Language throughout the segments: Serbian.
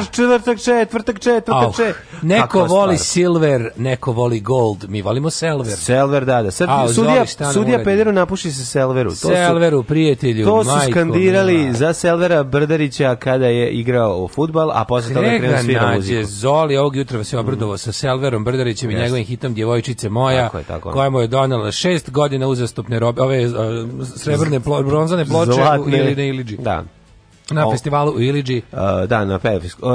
četvrtak, četvrtak, četvrtak, četvrtak, četvrtak. Neko voli silver, neko voli gold, mi volimo selver. Selver, da, da. Sad, Au, sudija, sudija Pederu napuši se selveru. To selveru, su, prijatelju, To su majko, skandirali mila. za selvera Brdarića kada je igrao futbal, a posle toga krenuo svira muziku. Zoli, ovog jutra se obrdovao mm. sa selverom Brdarićem yes. i njegovim hitom Djevojčice moja, tako je, tako koja mu je donela šest godina uzastopne robe, ove uh, srebrne, plo, bronzane ploče Zlatne. ili na Iliđi. Da. Da, na festivalu u Iliđi. da, na,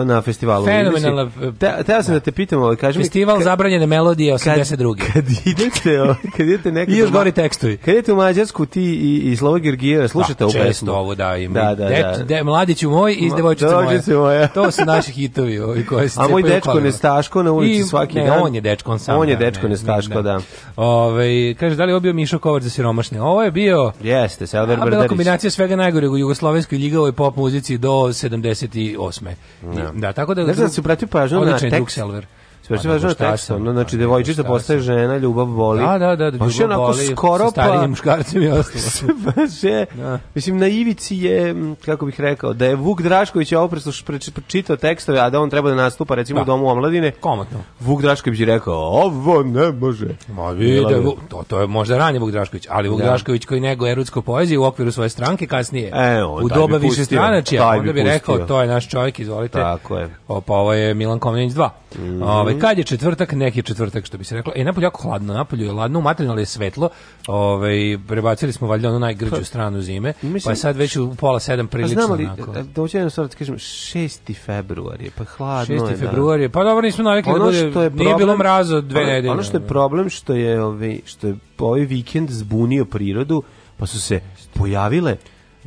na festivalu Fenomenalna, u Iliđi. Te, teo sam da. da te pitam, ali ovaj, kažem... Festival zabranjene melodije 82. Kad, kad idete, o, kad idete nekada... I još gori tekstovi. Kad idete u Mađarsku, ti i, i Slovo Gergijera, da, slušate da, ovu pesmu. Često ovu, da, im. Da, da, da, da. De, de, mladiću moj i devojčice moja. moja. to su naši hitovi ovi koji se A moj dečko nestaško na ulici I, svaki ne, dan. on je dečko, on sam. On je dečko nestaško, ne, da. Ove, ovaj, kaže, da li je ovo Mišo Kovač za siromašne? Ovo je bio... Jeste, Selver Brdarić. A bila kombinacija svega najgoreg u jugoslovenskoj ljiga, pop poziciji do 78. Da, da tako da... Ne znam da si upratio pažnju na tekst. Drug Sve važno tekstom, no, znači devojčica postaje žena, ljubav boli. Da, da, da, da ljubav onako boli. Skoro pa starim muškarcem i ostalo. baš je. Da. Mislim na ivici je kako bih rekao da je Vuk Drašković ovo presluš pročitao tekstove, a da on treba da nastupa recimo da. u domu omladine. Komotno. Vuk Drašković je rekao: "Ovo ne može." Ma vide, to to je možda ranije Vuk Drašković, ali Vuk da. Drašković koji nego erotsku poeziju u okviru svoje stranke kasnije. E, on, u doba više stranačija, onda bi pustio. rekao to je naš čovjek, izvolite. Tako je. Opa, ovo je Milan Komnenić 2. Mm -hmm. Ovaj Kad je četvrtak, neki četvrtak, što bi se reklo. E, napolju jako hladno, napolju je hladno, materijalno je svetlo. Ovaj prebacili smo valjda onu najgrđu pa, stranu zime, Mislim, pa je sad već u pola 7 prilično znamo li, onako. E, Dođe da jedno sad da kažem 6. februar je, pa hladno 6. je. 6. Da. februar je. Pa dobro, nismo navikli ono da bude. je problem, nije bilo mraza dve ono, nedelje. Ono što je problem što je ovaj što je ovaj vikend zbunio prirodu, pa su se pojavile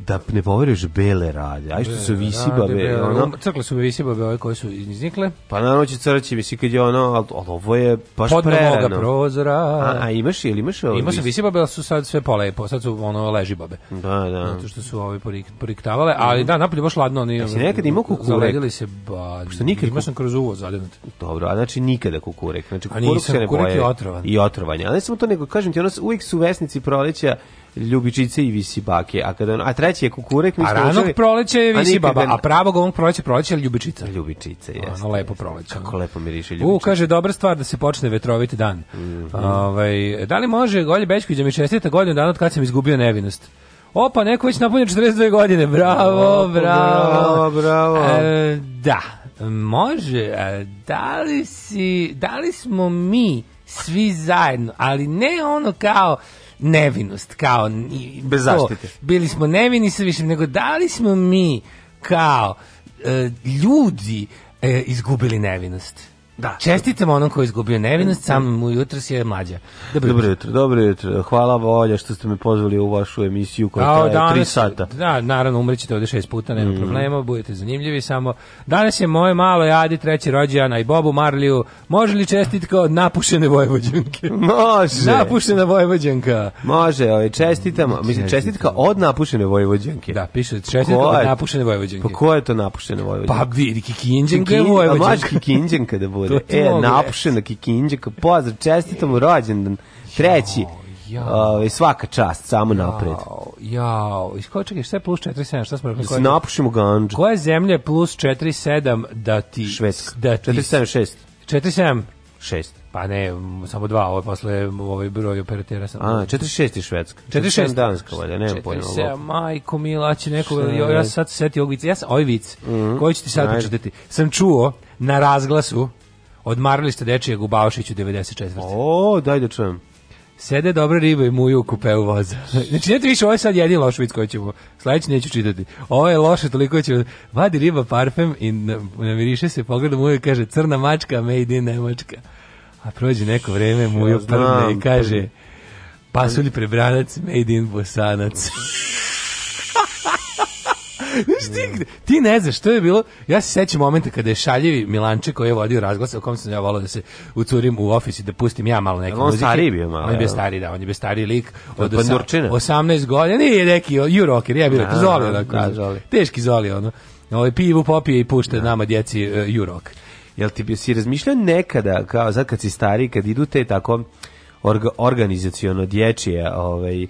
da ne poveruješ bele rade, aj što su visibave, ono... Crkle su visibave ove koje su iznikle. Pa naravno će crći, mislim, kad je ono, ali ovo je baš Pod prerano. Pod prozora. A, a imaš ili imaš ovo? Ima su visibabe, ali su sad sve polepo, sad su ono ležibabe. Da, da. Zato što su ove porik, poriktavale, ali da, napolje baš ladno. Oni, Jesi nekad imao kukurek? Zaledili se, ba... Što nikad... Imao sam kroz uvo zadenut. Dobro, a znači nikada kukurek. Znači, kukurek se ne boje. I otrovan. I otrovan. Ali ne samo to, nego kažem ti, ono, uvijek su vesnici proleća ljubičice i visibake, a kada a proleće je kukurek, mi smo ranog učili... proleće je visi baba, da- a pravog ovog proleća proleće je ljubičica. Ljubičica, jeste. Ono lepo proleće. Kako lepo miriše ljubičica. U, kaže, dobra stvar da se počne vetroviti dan. Mm -hmm. Ove, ovaj, da li može Golje Bečković da mi čestita godinu dana od kad sam izgubio nevinost? Opa, neko već napunio 42 godine. Bravo, Opa, bravo. Bravo, e, da, može. E, da li si, da li smo mi svi zajedno, ali ne ono kao nevinost, kao... I, Bez zaštite. To, bili smo nevini sa više, nego dali smo mi kao e, ljudi e, izgubili nevinost? Da. Čestitam onom koji izgubio nevinost, sam mu jutros je mlađa. Dobro, dobro jutro. Dobro jutro. Hvala Volja što ste me pozvali u vašu emisiju koja Kao, traje 3 sata. Da, naravno umrećete ovde 6 puta, nema mm. problema, budete zanimljivi samo. Danas je moje malo jadi treći rođendan i Bobu Marliju. Može li čestitka od napušene Vojvođanke? Može. Napušena Vojvođanka. Može, ovaj čestitamo. Mislim čestitka od napušene Vojvođanke. Da, piše čestitka od napušene Vojvođanke. Pa ko je to napušene Vojvođanke? Pa vidi Kikinđenka je Vojvođanka. Pa Kikinđenka da bude. Znači, e, napušena e. kikinđaka, pozdrav, čestitam u rođendan, treći. Jao. Uh, svaka čast, samo jao, napred. Jao, iz koje čekaj, šta je plus 47, šta smo rekli? Da napušimo ganđu. Koja zemlja je plus 47 da ti... Švedska. Da ti, 476. 47? 6. Pa ne, samo dva, ovo je posle ovaj broj operatera sam. A, 46 je Švedska. 46 je Danska, valjda, nemam pojma. 47, majko mila, će neko, ja sam sad setio ovog vica, ja sam ovaj vic, mm -hmm. koji ću ti sad pročitati, sam čuo na razglasu, Odmarali ste dečijeg u 94. O, daj da čujem. Sede dobre ribe i muju u kupeu voza. Znači, neto više, ovo je sad jedin loš vic koji ćemo, sledeći neću čitati. Ovo je loše, toliko ćemo, vadi riba parfem i namiriše se, pogleda muju i kaže, crna mačka, made in Nemačka. A prođe neko vreme, muju ja, i kaže, pasulj prebranac, made in bosanac. ti, ti ne znaš što je bilo. Ja se sećam momenta kada je šaljivi Milanče koji je vodio razglas, o kom sam ja volao da se ucurim u ofis i da pustim ja malo neke muzike. On stariji bio malo. On je bio stariji, da, on je bio stariji lik od, pa od 18 godina. Nije neki juroker, ja bih rekao, da, zoli da, onako. Da, zoli. Teški zoli ono. Ovaj pivu popije i pušta da. nama djeci uh, e, jurok. Jel ti bi si razmišljao nekada, kao sad kad si stari, kad idu te tako orga, organizaciono dječje ovaj,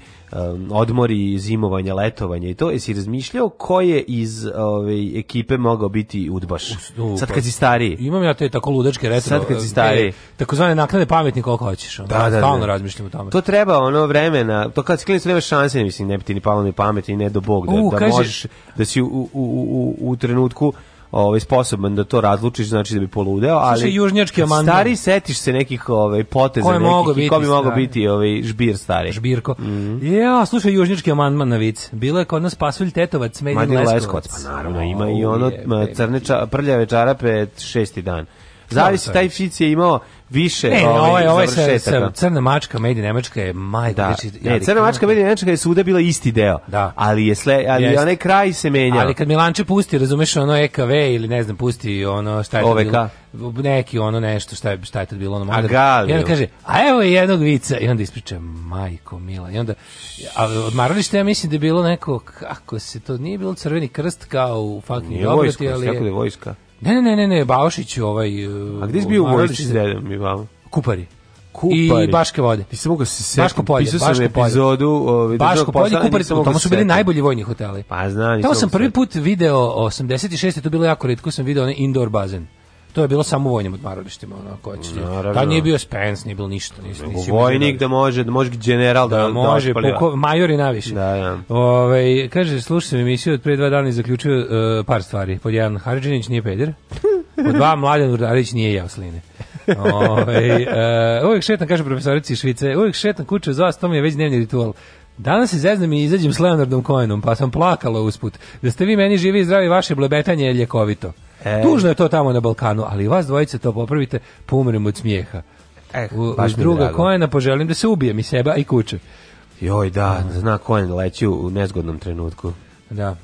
odmori, zimovanja, letovanja i to, jesi razmišljao ko je iz ovaj, ekipe mogao biti udbaš? U, sad pa kad si stariji. Imam ja te tako ludečke retro. Sad kad si stariji. Takozvane naknade pametni koliko hoćeš. Ono, da, da, stalno da. razmišljam o tome. To treba ono vremena, to kad si klinic nema šanse, ne mislim, ne bi ti ni palo ni pamet i ne do bog da, uh, da kažeš, možeš da si u, u, u, u, u trenutku ovaj sposoban da to razlučiš, znači da bi poludeo, ali Slušaj, južnjački amandman. Stari setiš se nekih ovaj poteza ko nekih biti, bi mogao biti ovaj žbir stari. Žbirko. Mm -hmm. Ja, slušaj južnjački amandman na vic. Bilo je kod nas pasulj tetovac, medin leskovac. leskovac. Pa naravno, oh, ima i ono je, crne ča, prljave čarape šesti dan. Zavisi taj fic je imao više ne, ovaj, ovaj, ovaj sa, sa crna mačka Medi Nemačka je maj da. Znači, ne, crna mačka Medi Nemačka je svuda bila isti deo. Da. Ali je sle, ali Jest. onaj kraj se menja. Ali kad Milanče pusti, razumeš ono EKV ili ne znam, pusti ono šta je OVK. bilo. Neki ono nešto šta je šta je to bilo ono. Maga, I onda kaže: "A evo je jednog vica." I onda ispriča: "Majko mila." I onda a odmaralište ja mislim da je bilo neko kako se to nije bilo crveni krst kao u fucking Dobroti, ali da je vojska. Ne, ne, ne, ne, Baošić ovaj... E, A gde si bio u vojci s dedom, Ivalo? Kupari. Kupari. I Baške vode. Ti se mogu se setiti. Baško polje, Pisao Baško polje. epizodu. Ovaj, Baško polje Kupari, Kupari, tamo su bili najbolji vojni hoteli. Pa znam. nisam Tamo sam prvi put video 86. To bilo jako redko, sam video onaj indoor bazen to je bilo samo vojnim odmaralištima ono hoćeš da nije bio Spence nije bilo ništa nisi, nisi vojnik da može da može general da, da, da može da puko, major i naviše da, da. Ove, ovaj, kaže slušaj emisiju od pre dva dana i zaključio uh, par stvari pod jedan Harđinić nije peder pod dva Mladen Urdarević nije jeo sline Ove, ovaj, uh, uvijek šetam, kaže profesorici Švice, uvijek šetan kuću uz vas, to mi je već dnevni ritual. Danas se zeznam i izađem s Leonardom Cohenom, pa sam plakala usput. Da ste vi meni živi i zdravi, vaše blebetanje je ljekovito. E, Tužno je to tamo na Balkanu, ali vas dvojice to popravite, pa umrem od smijeha. Eh, u, baš druga kojena poželim da se ubijem i seba i kuće. Joj, da, zna kojen da leći u nezgodnom trenutku. Da.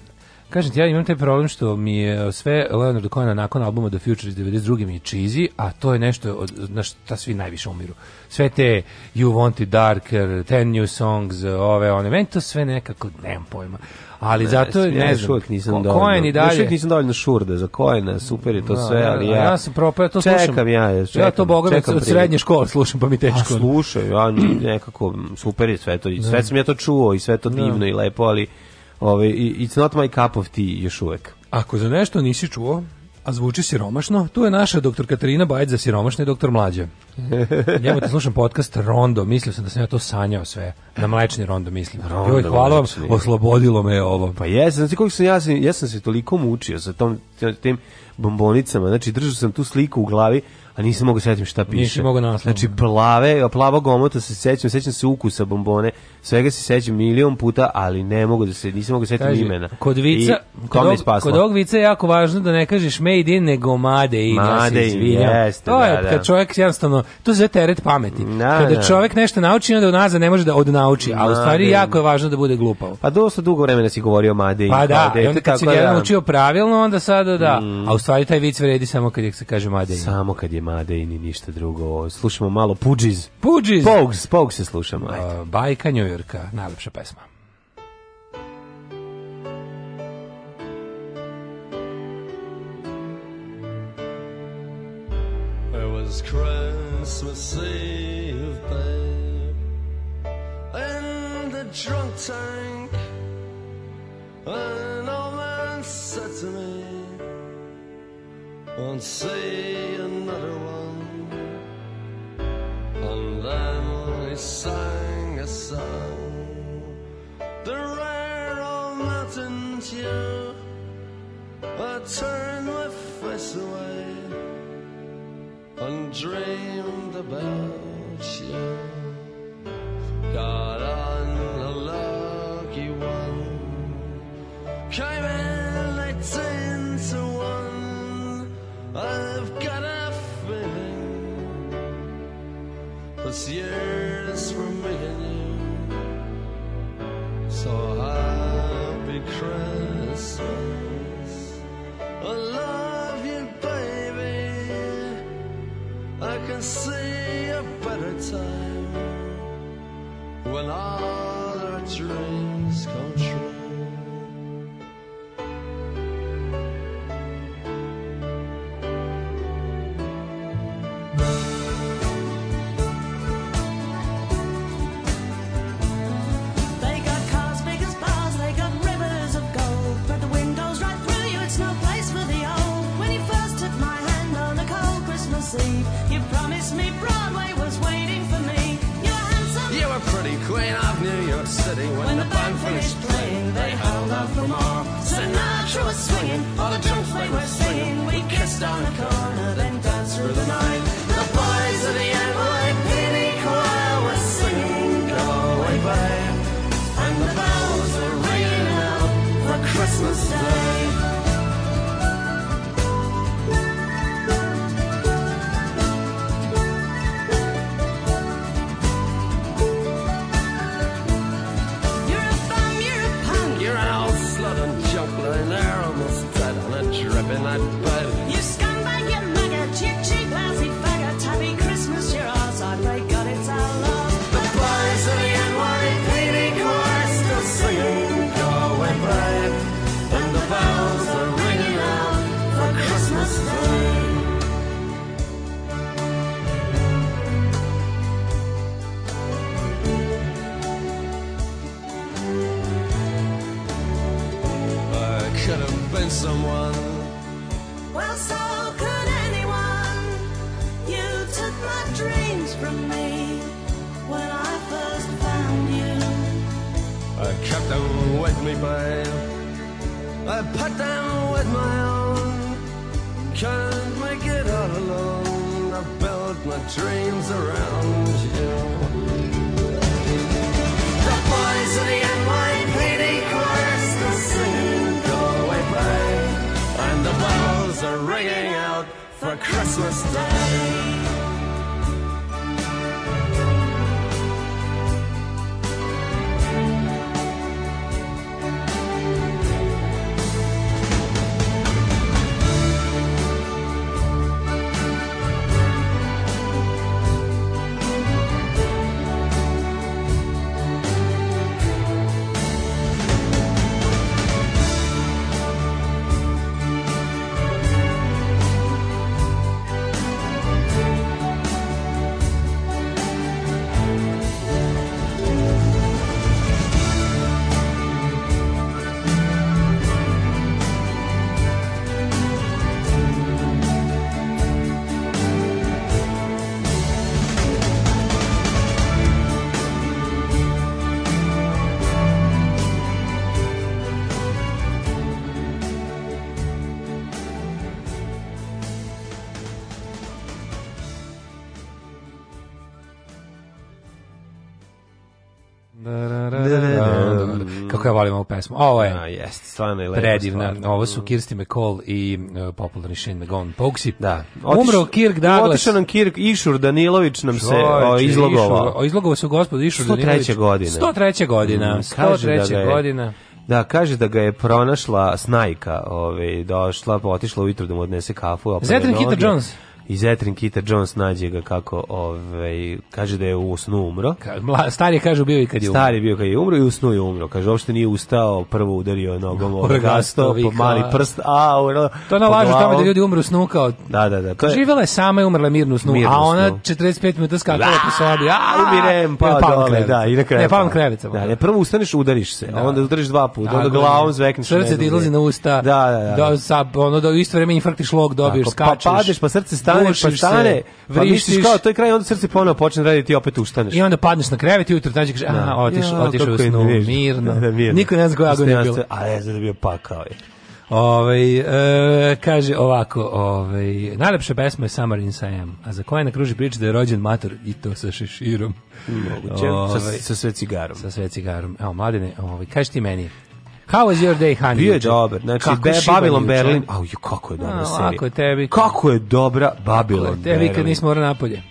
Kažem ti, ja imam taj problem što mi je sve Leonard Cohen nakon albuma The Future iz 92. mi je cheesy, a to je nešto od, na šta svi najviše umiru. Sve te You Want It Darker, Ten New Songs, ove one, meni to sve nekako, nemam pojma ali ne, zato ne, ne znam, nisam ko, dovoljno. Kojen i dalje. Još nisam dovoljno šurde za Kojena, super je to no, da, sve, ali ja... Ja sam propao, to slušam. Čekam ja, čekam, Ja to boga od prije. srednje škole slušam, pa mi teško. A slušaj, ja nekako, super je sve to, i da. sve sam ja to čuo i sve to da. divno i lepo, ali ovaj, it's not my cup of tea još uvek. Ako za nešto nisi čuo, a zvuči siromašno, tu je naša doktor Katarina Bajić za siromašne i doktor Mlađe. Njemu te slušam podcast Rondo, mislio sam da sam ja to sanjao sve. Na mlečni Rondo mislim. Rondo, Joj, hvala vam, oslobodilo me ovo. Pa jesam, znači koliko sam ja, ja sam se toliko mučio sa tom, tim bombonicama, znači držao sam tu sliku u glavi, a nisam mogu da setim šta piše. Nisam mogu naslov. Znači plave, plava gomota se sećam, sećam se ukusa bombone, svega se sećam milion puta, ali ne mogu da se, nisam mogu da setim imena. Kod vica, I kod, ovog, kod ovog vica je jako važno da ne kažeš made in, nego made in. Made ja se in, jeste, To je da, da, kad čovjek jednostavno, to se teret pameti. Da, Kada da. čovjek nešto nauči, onda unazad ne može da odnauči, a u stvari jako je važno da bude glupavo. Pa dosta dugo vremena si govorio made in. Pa da, i onda kad si jedan učio pravilno, onda sada da, mm. a u stvari taj vic vredi samo kad je, se kaže made in. Samo kad je made i ni ništa drugo. Slušamo malo Pudžiz. Pudžiz! Pogs, Pogs se slušamo. Uh, bajka Njujorka, najlepša pesma. There was Christmas Eve, babe In the drunk tank An old man said to me And not see another one. And then we sang a song, the rare old mountain tune. I turned my face away and dreamed about you. Got on a lucky one, came in late. I've got a feeling this year's for me and you. So happy Christmas. I love you, baby. I can see a better time when all our dreams come true. sleep. You promised me Broadway was waiting for me. You were handsome. You were pretty queen of New York City. When, when the band finished playing, they held out for more. Sinatra was swinging, all the drums we were singing. We kissed on the corner, then danced through the night. babe. I put them with my own. can not make it all alone. I built my dreams around you. The boys of the NYPD chorus will singing "Go Away, Babe," and the bells are ringing out for Christmas Day. pesmu. Ovo je. A, jest, stvarno je Predivna. Stvarno. Ovo su mm. Kirsty McCall i uh, popularni Shane McGowan Pokesi. Da. Otiš, Umro Kirk Douglas. Otišao nam Kirk Išur Danilović nam se o, izlogovao. Išur, o, izlogovao se gospod Išur 103. Danilović. 103. godine. 103. godina. Mm, 103. Da godina. Da, kaže da ga je pronašla snajka, ovaj, došla, otišla ujutro da mu odnese kafu. Zetrin Kita Jones i Zetrin Kita Jones nađe ga kako ovaj kaže da je u snu umro. Ka, mla, stari kaže bio i kad je umro. Stari bio kad je umro i u snu je umro. Kaže uopšte nije ustao, prvo udario je nogom o ovaj gasto, po mali prst, a uro, To nalažu tamo da ljudi umru u snu kao. Da, da, da. je... Živela je sama i umrla mirno u snu, mirno a ona snu. 45 minuta skakala da, po sobi. A umirem, pa dole, da, i na kraju. Ne pavam pa- krevetom. Da, ne prvo ustaneš, udariš se, a da. onda udariš dva puta, onda glavom zvekneš. Srce ti izlazi na usta. Da, da, da. Da, sa, ono da u isto vreme infarktiš log dobiješ, pa skačeš. Pa padeš, pa srce stane stane, pa stane, pa misliš kao, to je kraj, onda srce ponovo počne da raditi i opet ustaneš. I onda padneš na krevet i ujutro nađe kaže, aha, da. otišao, otišao u snu, mirno. Da, da, mirno. Niko ne zna koja agonija je bila. A ne zna da bio pakao je. Ovaj e, kaže ovako, ovaj najlepša pesma je Summer in Siam, a za koja na kruži priča da je rođen mator i to sa šeširom. Moguće, sa, ovaj, sa sve cigarom. Sa sve cigarom. Evo, mladine, ovaj, kaži ti meni. How was your day, honey? Bio je dobar. Znači, kako be, Babylon juče? Berlin. Au, ju, kako je dobra A, serija. Kako je tebi. Kako je dobra Babylon Berlin. Tebi Berlin. kad nismo mora napolje.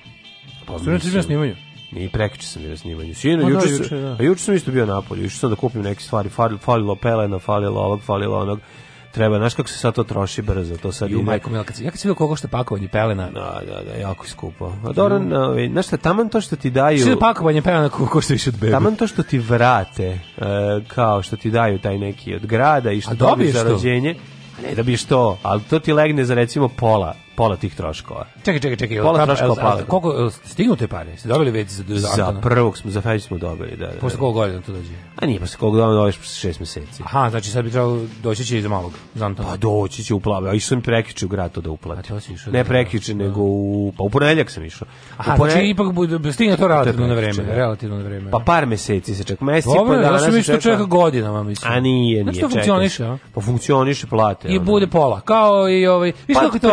Pa, Sinoć na snimanju. I prekiče sam na snimanju. Sino, pa da, juče, juče, da. a juče sam isto bio napolje. Juče sam da kupim neke stvari. Falilo pelena, falilo ovog, falilo onog treba, znaš kako se sad to troši brzo, to sad Ju, ide. Majko, mila, kad, ja kad sam vidio koliko što pakovanje pelena. Da, da, da, jako skupo. A pa dobro, mm. znaš šta, taman to što ti daju... Što je pakovanje pelena ko što više od bebe? Taman to što ti vrate, e, kao što ti daju taj neki od grada i što dobiješ za rođenje, ne dobiješ to, ali to ti legne za recimo pola pola tih troškova. Čekaj, čekaj, čekaj. Pola kap, pa, pa, troškova plave. Koliko stignute pare? Ste dobili već za Za prvog smo, za Feđu smo dobili, da. da. da. Posle kog godina to dođe? A nije, posle kog godina dođeš posle 6 meseci. Aha, znači sad bi trebalo doći će i malog, za Pa doći će u plave, a išao sam prekiče u grad to da uplati. A to si Ne prekiče, da. nego u, pa u ponedeljak sam išao. Aha, u ponedjeljak... znači ipak bude, da stigne to relativno na vreme, da. relativno na vreme. Pa par meseci se čeka, meseci Dobre, pa danas se čeka. čeka godinama, mislim. A nije, nije, znači, funkcioniše, a? Pa funkcioniše, plate. I bude pola, kao i ovaj, vi pa kako to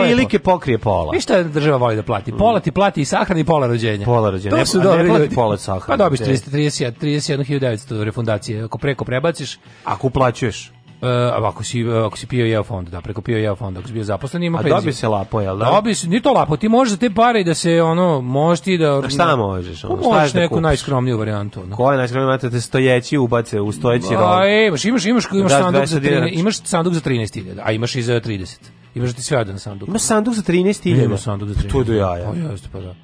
pokrije pola. Vi šta država voli da plati? Pola ti plati i sahrani pola rođenja. Pola rođenja. To su ne, dobri ne plati pola sahrani. Pa dobiš 331 31.900 refundacije. Ako preko prebaciš... Ako uplaćuješ. Uh, ako si e, ako si pio jeo fond, da, preko pio jeo fond, ako si bio zaposlen ima penziju. A dobi se lapo, jel da? Dobi se, ni to lapo, ti možeš za te pare i da se ono, možeš ti da... A šta možeš? Ono, možeš šta da neku da najskromniju varijantu. Ono. Koja je najskromnija varijanta? Te stojeći ubace u stojeći rol. A, e, imaš, imaš, imaš, imaš, sanduk, za 13, imaš sanduk za 13.000, a imaš i za 30. Imaš ti sve jedan sanduk. Ima sanduk za 13.000. Ima sanduk za 13.000. Pa tu do jaja. Pa jeste, pa da.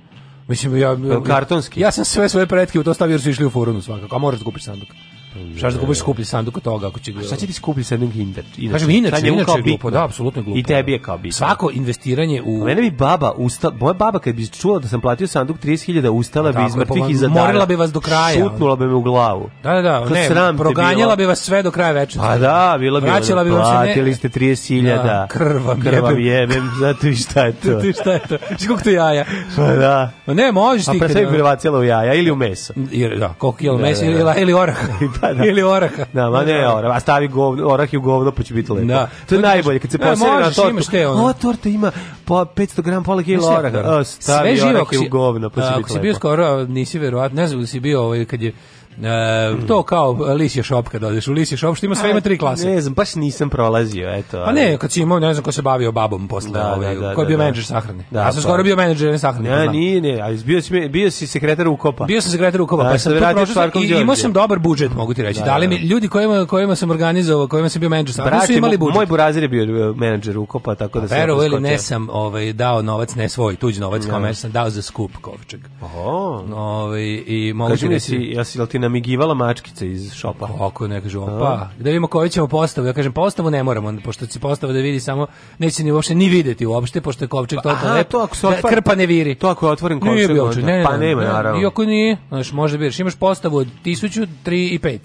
Mislim, ja, kartonski. Ja sam sve svoje pretke u to stavio jer su išli u forunu svakako. A moraš da kupiš sanduk. Šta da kupiš skuplji sanduk od toga ako će ga. Šta će ti skuplji sanduk Kinder? Inače, Kažem, inače, inače kao glupo, da, apsolutno glupo. I tebi da. je kao bitno. Svako investiranje u... A pa mene bi baba, usta, moja baba kad bi čula da sam platio sanduk 30.000, ustala bi iz mrtvih pa i zadara. Morila bi vas do kraja. Šutnula bi me u glavu. Da, da, da, ne, proganjala bi vas sve do kraja večera. Pa da, bila bi Vraćala bi vas Platili ste 30.000. krva, krva. jebem, zato i šta je to. Ti šta je to? Skok to jaja. Pa da. Ne, možeš ti. A pa sve bi u jaja ili u meso. Da, koliko kilo da, mesa da, ili orah. pa, da. Ili oraha. Da, ma ne da. orah, a stavi govno, orah i u govno pa će biti lepo. Da. To je najbolje, kad se e, posere na tortu. Imaš te Ova torta ima po 500 g, pola kila oraha. O, e, stavi Sve živo, orah i u govno pa će biti lepo. Ako si bio skoro, nisi verovatno, ne znam da si bio ovaj, kad je E, to kao lisje šop kad odeš u lisje šop što ima sve ima tri klase. Ne znam, baš nisam prolazio, eto. Pa ne, kad si imao, ne znam ko se bavio babom posle, da, ovaj, da, da, ko je bio da, da, menadžer sahrane. Da, ja sam pa. skoro bio menadžer sahrane. Ne, nije, ne, ali bio si, bio si sekretar u kopa. Bio sam sekretar ukopa, da, pa sam to prošao i imao sam dobar budžet, mogu ti reći. Da, da li da, mi ljudi kojima, kojima sam organizovao, kojima sam bio menadžer sahrane, su imali budžet. Moj burazir je bio e, menadžer u kopa, tako da a, Verovo ili ne sam ovaj, dao novac, ne svoj, tuđi novac, kome sam dao za skup kovčeg. Oho. Ovaj, i mogu ti reći... Jesi, namigivala mačkica iz šopa. Kako ne kažu, pa, da vidimo koju ćemo postavu. Ja kažem, postavu ne moramo, pošto će postava da vidi samo, neće ni uopšte ni videti uopšte, pošto je kovčeg totalno pa, lep, to ako se otvara, da krpa ne viri. To ako je otvoren kovčeg, ne, ne, pa nema, naravno. Iako nije, znaš, možda biraš, imaš postavu od 1000, 3 i 5.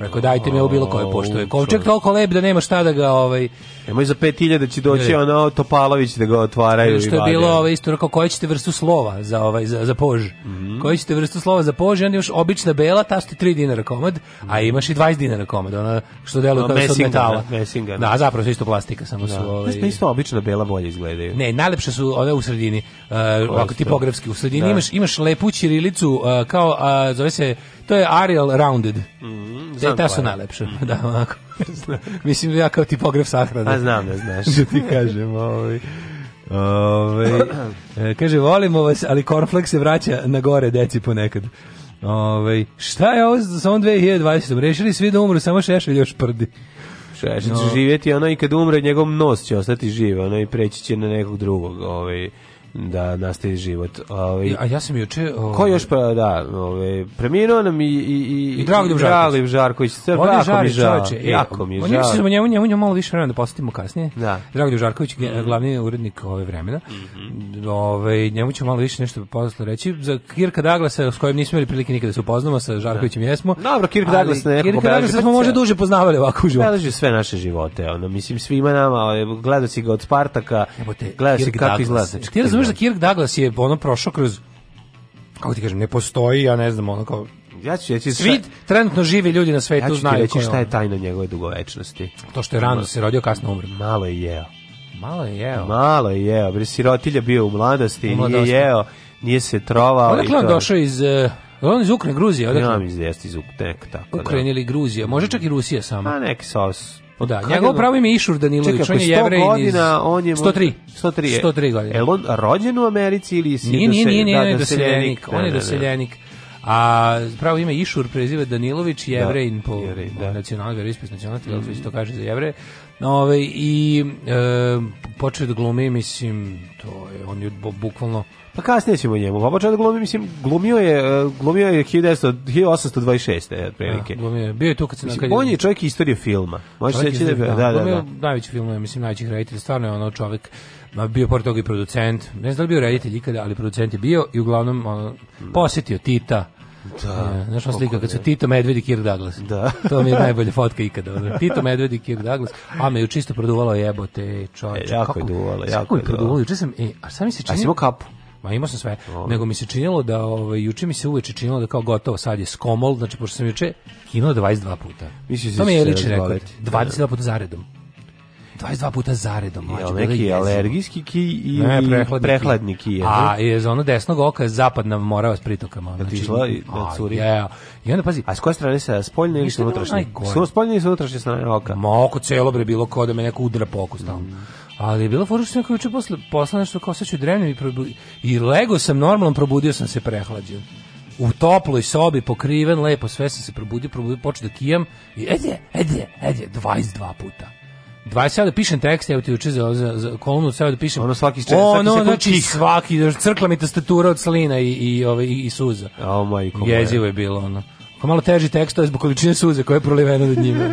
Rekao dajte mi ovo bilo koje pošto je kovčeg toliko lep da nema šta da ga ovaj Nemoj za 5000 će doći ono Topalović da ga otvaraju što je bilo ovaj isto rekao koji ćete vrstu slova za ovaj za za pož. Mm -hmm. Koji ćete vrstu slova za pož, onda još obična bela ta što 3 dinara komad, a mhm. imaš i 20 dinara komad, ona što deluje no, kao od metala. Da, Mesinga, da. da, zapravo su isto plastika samo da. su ovaj. Ne, pa isto obična bela bolje izgledaju. Ne, najlepše su ove u sredini, uh, ovako tipografski u sredini da. imaš imaš lepu ćirilicu uh, kao uh, zove se to je Arial Rounded. Mm, znam ta su najlepša. Mm. Da, mhm. da onako. Mislim, ja kao tipograf sahrana. Pa A znam da znaš. Da ti kažem, ovaj. Ove, ovaj, kaže, volimo vas, ali Cornflakes se vraća na gore deci ponekad. Ove, ovaj, šta je ovo sa on 2020? Rešili svi da umru, samo Šešelj još prdi. Šešelj no. će živjeti, ono i kad umre, njegov nos će ostati živ, ono i preći će na nekog drugog. Ovaj da nastavi život. Ovaj A ja sam juče ovaj Ko još pa da, ovaj preminuo nam i i i i Dragoljub Žarković. Žarković se jako žari, mi žal. Čoveče, e, jako mi je žal. Mislim njemu njemu njemu malo više vremena da posetimo kasnije. Da. Dragoljub Žarković mhm. glavni urednik ove vremena. Mm -hmm. Ovaj njemu ćemo malo više nešto posle reći za Kirka Daglasa s kojim nismo imali prilike nikada da se upoznamo sa da. Žarkovićem da. jesmo. Dobro, Kirk Daglas ne. Kirk Daglas smo možda duže poznavali ovako u životu. Beleži sve naše živote, ono mislim svima nama, ovaj, gledaoci ga od Spartaka, gledaoci kako izlazi. Ti razumeš da Kirk Douglas je ono prošao kroz kako ti kažem, ne postoji, ja ne znam, ono kao ja ću reći svi trenutno živi ljudi na svetu ja znaju reći šta je tajna njegove dugovečnosti. To što je rano se rodio, kasno umre. Malo je jeo. Malo je jeo. Malo je jeo. Bre sirotilja bio u mladosti, nije jeo, nije se trovao. Odakle on došao iz e, on iz Ukrajine, Gruzije, odakle? Ja mislim iz Ukrajine, tako da. Ukrajina ili Gruzije, može čak i Rusija sama. A pa neki sos Da, njegovo pravo ime je Danilović, Danilo on je jevrej godina, on je 103. 103. 103 godine. Je on rođen u Americi ili si nije, nije, nije, nije, da, doseljenik? Da, on je da, da. doseljenik. A pravo ime Išur preziva Danilović, jevrejin po nacionalnoj veroispis nacionalnosti, mm. to kaže za jevreje. Ove, I e, počeo da glumi, mislim, to je, on je bukvalno Pa kasnije ćemo njemu. Pa počeo da glumi, mislim, glumio je, e, glumio je 1900, 1826. E, otprilike. Da, glumio je. Bio je tu kad se mislim, nakad... On je čovjek istorije filma. Može reći da, da, da, da. Glumio da. najveći film, ja mislim, najveći reditelj. Stvarno je ono čovjek Ma bio pored toga i producent. Ne znam da li bio reditelj ikada, ali producent je bio i uglavnom ono, posjetio Tita. Da. E, znaš ona slika kad se Tito Medved i Kirk Douglas. Da. to mi je najbolja fotka ikada. Tito Medved i Kirk Douglas. A me ju čisto produvalo jebote, čoveče. E, jako kako, je duvalo, jako je duvalo. Produvalo, juče sam, e, a šta mi se čini? A si imao kapu? Ma imao sam sve. Oh. Nego mi se činilo da, ovaj, juče mi se uveče činilo da kao gotovo, sad je skomol, znači pošto sam juče kino 22 puta. Misliš to mi je lični rekord. 22 da. puta zaredom. 22 puta zaredom. Mlađe, je neki je alergijski ki i ne, prehladni, prehladni ki. ki a je za ono desnog oka je zapadna morava s pritokama. Da ti išla znači, i da curi. Ja, I onda pazi. A s koje strane se spoljne ili da sa unutrašnje? Sa spoljne ili sa unutrašnje strane oka? Ma oko celo bre bilo kao da me neko udara po oku stalno. Mm. Ali je bilo fora što sam kao juče posle posla nešto kao seću drevnim i, probudi, i lego sam normalno, probudio sam se prehlađen. U toploj sobi, pokriven, lepo, sve sam se probudio, probudio, počeo da kijam i ajde, ajde, ajde, 22 puta. 20 da pišem tekst, evo ti juče za, za, za kolumnu, sad da pišem. Ono svaki čas, ono, znači, svaki znači, kih. svaki, crkla mi tastatura od slina i, i, ove, ovaj, i, i suza. O, oh majko Jezivo je bilo, ono. Ako malo teži tekst, to je zbog količine suze koje je prolivena nad njima.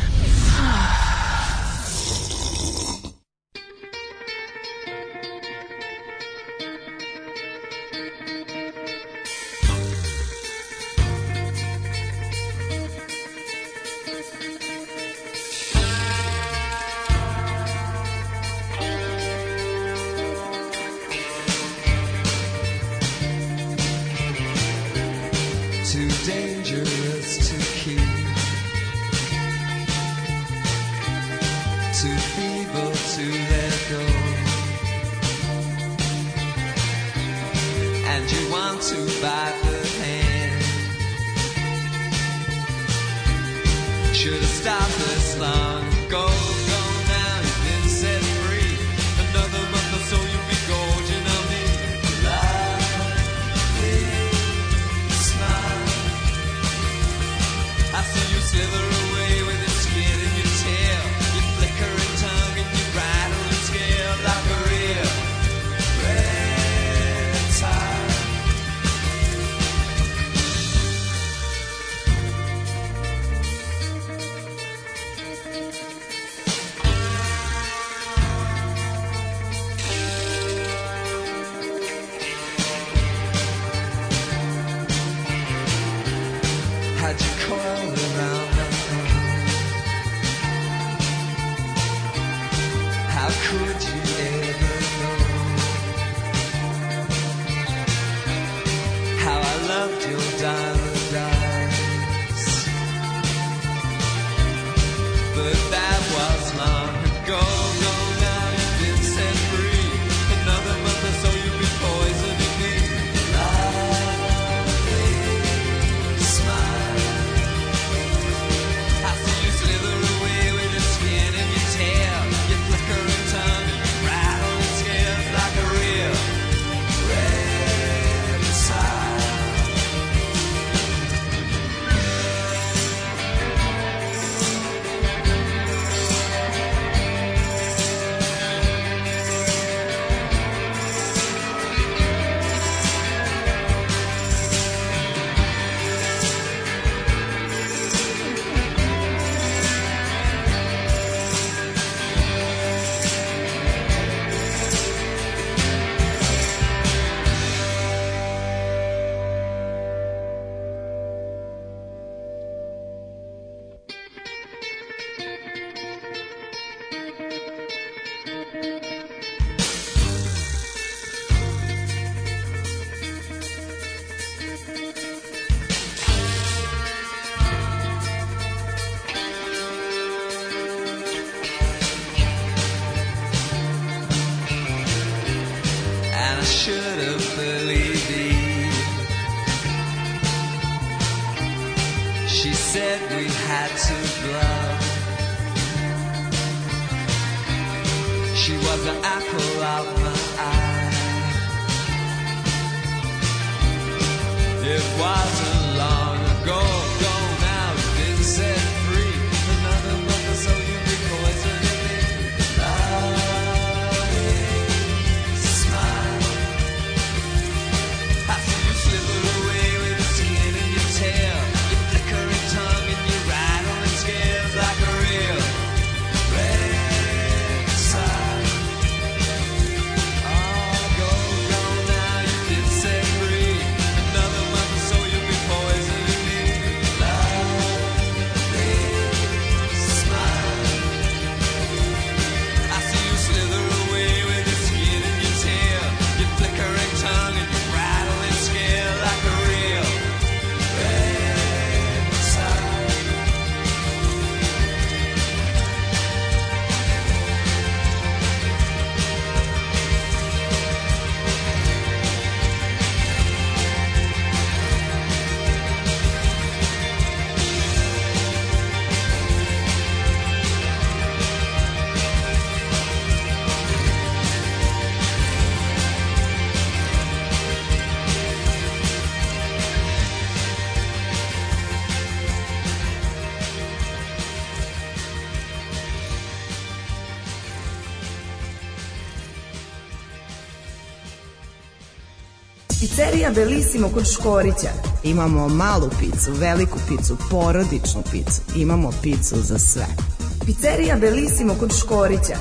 stars. recimo kod Škorića imamo malu picu, veliku picu, porodičnu picu, imamo picu za sve. Pizzerija Belissimo kod Škorića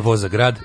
voza grad.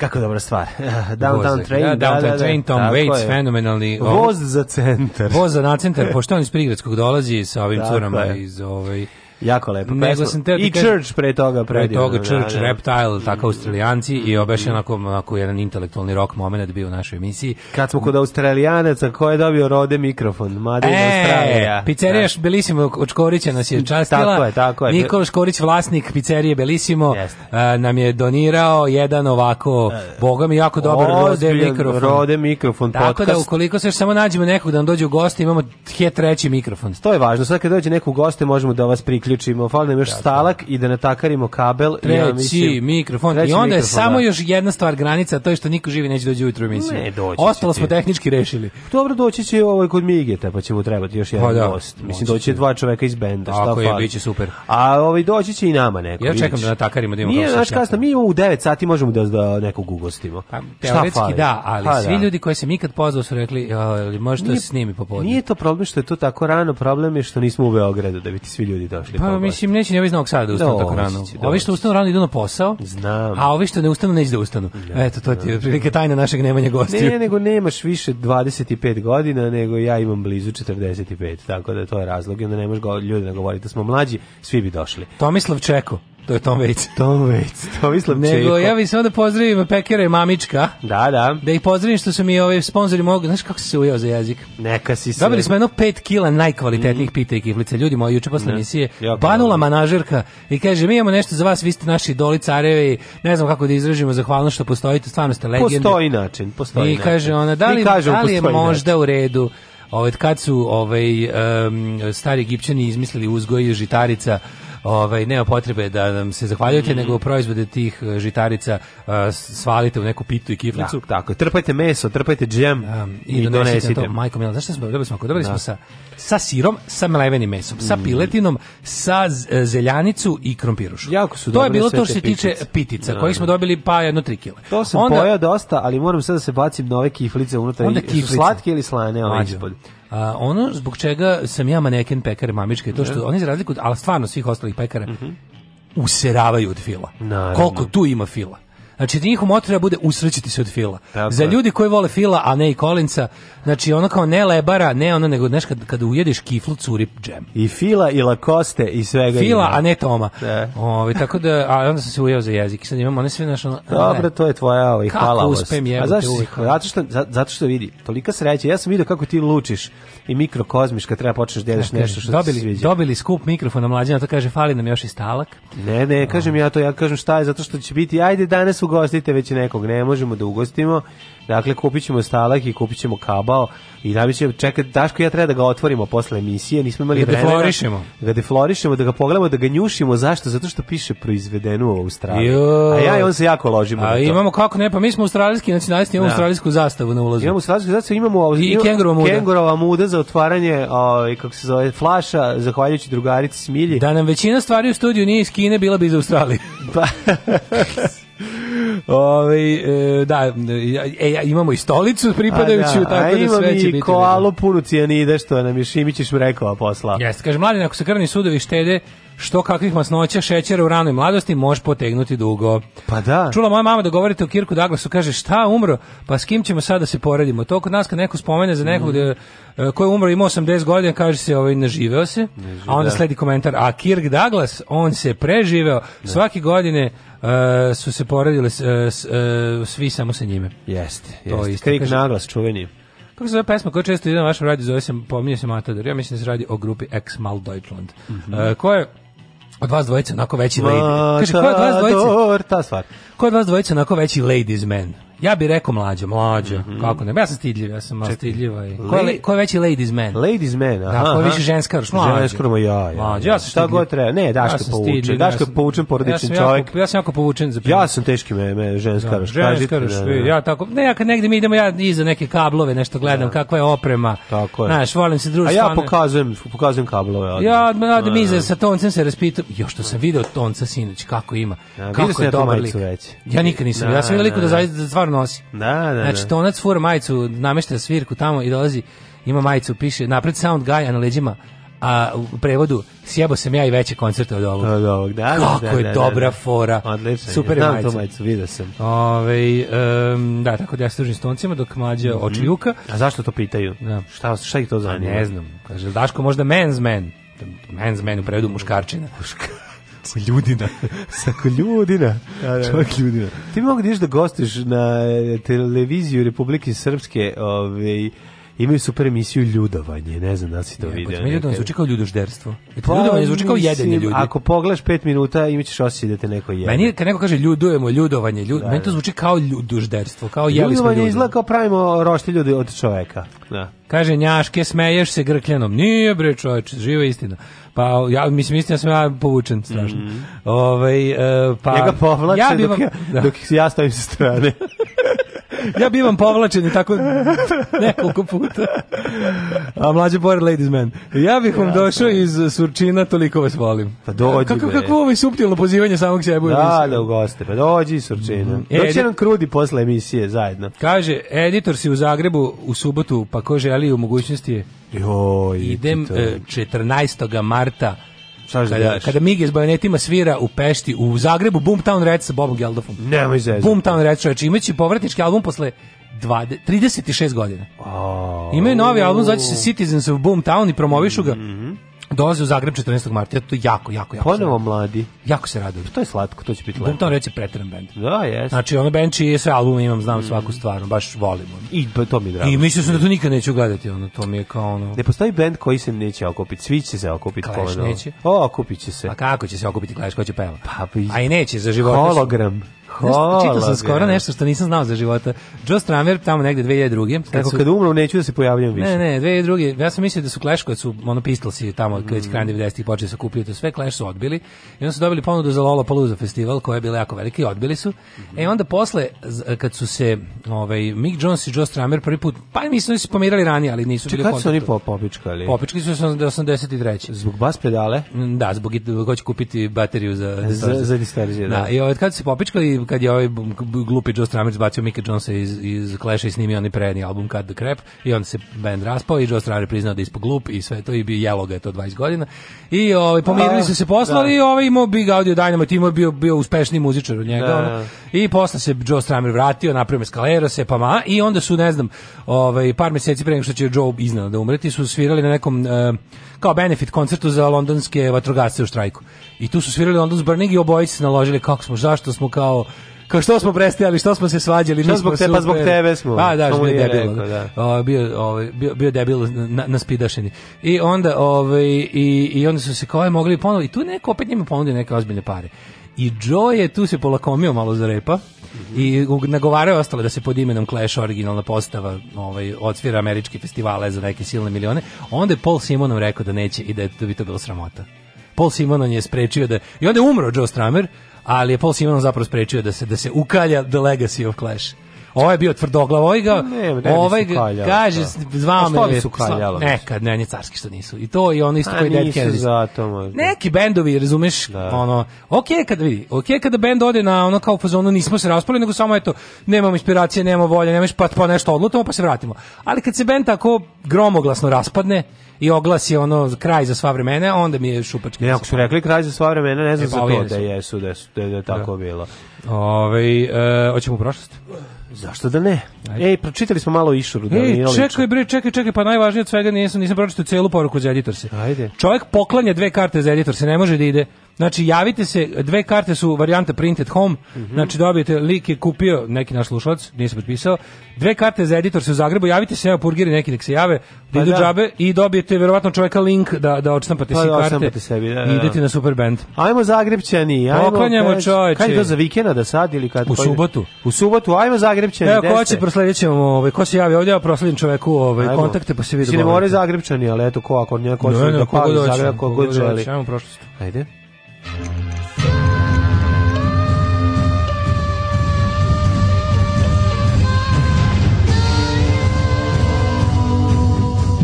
Kako dobra stvar. Downtown voza, train, da, downtown da, da, train, Tom Waits, fenomenalni. Voz za centar. Voz za na centar, pošto on iz Prigradskog dolazi sa ovim curama iz ovaj Jako lepo. Nego sam te I kaži, Church pre toga predivno. Pre toga da, Church, da, da. Reptile, tako Australijanci i obaš onako, onako jedan intelektualni rock moment bio u našoj emisiji. Kad smo kod Australijanaca, ko je dobio rode mikrofon? Mada e, Australija. Pizzerija da. Belisimo od Škorića nas je častila. Tako je, tako je. Nikola Škorić, vlasnik pizzerije Belisimo, yes. E, nam je donirao jedan ovako, boga mi, jako dobar rode mikrofon. Rode mikrofon podcast. Tako da, ukoliko se samo nađemo nekog da nam dođe u goste, imamo je treći mikrofon. To je važno. Sad kad dođe neko u goste, možemo da vas priključimo uključimo, fali nam još Tako. stalak i da natakarimo kabel. Treći ja mislim, mikrofon. Treći I onda mikrofon, je samo da. još jedna stvar granica, to je što niko živi neće dođi ujutru emisiju. Ne, doći Ostalo smo tehnički rešili. Dobro, doći će ovaj kod Migeta, pa će mu trebati još jedan pa da, gost. Mislim, doći će dva čoveka iz benda, šta fali. je, biće super. A ovaj, doći će i nama neko. Ja čekam da natakarimo da imamo Nije, naš kasno, mi u 9 sati, možemo da, da nekog ugostimo. Pa, teoretski da, ali pa svi da. ljudi koji se mi kad pozvao su rekli, e, možete da snimi popodne. Nije to problem što je to tako rano, problem je što nismo u Beogradu da bi ti svi ljudi došli. Pa mislim neće ni ovi iz Novog Sada da ustanu da, tako rano. Ovi što ustanu rano idu na posao. Znam. A ovi što ne ustanu neće da ustanu. Ja, Eto to ti je da. prilike tajna našeg nemanja gostiju. Ne, nego nemaš više 25 godina, nego ja imam blizu 45. Tako da to je razlog i onda nemaš ljudi da govorite da smo mlađi, svi bi došli. Tomislav Čeko. To je Tom Waits. Tom Waits, Tomislav Nego, Čeho. ja bih samo da pozdravim pekere mamička. Da, da. Da ih pozdravim što su mi ovi sponzori mogu, znaš kako si se ujao za jezik? Neka si se. Dobili smo jedno 5 kila najkvalitetnijih mm. pita i kiflice. Ljudi moji, juče posle da. emisije, banula manažerka i kaže, mi imamo nešto za vas, vi ste naši idoli carevi, ne znam kako da izražimo zahvalnost što postojite, stvarno ste legende. Postoji način, postoji I način. kaže ona, da li, da li je možda način. u redu ovaj, kad su ovaj, um, stari egipćani izmislili uzgoj žitarica ovaj, nema potrebe da nam se zahvaljujete, mm. nego proizvode tih e, žitarica uh, svalite u neku pitu i kiflicu. Da, tako, trpajte meso, trpajte džem um, i, i donesite. To, majko, mila, znaš smo, dobili smo, dobili smo da. sa, sa sirom, sa mlevenim mesom, sa mm. piletinom, sa e, zeljanicu i krompirušu. Jako su to je bilo to što se tiče pitica, da, kojih smo dobili pa jedno 3 kg. To sam onda, dosta, ali moram sad da se bacim nove kiflice unutra. Onda kiflice. slatke ili slane? Ovaj ispod. A, ono zbog čega sam ja maneken pekare mamičke, to što ne. Da. oni za razliku, ali stvarno svih ostalih pekara, mm -hmm. useravaju od fila. Naravno. Koliko tu ima fila. Znači, da njihov motor treba bude usrećiti se od Fila. Tako Za ljudi koji vole Fila, a ne i Kolinca, znači ono kao ne lebara, ne ono, nego, znaš, kad, kad ujediš kiflu, curi džem. I Fila, i Lakoste, i svega Fila, ima. a ne Toma. Da. Ove, tako da, a onda sam se ujeo za jezik. sad imam one sve naš... Dobro, to je tvoja ovaj, kako hvala. Kako uspem jebati zašto, uvijek? Zato što, zato što vidi, tolika sreća. Ja sam vidio kako ti lučiš i mikrokozmiš kad treba počneš da deliš znači, nešto što dobili, ti se sviđa. Dobili skup mikrofona mlađina, to kaže, fali nam još i stalak. Ne, ne, kažem ja to, ja kažem šta je, zato što će biti, ajde danas u ugostite već nekog, ne možemo da ugostimo. Dakle, kupit ćemo stalak i kupit ćemo kabao i da bi će čekati, Daško ja treba da ga otvorimo posle emisije, nismo imali da vremena. Da deflorišemo. Da ga deflorišemo, da ga pogledamo, da ga njušimo. Zašto? Zato što piše proizvedeno u Australiji. Jo. A ja i on se jako ložimo. A imamo kako ne, pa mi smo australijski nacionalisti, imamo da. australijsku zastavu na ulazu. Imamo australijsku zastavu, imamo i kengurova muda. Kengurova muda za otvaranje, ovaj kako se zove, flaša, zahvaljujući drugarici Smilji. Da nam većina stvari u studiju nije iz Kine, bila bi iz Australije. pa Ove, ovaj, da, e, imamo i stolicu pripadajuću, da, tako a da sve će biti. koalu punu cijanide, što nam je Šimić i Šmrekova posla. Jeste, kaže, mladin, ako se krvni sudovi štede, što kakvih masnoća šećera u ranoj mladosti može potegnuti dugo. Pa da. Čula moja mama da govorite o Kirku Douglasu, kaže šta umro, pa s kim ćemo sada da se poredimo? To kod nas kad neko spomene za nekog mm. da, e, koji umro ima 80 godina, kaže se ovaj naživeo se, ne a onda da. sledi komentar, a Kirk Douglas, on se preživeo, da. svake godine uh, su se poredile uh, uh, e, svi samo sa njime. Jeste, jeste. Kirk Douglas, čuveni. Kako se zove pesma koja često ide na vašem radiju, zove se, pominje se Matador, ja mislim da se radi o grupi Ex Mal Deutschland, mm -hmm. koja od vas dvojice onako veći lady. Kaže, ko od vas dvojice? Ta stvar. Ko od vas dvojice onako veći ladies man? Ja bih rekao mlađa, mlađa. Mm -hmm. Kako ne? Ja sam stidljiv, ja sam malo stidljiva. I... Ko, je, ko je veći ladies man? Ladies man, da, aha. Da, ko je više ženska, još mlađa. Ženska, ja, ja. Mlađa, ja sam Šta god treba. Ne, daš ja te povučen, daš te povučen porodični ja čovjek. ja sam jako poučen za primjer. Ja sam teški me, me ženska, da, ženska, da, da, da, ja tako. Ne, ja kad negde mi idemo, ja iza neke kablove nešto gledam, da. kakva je oprema. Tako je. Znaš, volim se družiti. A ja pokazujem, pokazujem kablove. Ja, Ja, da, mi za sa toncem se raspitam. Jo, što sam video tonca sinoć, kako ima. Kako je dobar lik. Ja nikad nisam. Ja sam vidio da zaista nosi. Da, da, da. Znači, tonac fura majicu, namešta svirku tamo i dolazi, ima majicu, piše napred sound guy, a na leđima a u prevodu sjebo sam ja i veće koncerte od ovog. Od ovog, da, da Kako da, da, je da, dobra da. fora. Odlično. Super je majica. majicu, vidio sam. Ove, um, da, tako da ja se s toncima dok mlađa mm -hmm. očljuka. A zašto to pitaju? Da. Šta, šta ih to pa zanima? A ne znam. Kaže, Daško možda men's man. Men's man u prevodu muškarčina. Muškarčina. Ljudina. Sa Ljudina. Da, da, da. Čovjek Ljudina. Ti mogu da gostiš na e, televiziju Republike Srpske, ovaj, imaju super emisiju ljudovanje, ne znam da si to vidio. E, pa, ljudovanje zvuči kao ljudožderstvo. Pa, ljudovanje zvuči kao jedenje ljudi. Ako pogledaš 5 minuta, imaćeš osjećaj da te neko jede. Meni kad neko kaže ljudujemo, ljudovanje, ljud, da, meni to da. zvuči kao ljudožderstvo, kao jeli smo ljudo. Ljudovanje izgleda kao pravimo rošti ljudi od čoveka. Da. Kaže njaške, smeješ se grkljenom. Nije bre čoveče, živa istina. Pa ja mislim mislim da sam ja povučen strašno. Mm. Ovaj e, pa ja ga ja da. dok, ja, dok ja stavim sa strane. ja bivam povlačen tako nekoliko puta. A mlađe pored ladies man. Ja bih vam ja, došao da. iz Surčina, toliko vas volim. Pa dođi kako, bre. Kako ovo ovaj je suptilno pozivanje samog sebe Da, da, u goste. Pa dođi iz Surčina. Mm. Doći nam krudi posle emisije zajedno. Kaže, editor si u Zagrebu u subotu, pa ko želi u mogućnosti je. Joj, Idem 14. E, marta Da kada, kada Migi s bajonetima svira u Pešti, u Zagrebu, Boomtown Red sa Bobom Geldofom. Nemoj zezati. Boomtown Red, čovječ, imaći povratnički album posle 20, 36 godina. Oh. Imaju novi album, zove se Citizens of Boomtown i promovišu ga. Mm -hmm dolaze u Zagreb 14. marta, to jako, jako, jako. Ponovo mladi. Jako se raduju. Pa to je slatko, to će biti lepo. Boomtown reći pretran band. Da, jes. Znači, ono band čiji sve albume imam, znam mm. svaku stvar, baš volim. Ono. I pa, to mi je drago. I mislio sam da to nikad neću gledati, ono, to mi je kao ono... Ne postoji band koji se neće okupiti, svi će se okupiti. Clash neće. O, okupit će se. A kako će se okupiti Clash, ko će peva? Pa, pa, A i neće, za život. Hologram. Su... Hvala. Čitao sam skoro nešto što nisam znao za života. Joe Stramer tamo negde 2002. Kako su... kad umro neću da se pojavljam više. Ne, ne, 2002. Ja sam mislio da su Clash kad su ono tamo mm. kad krajem 90-ih počeli sa da kupili to sve Clash su odbili i onda su dobili ponudu za Lollapalooza festival koja je bila jako velika i odbili su. Mm -hmm. E onda posle kad su se ovaj Mick Jones i Joe Stramer prvi put pa mislim da su pomirali ranije, ali nisu Če, bili kontaktu. Čekaj, su oni po, popičkali? Popičkali su 83. Zbog bas pedale? Mm, da, zbog ko će kupiti bateriju za, za, za, za da, da, i ovaj, kad su se popičkali je, kad je ovaj glupi Joe Strummer zbacio Mika Jonesa iz, iz Clash-a i snimio onaj predni album Cut the Crap i on se band raspao i Joe Strummer priznao da je ispog glup i sve to i bi jelo ga je to 20 godina. I ovaj, pomirili su se poslali da. i ovaj imao Big Audio Dynamite, imao bio, bio uspešni muzičar od njega. Da. Ono. I posle se Joe Strummer vratio, napravio skalera se, pa ma, i onda su, ne znam, ovaj, par meseci pre nego što će Joe iznad da umreti, su svirali na nekom... Uh, kao benefit koncertu za londonske vatrogasce u štrajku. I tu su svirali London's Burning i obojice se naložili kako smo, zašto smo kao kao što smo prestajali, što smo se svađali, što mi zbog smo tebe, pa zbog tebe smo. A, pa da, što je debilo. Rekao, da. O, bio, o, bio, bio debil na, na spidašeni. I onda, ovaj i, i onda su se kao mogli ponovno, i tu neko opet njima ponudio neke ozbiljne pare. I Joe je tu se polakomio malo za repa i nagovarao ostale da se pod imenom Clash originalna postava ovaj, odsvira američki festivale za neke silne milione. Onda je Paul Simonom rekao da neće i da, je, da bi to bilo sramota. Paul Simonon je sprečio da... I onda je umro Joe Stramer, ali je Paul Simonon zapravo sprečio da se, da se ukalja The Legacy of Clash. Ovaj bio tvrdoglav, ovaj ga, ne, ne, ovaj ga, kaže, da. zvao me. Ostali su kaljalo. Nekad, ne, ne, carski što nisu. I to i oni isto koji Dead Kennedys. Zato, možda. Neki bendovi, razumeš, da. ono, ok, kad vidi, ok, kad bend ode na ono kao fazonu, nismo se raspali, nego samo eto, nemamo inspiracije, nemamo volje, nemaš pa, pa nešto odlutamo, pa se vratimo. Ali kad se bend tako gromoglasno raspadne, i oglasi ono kraj za sva vremena, onda mi je šupački. Ne, ako su rekli kraj za sva vremena, ne znam e, pa, za to da jesu, da, su, da, je da. tako da. bilo. Ove, e, hoćemo u prošlost? Zašto da ne? Ajde. Ej, pročitali smo malo Išuru. Da Ej, čekaj bre, čekaj, čekaj, pa najvažnije od svega nisam, nisam pročitao celu poruku za editorse. Ajde. Čovjek poklanja dve karte za editorse, ne može da ide. Znači, javite se, dve karte su varijanta printed home, mm -hmm. znači dobijete, lik je kupio, neki naš slušalac, nije se potpisao, dve karte za editor se u Zagrebu, javite se, evo purgiri neki nek se jave, pa idu da. džabe i dobijete verovatno čoveka link da, da odštampate pa, si da karte sebi, da, da. i da. idete na super band. Ajmo Zagrebčani, ajmo. Poklanjamo čoveče. Kad je to za vikenda da sad ili kad? U subotu. U subotu, ajmo Zagrebčani. Evo, ko će prosledećemo, ovaj, ko se javi ovdje, ja prosledim čoveku ovaj, ajmo. kontakte pa se vidi. Ne more Zagrebčani, ali eto ko, ako neko hoće da pali Zagreb, ko god želi. Ajmo prošlost. Ajde.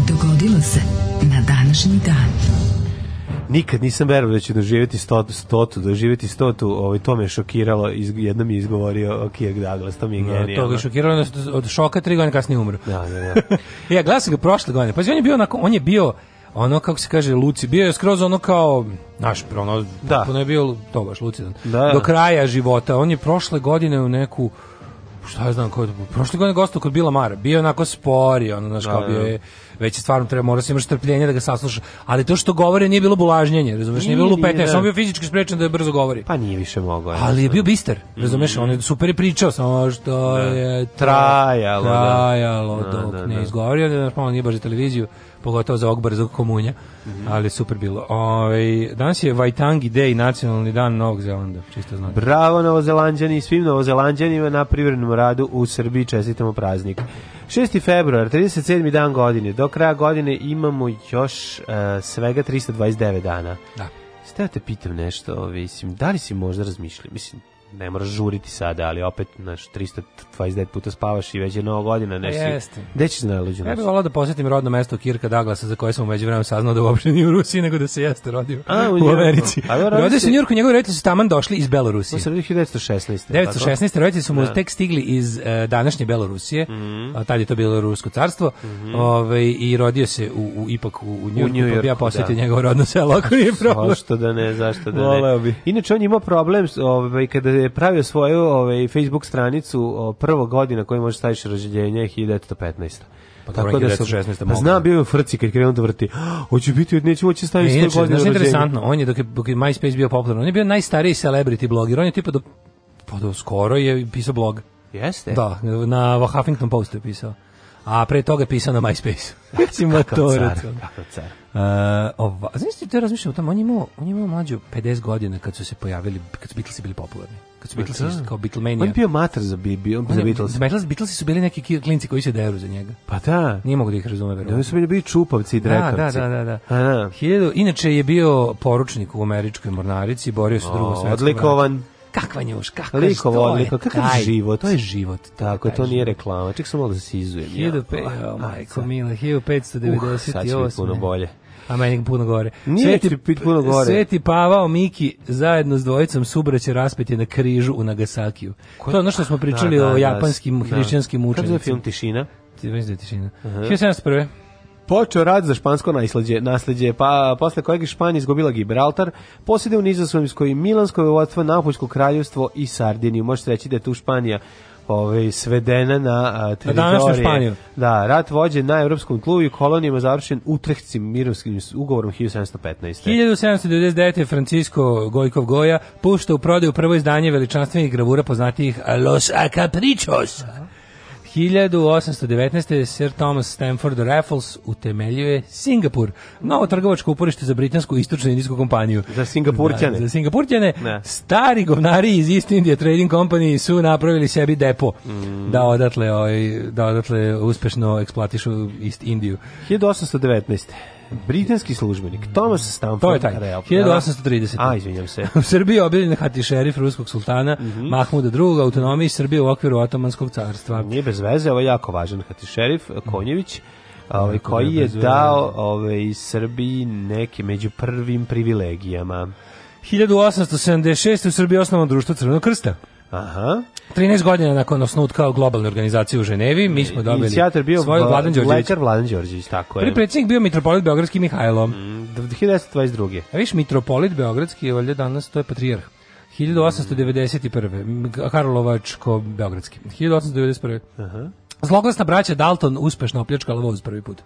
Dogodilo se na današnji dan nikad nisam verovao da ću doživjeti stotu, stotu doživjeti stotu, ovaj, to me je šokiralo, iz, jedno mi je izgovorio Kirk Douglas, to mi je da, genijalno. No, to je šokiralo, od šoka tri godine kasnije umro. Da, da, da. ja, glasam ga prošle godine, pa on je bio, onako, on je bio ono kako se kaže luci bio je skroz ono kao naš ono da. je bio to baš lucidan da. do kraja života on je prošle godine u neku šta ja znam kod prošle godine gostao kod Bila Mara bio onako spori ono znaš da, kao bio da. je već je stvarno treba mora se da imaš strpljenje da ga sasluša ali to što govore nije bilo bulažnjenje razumeš nije, bilo lupetanje samo bio fizički sprečen da je brzo govori pa nije više mogao ali je bio bister razumeš mm. on je super je pričao samo što da. je trajalo trajalo da. dok da, ne izgovorio da, pa on nije baš za televiziju pogotovo za ovog brzog komunja, mm -hmm. ali super bilo. Ove, ovaj, danas je Vajtangi Day, nacionalni dan Novog Zelanda, čisto znate. Bravo Novozelanđani i svim Novozelanđanima na privrednom radu u Srbiji čestitamo praznik. 6. februar, 37. dan godine, do kraja godine imamo još uh, svega 329 dana. Da. Sada te pitam nešto, mislim, da li si možda razmišljao, mislim, ne moraš žuriti sada, ali opet naš 329 puta spavaš i već je nova godina, nešto. Jeste. Gde ćeš da na luđu Ja bih volao da posetim rodno mesto Kirka Daglasa za koje sam umeđu vremenu saznao da uopšte nije u Rusiji, nego da se jeste rodio A, u, u Americi. A, rodio se u Njurku, njegovi roditelji su taman došli iz Belorusije. To 1916. 1916. Roditelji su mu da. tek stigli iz uh, današnje Belorusije, mm -hmm. tad je to bilo Rusko carstvo, mm -hmm. ove, ovaj, i rodio se u, u ipak u, u Njurku, u Njurku, pa bi ja da. posjetio njegovo rodno selo, ako nije problem. Zašto da ne, zašto da ne. Inače, on ima problem ovaj, kada je pravio svoju ovaj, Facebook stranicu o, prvo godina koju možeš staviš rođenje 1915. Pa tako da se 16. Pa znam bio je frci kad krenuo da vrti. Hoće biti neće moći da staviti ne, što godine. Ne, interesantno, on je dok je, dok je MySpace bio popularan, on je bio najstariji celebrity blogger, On je tipa do pa do skoro je pisao blog. Jeste? Da, na Huffington Postu je pisao. A pre toga je pisao na MySpace. Recimo to, recimo. Kako car. Uh, ova, znaš ti, to razmišljam o tom, on je imao, on je imao mlađu 50 godina kad su se pojavili, kad su Beatlesi bili popularni kad su Beatlesi da, kao Beatlemania. On bio mater za, bi, on, za Beatles. Beatles, Beatlesi su bili neki klinci koji se deru za njega. Pa da. Nije mogu da ih razume, verovatno. Da, su bili bili čupavci i da, da, dretovci. Da, da, da. da. A, da. Hiljadu, inače je bio poručnik u američkoj mornarici, borio se u drugom svetskom Odlikovan. Kakva njuš, kakva Likovo, odliko, kakav taj, život. To je život. Tako, taj to nije reklama. Ček sam malo da se izujem. 1500, ja. majko, mila, 1598. Uh, sad će mi puno bolje a meni puno gore. sveti, pit puno gore. Sveti Pavao Miki zajedno s dvojicom subraće raspeti na križu u Nagasakiju. Kod... To je ono što smo da, pričali da, da, o japanskim da, hrišćanskim učenicima. Kako je film Tišina? Da Tišina. Uh -huh. 1701 počeo rad za špansko nasleđe, nasleđe pa posle kojeg je Španija izgubila Gibraltar, posjede u Nizozemskoj, Milanskoj, Vatvo, Napoljsko kraljevstvo i Sardiniju. Možete reći da je tu Španija Pa, ovaj, svedena na a, teritorije. Da, rat vođen na evropskom tlu i kolonijama završen Utrehcim mirovskim ugovorom 1715. 1799. Francisco Gojkov Goja pušta u prodaju prvo izdanje veličanstvenih gravura poznatijih Los Acaprichos. Aha 1819. Sir Thomas Stamford Raffles utemeljuje Singapur. Novo trgovačko uporište za britansku istočnu indijsku kompaniju. Za Singapurćane. Da, za Singapurćane. Ne. Stari govnari iz East India Trading Company su napravili sebi depo mm. da odatle, ovaj, da odatle uspešno eksploatišu East Indiju. 1819. Britanski službenik Thomas Stamford To je taj, Rel, 1830. Da? A, izvinjam se. u Srbiji je obiljen hati šerif ruskog sultana mm -hmm. Mahmuda II. autonomiji Srbije u okviru Otomanskog carstva. Nije bez veze, ovo je jako važan hati šerif eh, Konjević. Mhm. Ovaj, koji je dao ovaj, Srbiji neke među prvim privilegijama. 1876. u Srbiji osnovano društvo Crvenog krsta. Aha. 13 godina nakon osnutka globalne organizacije u Ženevi, mi smo dobili Inicijator bio svoju Vladan Đorđević. Lekar Vladan Đorđević, tako je. Prvi predsjednik bio mitropolit Beogradski Mihajlo. Mm, 1922. A viš, mitropolit Beogradski je valjda danas, to je patrijarh. 1891. Karlovačko Beogradski. 1891. Aha. Zloglasna braća Dalton uspešno opljačkala voz prvi put.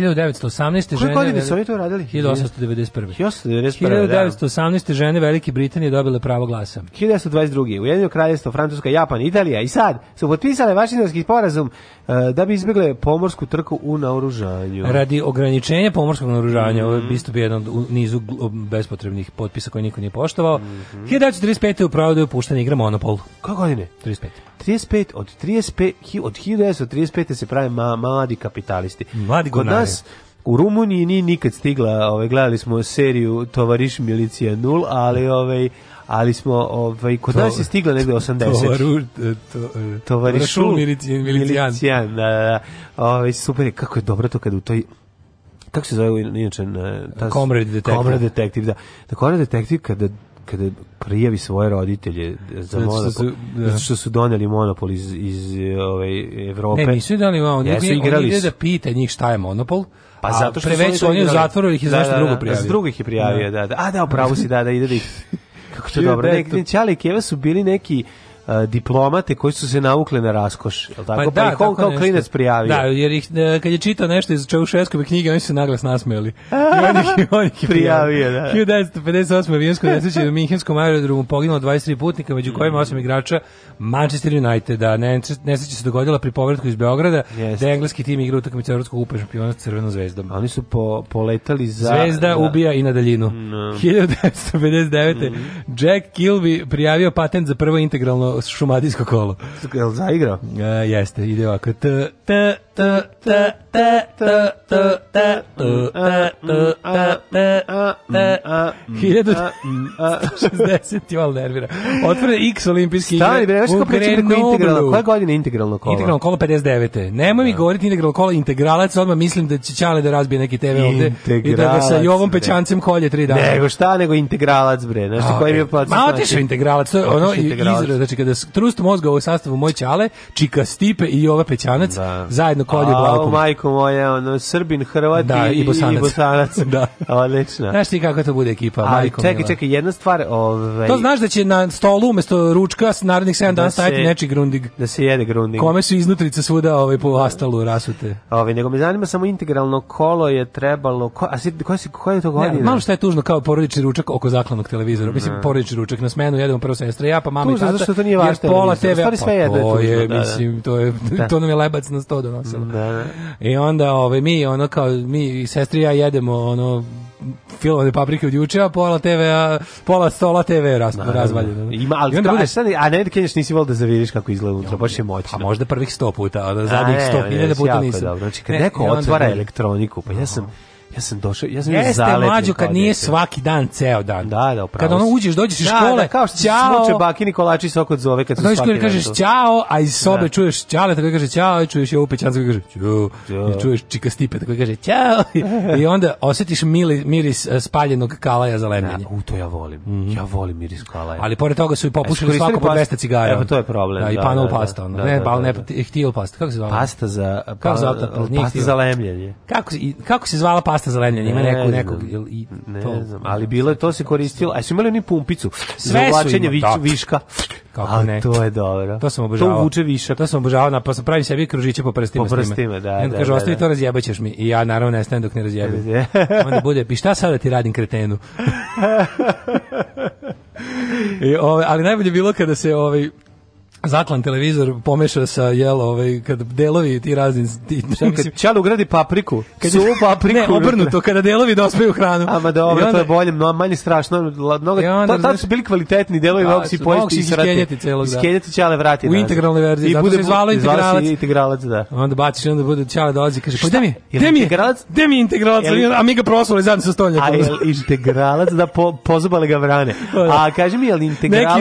1918. Koje godine su oni to radili? 1891. 1891. 1918. Da. žene Velike Britanije dobile pravo glasa. 1922. Ujedinjeno kraljevstvo Francuska, Japan, Italija i sad su potpisale Vašingtonski sporazum E, da bi izbjegle pomorsku trku u naoružanju. Radi ograničenja pomorskog naoružanja, mm -hmm. ovo je mhm. isto jedan od nizu bespotrebnih potpisa koji niko nije poštovao. Mm -hmm. 1935. u pravdu je puštena igra Monopol. Kako godine? 35. 35 od 35 od 1935 se prave ma, mladi kapitalisti. Mladi Kod nas u Rumuniji ni nikad stigla, ovaj gledali smo seriju Tovariš milicija 0, ali ovaj ali smo ovaj kod to, nas je stigla negde 80. Tovaru, to, tovarišu to, milicijan, milicijan. Da, da, da, Ovaj super je kako je dobro to kad u toj kako se zove inače eh, ta komrad detektiv. komrad detektiv, da. Da komrad detektiv kada kada prijavi svoje roditelje za zato što su, da. zato što su doneli monopol iz, iz ove ovaj, Evrope. Ne, nisu dali monopol, on, je, on ide da pita njih šta je monopol, pa zato što su oni u zatvoru da ih je da, nešto da, drugo da, prijavio. Da, drugo ih je prijavio, da, da. A da, upravo si, da, da ide da ih Kako to dobro. Ne, Čale i Keva su bili neki diplomate koji su se navukle na raskoš, je tako? Pa, pa da, ih on kao klinec prijavio. Da, jer ih, e, kad je čitao nešto iz Čaušeskove knjige, oni su se naglas nasmeli. I on ih, on ih prijavio. da. 1958. Vijensko nesreće u Minhenskom aerodromu poginulo 23 putnika, među kojima osam igrača Manchester Uniteda. Da, nesreća se dogodila pri povratku iz Beograda, yes. da engleski tim igra utakmicu Evropskog upa šampiona s Crvenom zvezdom. oni su po, poletali za... Zvezda da. ubija i na daljinu. No. 1959. Mm -hmm. Jack Kilby prijavio patent za prvo integralno šumadijsko kolo. Jel li zaigrao? E, jeste, ide ovako. T, t, 1060 val nervira. Otvore X olimpijski igre. Stani, da nešto kao pričam preko integralno. Koja godina je integralno kolo? Integralno kolo 59. Nemoj mi da. govoriti integralno kolo integralac, odmah mislim da će Čale da razbije neki TV ovde. I da ga sa Jovom Pećancem kolje tri dana. Nego šta, nego integralac, bre. Nešto koji mi je e, plaća. Ma otišao znači? integralac, to je ono izraz. Znači, kada trust mozga u sastavu moj Čale, Čika Stipe i Jova Pećanac, da. zajedno do kolje blago. A, majko moja, ono, Srbin, Hrvat da, i, i Bosanac. I Bosanac. da. Odlično. Znaš ti kako to bude ekipa, Ali, majko čekaj, mila. čekaj, jedna stvar. Ovaj... To znaš da će na stolu umesto ručka s narednih 7 da dana staviti neči grundig. Da se jede grundig. Kome su iznutrice svuda ovaj, po astalu rasute. Ovaj, nego me zanima samo integralno kolo je trebalo... Ko, a si, koja, si, koja je to godina? Ne, malo šta je tužno kao porodični ručak oko zaklanog televizora. Mislim, da. porodični ručak na smenu jedemo prvo sestra ja, pa mama i tata. Tužno, zašto to nije vaš televizor? Pola TV, pa, sve je, da, da. mislim, to, je, da. to nam je lebac na sto donosi desilo. Da, da. I onda ove ovaj, mi, ono kao, mi, sestri i ja jedemo, ono, filmove paprike od juče, a pola TV, a pola stola TV raz, razvaljeno. Ima, ali, onda bude... E, Stani, a ne da kenješ, nisi volio da zaviriš kako izgleda unutra, baš je moćno. Pa možda prvih sto puta, a da zadnjih sto hiljada puta nisam. Dobro. Znači, kad ne, neko otvara elektroniku, pa ja sam, Ja sam došao, ja sam Jeste zalepio. mlađo kad nije djece. svaki dan ceo dan. Da, da, upravo. Kad ono uđeš, dođeš iz škole, da, da, kao što ćao. Sluče baki Nikolači svako zove kad su svaki. Dođeš kažeš ćao, a iz da. sobe da. čuješ ćale, tako kaže ćao, i čuješ je opet ćao, kaže ćao. I čuješ čika stipe, tako kaže ćao. I onda osetiš mili, miris e, spaljenog kalaja za lemljenje. Da, u to ja volim. Mm -hmm. Ja volim miris kalaja. Ali pored toga su i popušili e, svako po 200 cigara. Evo to je problem. Da, i da, panel da, pasta, Ne, bal ne, htio pasta, kako se zvala? Pasta za kako pa- pasta za lemljenje. Kako kako se zvala pasta pasta za lemljenje, ima neku, nekog... I, ne to, znam, ali bilo je, to se koristilo. Aj su imali oni pumpicu za uvlačenje vič, viška. Kako A, ne? To je dobro. To sam obožavao. To vuče višak. To sam obožavao, pa sam pravim sebi kružiće po prstima. Po prstima, da. I da, kaže, da, ostavi da. to, razjebaćeš mi. I ja naravno stajem dok ne razjebim. onda bude, bi šta sad da ti radim kretenu? I, ove, ovaj, ali najbolje bilo kada se ovaj zaklan televizor pomeša sa jelo ovaj kad delovi ti razni ti šta čalo ugradi papriku kad su papriku ne obrnuto kada delovi dospeju da hranu a ma dobro onda, to je bolje no manje strašno mnogo to tad su bili kvalitetni delovi da, mogu si pojesti i srati celog da skeljeti čale vrati u integralnoj verziji i bude zvalo integralac integralac da onda baciš onda bude čale dolazi kaže pa gde mi gde mi integralac gde mi integralac a mi ga prosuli zadnje sa stolja a integralac da pozobale ga vrane da. a kaže mi je integralac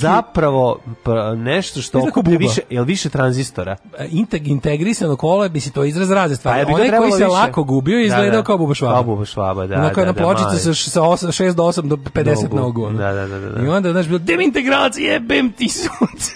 zapravo nešto što okuplje više, jel više tranzistora? E, integ, integrisano kolo bi se to izraz razne stvari. Pa, Onaj koji se više. lako gubio je da, izgledao da, da. kao buba švaba. Kao buba švaba, da. Onako da, jedna da, sa, sa 6 do 8 do 50 na ugu. Da, da, da, da, I onda, znaš, bilo, demintegracija, jebem ti sunce.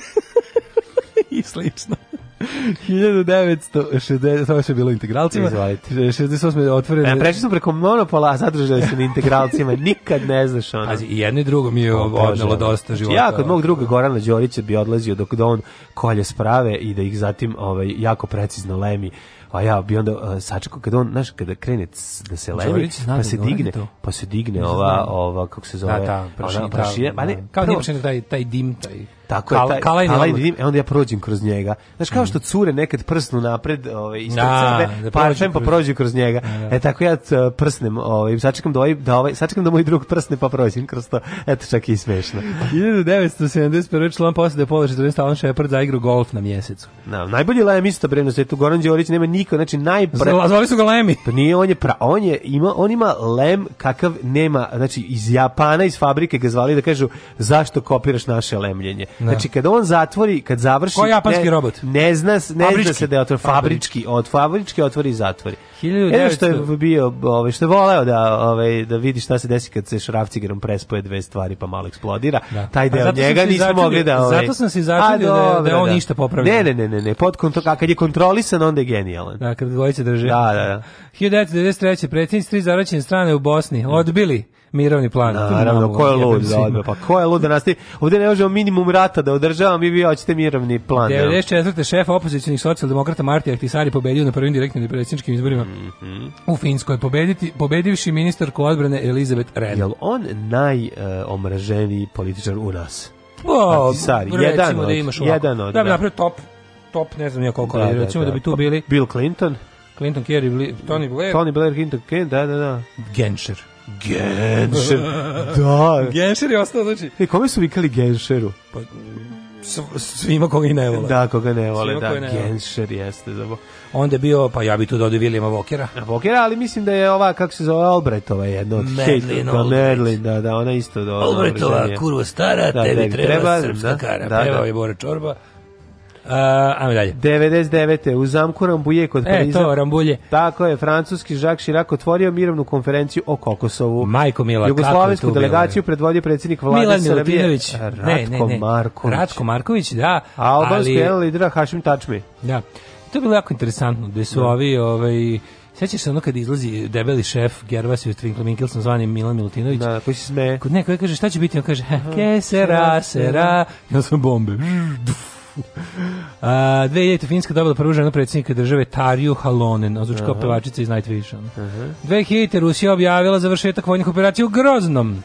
I slično. 1960, to je bilo integralcima. Izvolite. 68 je otvoreno. E, prešli smo preko monopola, a zadržali smo na integralcima. Nikad ne znaš ono. Pazi, i jedno i drugo mi je odnelo dosta znači, života. Ja kod mog druga Gorana Đorića bi odlazio dok da on kolje sprave i da ih zatim ovaj, jako precizno lemi a ja bi onda eh, sačekao kad on znaš kada krene da se levi pa, pa se digne pa se digne ova ova kako se da, zove da, ta, prašina, ona prašina, ta, kao prvo, prašina, taj taj dim taj Tako Kal, je, taj, kalajni, kalajni dim, e onda ja prođem kroz njega. Znaš, kao mm. što cure nekad prsnu napred ovaj, ispred sebe, da, da pa prođem pa prođem kroz njega. Da, da. E tako ja prsnem, ovaj, sačekam da, ovaj, da, ovaj, sačekam da moj drug prsne pa prođem kroz to. Eto, čak i smešno. 1971. član posade pola 14. Alan Shepard igru golf na mjesecu. Na, najbolji lajem isto bre na svetu, Goran Đorić nema niko, znači najpre... Zvali su ga Lemi. Pa nije, on je, pra, on je ima, on ima lem kakav nema, znači iz Japana, iz fabrike ga zvali da kažu zašto kopiraš naše lemljenje. Ne. Da. Znači kad on zatvori, kad završi Koji japanski ne, robot? Ne zna, ne fabrički. zna se da je otvor fabrički, od fabrički otvori i zatvori. 1900... Evo što je bio, ovaj što je voleo da ovaj da vidi šta se desi kad se šrafcigerom prespoje dve stvari pa malo eksplodira. Da. Taj deo njega nismo mogli da ovaj. Zato sam se začudio da, da, on da. ništa popravlja. Ne, ne, ne, ne, ne, pod kontrol, a kad je kontrolisan onda je genijalan. Da, kad dvojice drže. Da, da, da. 1993. predsjednici tri zaraćene strane u Bosni da. odbili mirovni plan. Naravno, ko je lud da pa ko je lud da nastavi. Ovde ne možemo minimum rata da održavam mi vi hoćete mirovni plan. 94. šef opozicionih socijaldemokrata Marti Ahtisari pobedio na prvim direktnim predsjedničkim izborima mm -hmm. u Finskoj, pobediti, pobedivši ministarku odbrane Elizabeth Rehn. Jel on najomraženiji e, uh, političar u nas? O, Ahtisari, jedan da od, da imaš ovako. jedan od. Da bi da. napravio top, top, ne znam ja koliko, da, da, recimo da, da bi tu bili... Bill Clinton? Clinton Kerry, Tony Blair. Tony Blair, Clinton Kerry, da, da, da. Genscher. Genšer. Da. Genšer je ostao, znači... E, kome su vikali Genšeru? Pa, svima koga i ne vole. Da, koga ne vole, svima da, ne Genšer vole. jeste. Zabo. Da Onda je bio, pa ja bi tu dodao da Vilijama Vokera. Vokera, ali mislim da je ova, kako se zove, Albrightova jedna od Medlin, da, Medlin, da, da, ona isto. Da, Albrightova, da, kurva stara, da, tebi, treba, treba srpska da, kara. Da, Pevao da. je ovaj Bore Čorba. Uh, ajmo dalje. 99. u zamku Rambulje kod Pariza. E, to, Rambulje. Tako je, francuski Žak Chirac otvorio mirovnu konferenciju o Kokosovu. Majko Mila, Jugoslovensku delegaciju bilo, predvodio predsjednik vlade Milan Milutinović. Ratko ne, ne, ne. Marković. Ratko Marković, da. A albanski ali... jedan lidera Hašim Tačmi. Da. To je bilo jako interesantno, gde su da. ovi, ovaj, Sećaš se ono kad izlazi debeli šef Gervas i Twinkle Minkelson zvani Milan Milutinović. Da, koji se sme. Kod neko kaže šta će biti, on kaže ke sera sera, ja sam da bombe. A, 2000. Finjska dobila prvu ženu predsjednika države Tariju Halonen, ozučka uh -huh. pevačica iz Nightvision. Uh -huh. 2000. Rusija objavila završetak vojnih operacija u Groznom.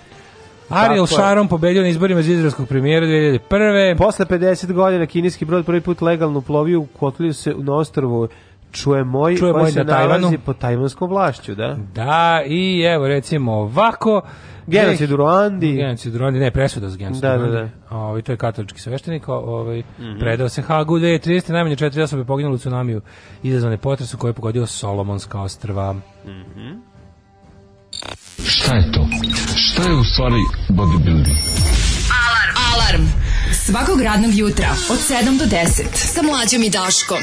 Ariel Sharon pobedio na izborima za izraelskog premijera 2001. Posle 50 godina kineski brod prvi put legalno plovio u kotliju se na ostrvu Čuje moj, Čuje se na nalazi Tajvanu. po tajvanskom vlašću, da? Da, i evo recimo ovako, Genocid u Ruandi. Genocid u Ruandi, ne, presuda za genocid da, u da, Ruandi. Da, da. Ovaj, to je katolički sveštenik, ovaj, mm -hmm. predao se Hagu 2030. Najmanje četiri osobe poginule u tsunamiju izazvane potresu koje je pogodio Solomonska ostrva. Mm -hmm. Šta je to? Šta je u stvari bodybuilding? Alarm! Alarm! Svakog radnog jutra od 7 do 10 sa mlađom i Daškom.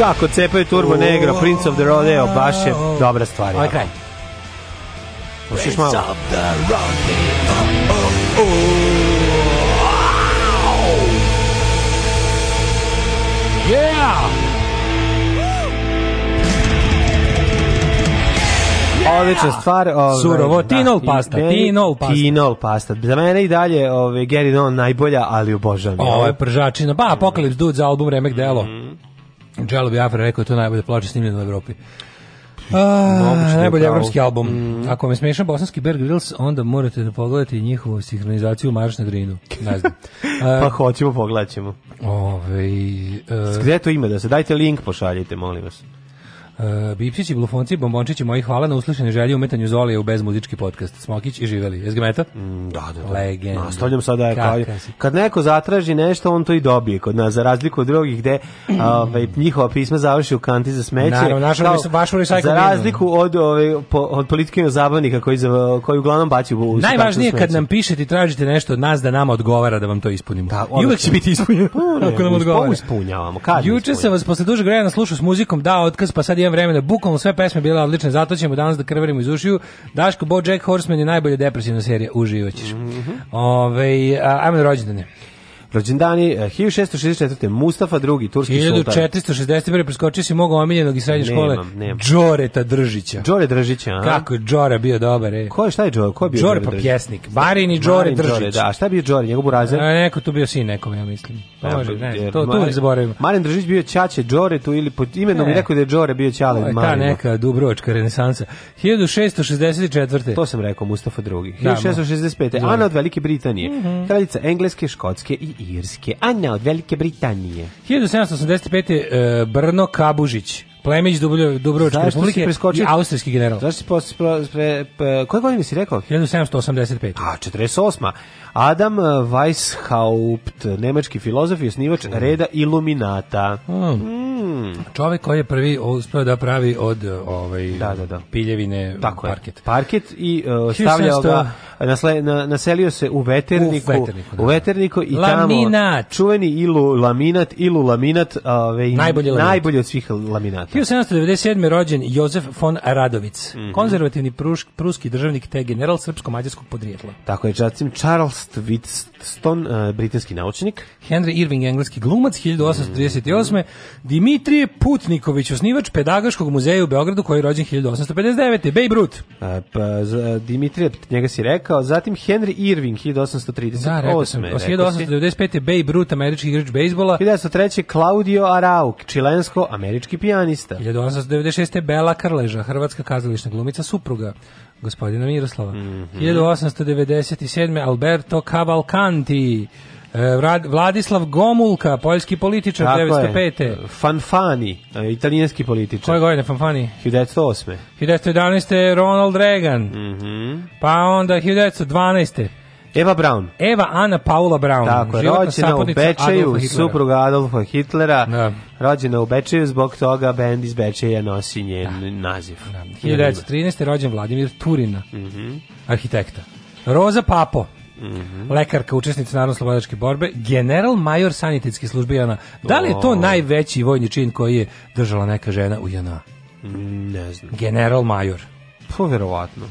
Kako cepaju Turbo Negro, oh. Prince of the Rodeo, baš je dobra stvar. Ovo ovaj je kraj. Ušiš malo. Prince of the Rodeo, oh, oh, oh. Yeah! Odlična stvar, ovaj surovo da, tinol pasta, tinol pasta. Tinol pasta. Za mene i dalje ove, ovaj, Gary Don najbolja, ali obožavam. Ovo je pržačina. Ba, Apocalypse Dude za album Remek Delo. Mm Jello Biafra rekao je to najbolje najbolja da snimljeno u Evropi. A, da najbolji evropski album. Mm. Ako me smiješan bosanski Bear Grylls, onda morate da pogledate njihovu sinhronizaciju Marš na Grinu. Ne znam. pa hoćemo, pogledat ćemo. Ove, uh, Gde to ima da se? Dajte link, pošaljite, molim vas. Uh, eh, Bipsići, Blufonci, Bombončići, moji hvala na uslišene želje umetanju Zolije u bezmuzički podcast. Smokić i Živeli. Jesi ga meta? Mm, da, da, da. Legenda. Nastavljam sada. Kao, kad neko zatraži nešto, on to i dobije kod nas, za razliku od drugih gde ove, ovaj, njihova pisma završi u kanti za smeće. Naravno, našo, kao, baš u Za razliku od, ove, ovaj, po, od politike zabavnika koji, za, koji uglavnom baci u Najvažnije kad nam pišete i tražite nešto od nas da nama odgovara da vam to ispunimo. Da, I uvek će biti ispunjeno. Pa ako nam pa odgovara. Juče sam vas posle dužeg vremena slušao s muzikom, da, otkaz, pa sad imam vremena, bukvalno sve pesme bile odlične, zato ćemo danas da krvarimo iz ušiju. Daško, Bo Jack Horseman je najbolja depresivna serija, uživaćeš. Mm -hmm. Ove, a, ajmo na rođendane. Rođendani 1664. Eh, Mustafa II, turski sultan. 1461. preskočio si mog omiljenog iz srednje škole nemam, Džoreta Držića. Đore Držića, a? Kako je Džora bio dobar, ej. Ko je, šta je Džore? Ko je bio Džore? Džore pa pjesnik. Barin i Džore Držić. Đore, da, a šta je bio Džore? Njegov burazer? A, e, neko tu bio sin nekom, ja mislim. E, može, pa, ne, znam, to, to uvijek zaboravimo. Marin Držić bio Ćaće Džore tu ili pod imenom mi neko e. da je Džore bio Ćale Marin. Ta neka Dubrovačka renesansa. 1664. To sam rekao Mustafa II. 1665. Da, Ana od Velike Britanije, mhm. kraljica Engleske, Škotske i Irske, a ne od Velike Britanije. 1785. E, Brno Kabužić, plemić Dubrovačke republike i austrijski general. Zašto si posto, pre, pre, koje godine si rekao? 1785. A, 48. Adam e, Weishaupt, nemački filozof i osnivač mm. reda Iluminata. Mm. mm. Hmm. Čovek koji je prvi uspeo da pravi od e, ovaj da, da, da. piljevine Tako parket. Je. Parket i uh, stavljao ga nasle, na, naselio se u veterniku, u veterniku, da. u da. veterniku i laminat. tamo čuveni ilu laminat, ilu laminat, ovaj najbolji, najbolji od svih laminata. 1797. rođen Jozef von Radovic, mm -hmm. konzervativni pruš, pruski državnik te general srpsko-mađarskog podrijetla. Tako je, čacim Charles Whitstone, uh, britanski naučnik. Henry Irving, engleski glumac, 1838. Mm -hmm. Dimitri Dimitrije Putniković, osnivač Pedagoškog muzeja u Beogradu koji je rođen 1859. Babe Ruth. E, pa, za, e, Dimitrije, njega si rekao. Zatim Henry Irving, 1838. Da, rekao sam. 1895. Babe Ruth, američki igrač bejsbola. 1903. Claudio Arauk, čilensko-američki pijanista. 1896. Bela Karleža, hrvatska kazališna glumica supruga gospodina Miroslava. Mm -hmm. 1897. Alberto Cavalcanti, E, Vladislav Gomulka, poljski političar, Tako 905. Je. Fanfani, e, italijanski političar. Koje godine Fanfani? 1908. 1911. Ronald Reagan. Mm -hmm. Pa onda 1912. Eva Braun. Eva Ana Paula Braun. Tako, Životna rođena u Bečeju, supruga Adolfa Hitlera. Da. Rođena u Bečeju, zbog toga bend iz Bečeja nosi njen da. naziv. Da. 1913. rođen Vladimir Turina, mm -hmm. arhitekta. Roza Papo. -hmm. Lekarka, učesnica narodno-slobodačke borbe, general major sanitetske službe JNA. Da li je to najveći vojni čin koji je držala neka žena u JNA? ne znam. General major. Pa verovatno.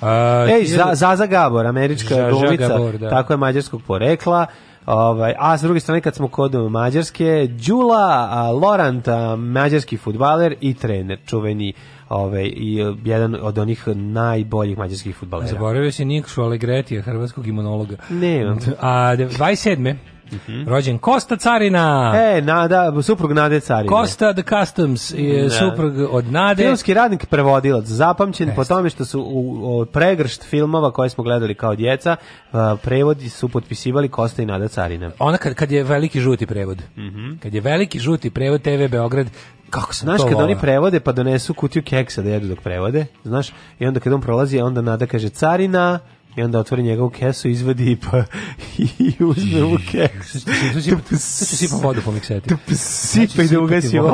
A, Ej, za, Zaza Gabor, američka glumica, da. tako je mađarskog porekla. Ovaj, a s druge strane kad smo kod Mađarske, Đula, Lorant, mađarski futbaler i trener, čuveni ovaj, i e, jedan od onih najboljih mađarskih futbalera. Zaboravio si Nikšu Alegretija, hrvatskog imunologa. Ne. A 27. -hmm. Rođen Kosta Carina. E, Nada, suprug Nade Carina. Kosta the Customs je da. suprug od Nade. Filmski radnik prevodilac, zapamćen Jeste. po tome što su u, u pregršt filmova koje smo gledali kao djeca, a, prevodi su potpisivali Kosta i Nada Carina. Ona kad, kad je veliki žuti prevod. Mm -hmm. Kad je veliki žuti prevod TV Beograd, kako sam Znaš kad oni prevode pa donesu kutiju keksa da jedu dok prevode, znaš, i onda kad on prolazi, onda Nada kaže Carina, i onda otvori njegovu kesu, izvadi pa i uzme u kesu. Sada sipa vodu po mikseti. Znači, sipa i da ugasi.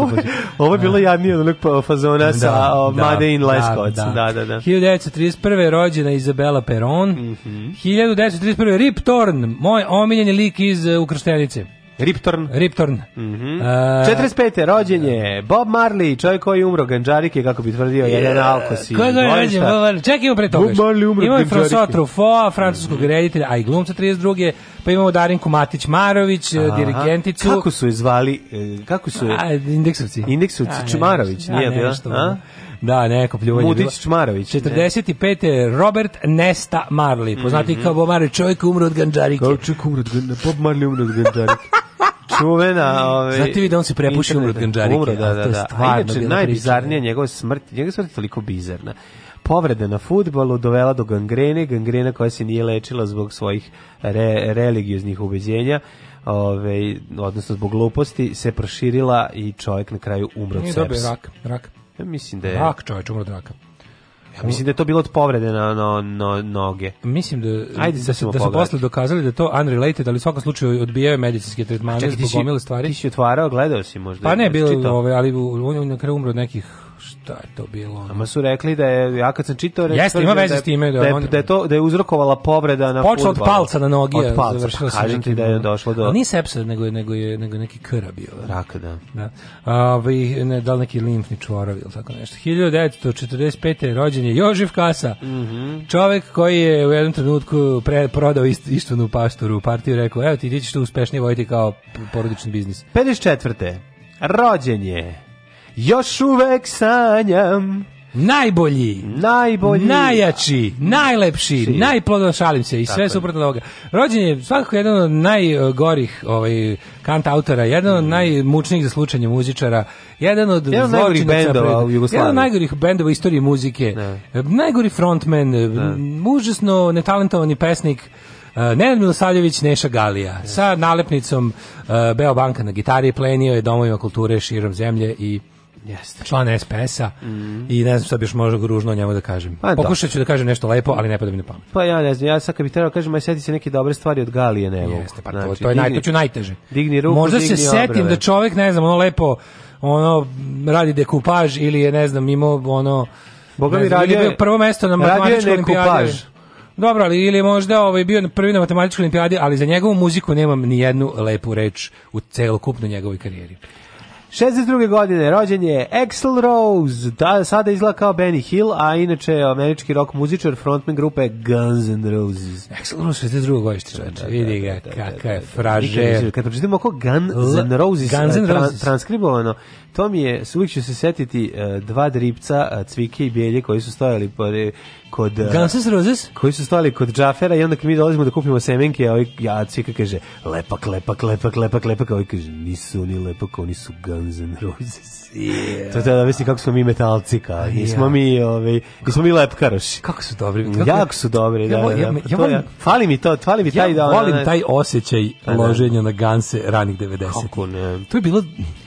Ovo je bilo da. jadnije od onog pa- fazona da, sa da, Made in Leskovac. Da, da, da. 1931. rođena Izabela Peron. 1931. Mhm. Rip Torn, moj omiljeni lik iz e, Ukrštenice. Riptorn. Riptorn. Mm -hmm. uh, 45. rođen je Bob Marley, čovjek koji umro, Ganđarik je, kako bi tvrdio, yeah. jedan alkos Koji je rođen? Bob Marley. Čekaj, imamo pre toga. Bob Marley umro, Imamo François Truffaut, francuskog mm -hmm. reditelja, a i glumca 32. Pa imamo Darinku Matić-Marović, Aha. dirigenticu. Kako su je zvali? E, kako su je? A, indeksovci. Indeksovci, a, Čumarović, a, nije bila? A? Da, neko pljuvanje. Mutić Čmarović. 45. Ne. Robert Nesta Marley, poznati mm -hmm. kao Bob Marley, čovjek umro od ganđarike. Kao čovjek umro od ganđarike. Bob Marley umro od ganđarike. Pa, čuvena, mm. ovaj. Znate vi da on se prepušio umro od ganđarike. Umro, da, da, da. A da, da. inače najbizarnija njegova smrt, njegova smrt je toliko bizarna. Povreda na futbalu dovela do gangrene, gangrena koja se nije lečila zbog svojih re, religioznih ubeđenja ove, odnosno zbog gluposti, se proširila i čovjek na kraju umro od sepsa. Nije dobio rak, rak. Ja mislim da je... Rak čovjek, umro od raka. Ja mislim da je to bilo od povrede na, na, na noge. Mislim da, Ajde, da, se, da su posle dokazali da to unrelated, ali u svakom slučaju odbijaju medicinske tretmane, zbog stvari. Ti si otvarao, gledao si možda. Pa ne, bilo, ovaj, ali on je na kraju umro od nekih šta je to bilo? Ono? Ama su rekli da je, ja kad sam čitao... Jeste, ima veze da je, s time. Da, je, da, da, je to, da je uzrokovala povreda na Počelo od palca na nogi. Od palca, pa, kažem ti da je došlo do... Ali nije sepsa, nego, nego, je, nego je neki krab bio. Da. Raka, da. da. A, vi, ne, da li neki limfni čvorovi ili tako nešto. 1945. rođen je Jožif Kasa, mm -hmm. čovek koji je u jednom trenutku pre, prodao ist, Ištvanu Pastoru u partiju i rekao, evo ti, ti ćeš tu uspešnije vojiti kao porodični biznis. 54. Rođen je Još uvek sanjam. Najbolji, najbolji, najjači, najlepši, Ši. najplodan šalim se i Tako sve suprotno ovoga. Rođen je svakako jedan od najgorih ovaj kant autora, jedan od mm. najmučnijih za slučanje muzičara, jedan od jedan najgorih bendova u Jugoslaviji. Jedan od najgorih bendova u istoriji muzike. Ne. Da. Najgori frontman, ne. Da. užasno netalentovani pesnik. Eh, Nenad Milosavljević Neša Galija sa nalepnicom eh, Beo Banka na gitari plenio je domovima kulture širom zemlje i Jeste. Član SPS-a mm. i ne znam šta bi još možda ružno o njemu da kažem. Pa, da. Pokušat ću da kažem nešto lepo, ali ne pada mi ne pamet. Pa ja ne znam, ja sad kad bi trebao da kažem, aj seti se neke dobre stvari od Galije, ne mogu. Jeste, pa znači, to, to, je digni, naj, to ću najteže. Digni ruku, možda digni se setim obrave. da čovjek, ne znam, ono lepo ono radi dekupaž ili je, ne znam, imao ono... Boga mi radio je... Prvo mesto na matematičkoj olimpijadi. Dobro, ali ili možda ovaj bio prvi na matematičkoj olimpijadi, ali za njegovu muziku nemam ni jednu lepu reč u celokupnoj njegovoj karijeri. 62. godine rođen je Axl Rose, da, sada izgleda kao Benny Hill, a inače je američki rock muzičar, frontman grupe Guns N' Roses. Axl Rose 62. godište, čoveče, da, da, vidi da, ga, kakav je fražer. Kad pročitamo oko Guns N' Roses, Guns N' Roses. transkribovano, to mi je, uvijek ću se setiti e, dva dripca e, Cvike i Bijelje koji su stojali pored e, kod Ganses Roses koji su stojali kod Džafera i onda kad mi dolazimo da kupimo semenke, a ovaj ja Cvika kaže lepak, lepak, lepak, lepak, lepak, a ovaj kaže nisu oni lepak, oni su Guns Roses. Yeah. To da vesti kako smo mi metalci, kao. Pa nismo yeah. mi, ovaj, nismo mi lepkaroši. Kako su dobri. Kako... Jako su dobri, da, da, ja, da, da. Ja, ja, to, ja, fali mi to, fali mi taj da. Ja da, volim da. taj osećaj pa loženja na ganse ranih 90. Kako ne? To je bilo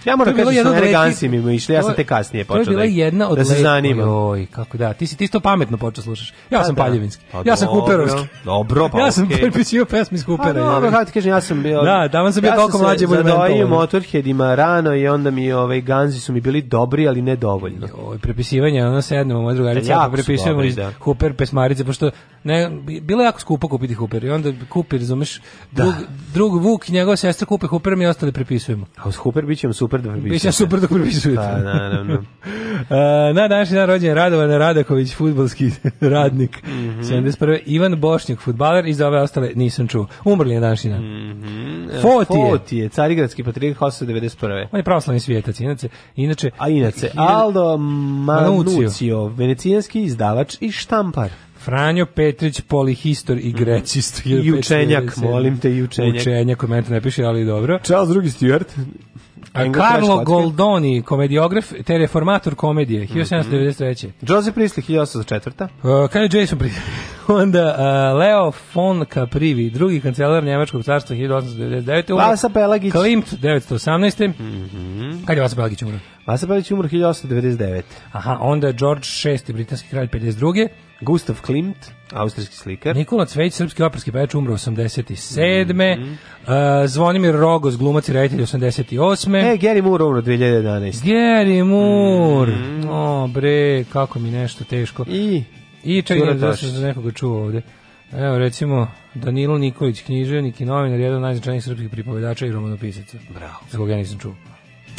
Ja moram kažem da su gansi mi išli, ja sam te kasnije počeo. To je bila jedna od da se zanima. Oj, kako da. Ti si ti isto pametno počeo slušaš. Ja pa sam paljevinski. Ja sam kuperovski. Dobro, pa. Ja sam prepisio pesme iz kupera. Dobro, kako kažem, ja sam bio. Da, da, sam bio toliko mlađi, budem mentor. Ja sam se motorheadima rano i onda mi ovaj ganzi su mi bili dobri, ali ne dovoljno. Ovo prepisivanje, ono sednemo, moja drugarica, ja, prepisujemo dobri, iz da. Huper pesmarice, pošto ne, bilo je jako skupo kupiti Hooper, i onda kupi, razumeš, da. drug, drug Vuk i njegova sestra kupe Hooper, mi ostale prepisujemo. A uz Huper bit će super da prepisujete. Biće super da prepisujete. Da, da, da, da. uh, na današnji dan rođen je Radovan Radaković, futbalski radnik, mm -hmm. 71. Ivan Bošnjak, futbaler, i za ove ostale nisam čuo. Umrli je današnji dan. Mm -hmm. Fotije. Fotije, carigradski patrijarh 891. On je pravoslavni svijetac, inače, Inače, a inače, Aldo Manuzio, venecijanski izdavač i štampar. Franjo Petrić, polihistor i grecist. I učenjak, molim te, i učenjak. Učenjak, koment ne piše, ali dobro. Charles II. Stuart, A Carlo Goldoni, komediograf, te reformator komedije, 1793. Mm -hmm. Joseph Priestley, 1804. Uh, kada Jason Priestley? Onda uh, Leo von Caprivi, drugi kancelar Njemačkog carstva, 1899. Vasa Pelagić. Klimt, 1918. Mm -hmm. Kada je Vasa Pelagić umro? Vasa Pelagić umro 1899. Aha, onda George VI, britanski kralj, 52. Gustav Klimt, austrijski slikar. Nikola Cvejić, srpski operski pevač, umro 87. Mm -hmm. uh, Zvonimir Rogoz, glumac i reditelj 88. E, Gary Moore umro 2011. Gary Moore! Mm -hmm. O, bre, kako mi nešto teško. I? I čak da se nekoga čuo ovde. Evo, recimo, Danilo Nikolić, književnik i novinar, jedan od najznačajnijih srpskih pripovedača i romanopisaca. Bravo. Zbog koga ja nisam čuo.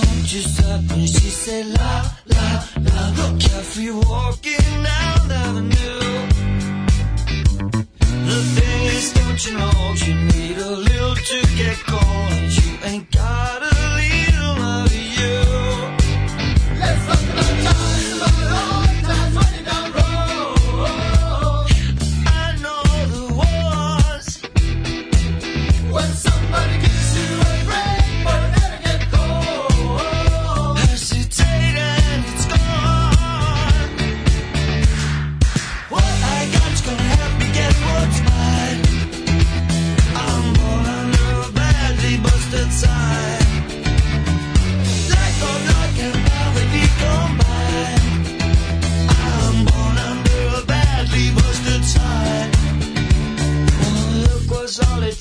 Don't you stop when she said la, la, la. Carefree walking down the avenue. The thing is, don't you know you need a little to get going? You ain't gotta leave.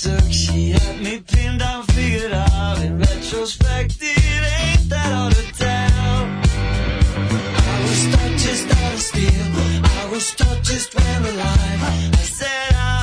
took, she had me pinned down, figured out. In retrospect, it ain't that hard to tell. I was taught just how to steal. I was taught just when alive. I said I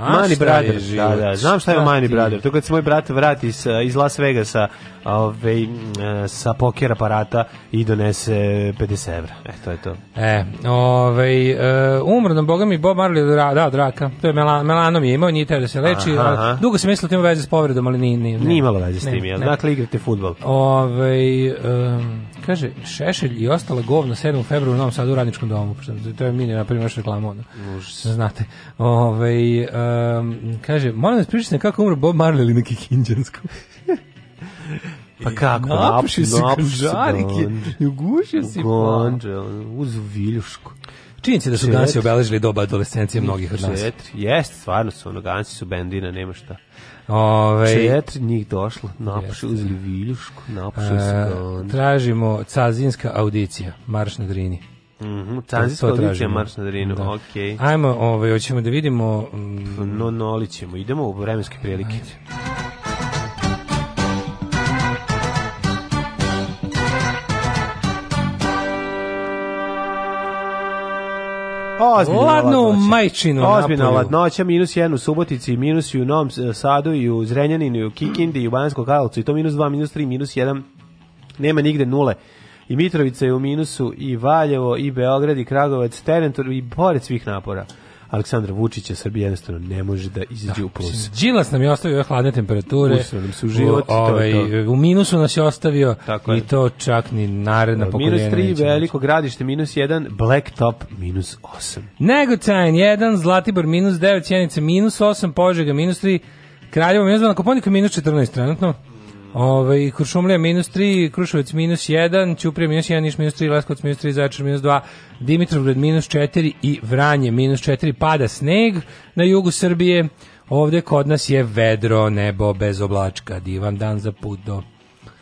Mani Brother. Da, da, znam šta je Mani Brother. To kad se moj brat vrati iz, iz Las Vegasa ove, e, sa poker aparata i donese 50 evra. E, to je to. E, ovaj umro nam, boga mi, Bob Marley da, da, draka. To je melan, melanom je imao, nije teo da se leči. Aha, Dugo se mislio da ima veze s povredom, ali nije. Nije, nije imalo veze s tim, ja. Dakle, igrate futbol. Ove, um, kaže, Šešelj i ostala govna 7. februara u Novom Sadu u radničkom domu. To je mini, na napravim još reklamu. Onda. Znate. Ove, um, kaže, moram da spričati kako umro Bob Marley na Kikinđansku. Pa kako? Napuši se kažarike i ugušio si pa. gondže, uz viljušku. Činjenica da su Gansi obeležili doba adolescencije mnogih od nas. Jeste, stvarno su ono, Gansi su bendina, nema šta. Ove, Četiri njih došlo, napuši uz Viljušku, napuši e, uz Tražimo cazinska audicija, Marš na Drini. Mhm, mm Cazinska audicija Mars na Drinu. Da. Okej. Okay. Ajmo, ovaj hoćemo da vidimo mm, no nolićemo. Idemo u vremenske prilike. Ajde. Ozbiljno Ladno u majčinu Ozbiljno ladnoća, minus 1 u Subotici, minus i u Novom Sadu i u Zrenjaninu i u Kikindi i u Banjskoj Karlovcu i to minus 2, minus 3, minus 1. Nema nigde nule. I Mitrovica je u minusu i Valjevo i Beograd i Kragovac, Terentor i pored svih napora. Aleksandra Vučića Srbija jednostavno ne može da izađe da, u plus. Đilas nam je ostavio hladne temperature. Usio nam se u život. U, ovaj, u minusu nas je ostavio Tako je. i to čak ni naredna no, da, pokoljenja. Minus 3, veliko naći. gradište, minus 1, Blacktop, minus 8. Negotajn, 1, Zlatibor, minus 9, Cijenica, minus 8, Požega, minus 3, Kraljevo, minus 2, Koponika, minus 14 trenutno. Ove, Kuršumlija minus 3, Kruševac minus 1, Ćuprija minus 1, Niš minus 3, Leskovac minus 3, Zaječar minus 2, Dimitrovgrad minus 4 i Vranje minus 4. Pada sneg na jugu Srbije, ovde kod nas je vedro nebo bez oblačka, divan dan za put do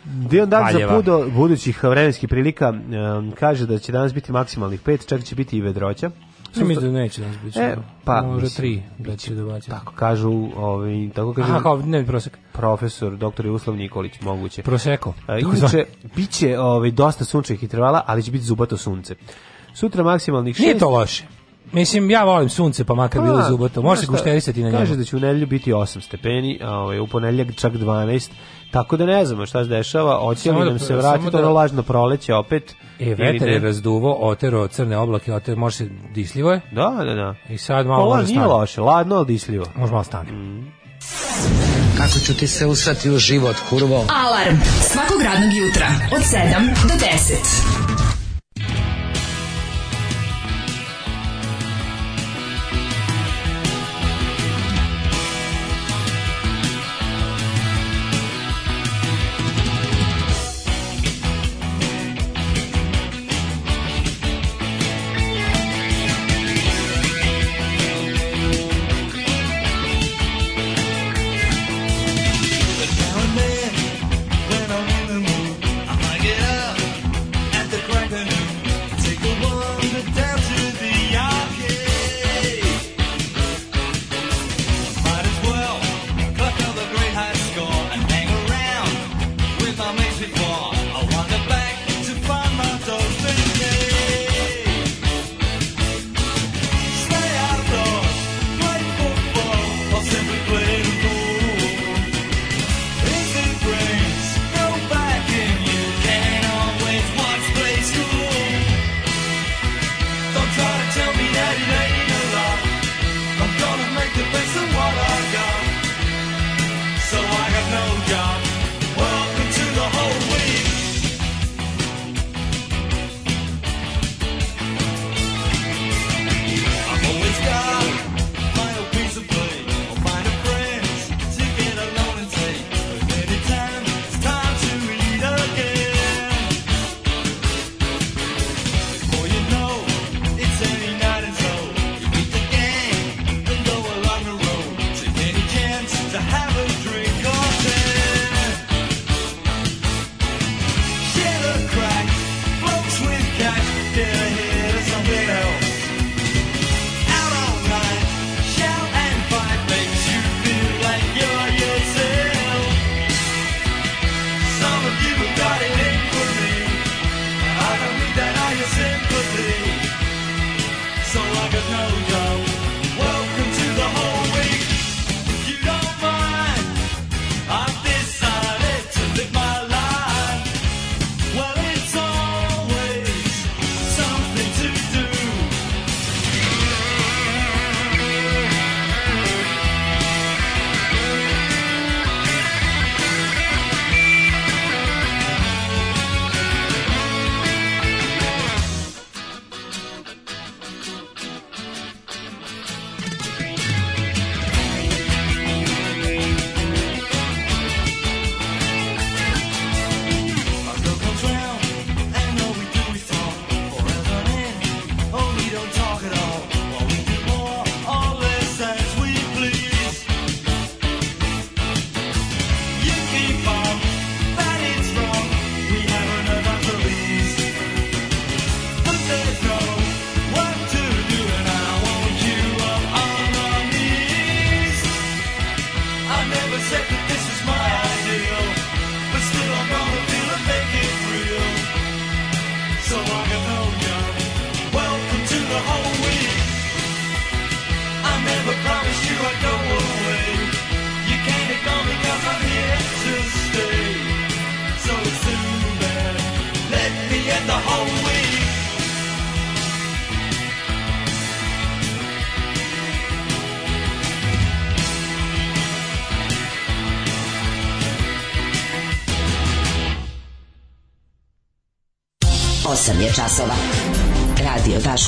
Divan dan Valjeva. za put do budućih vremenskih prilika um, kaže da će danas biti maksimalnih 5, čak će biti i vedroća. Sve mi da neće nas biti. E, pa, može mislim, tri, da će domaći. Tako kažu, ovaj, tako kažu. Aha, kao, ne, prosek. profesor, doktor Jugoslav Nikolić, moguće. Proseko. E, inače, bit će ovaj, dosta sunčevih intervala, ali će biti zubato sunce. Sutra maksimalnih šest... Nije to loše. Mislim, ja volim sunce, pa makar bilo pa, zuboto. Može se gušterisati na njemu. Kaže da će u nedelju biti 8 stepeni, a ovaj, u ponedeljak čak 12. Tako da ne znamo šta se dešava, hoće li da nam se vratiti da... lažno proleće opet. E, vetar je razduvo, otero crne oblake, otero, može se, disljivo je. Da, da, da. I sad malo Pola, može da stane. nije loše, ladno, ali disljivo. Može malo da stane. Mm. Kako ću ti se usrati u život, kurvo? Alarm svakog radnog jutra od 7 do 10.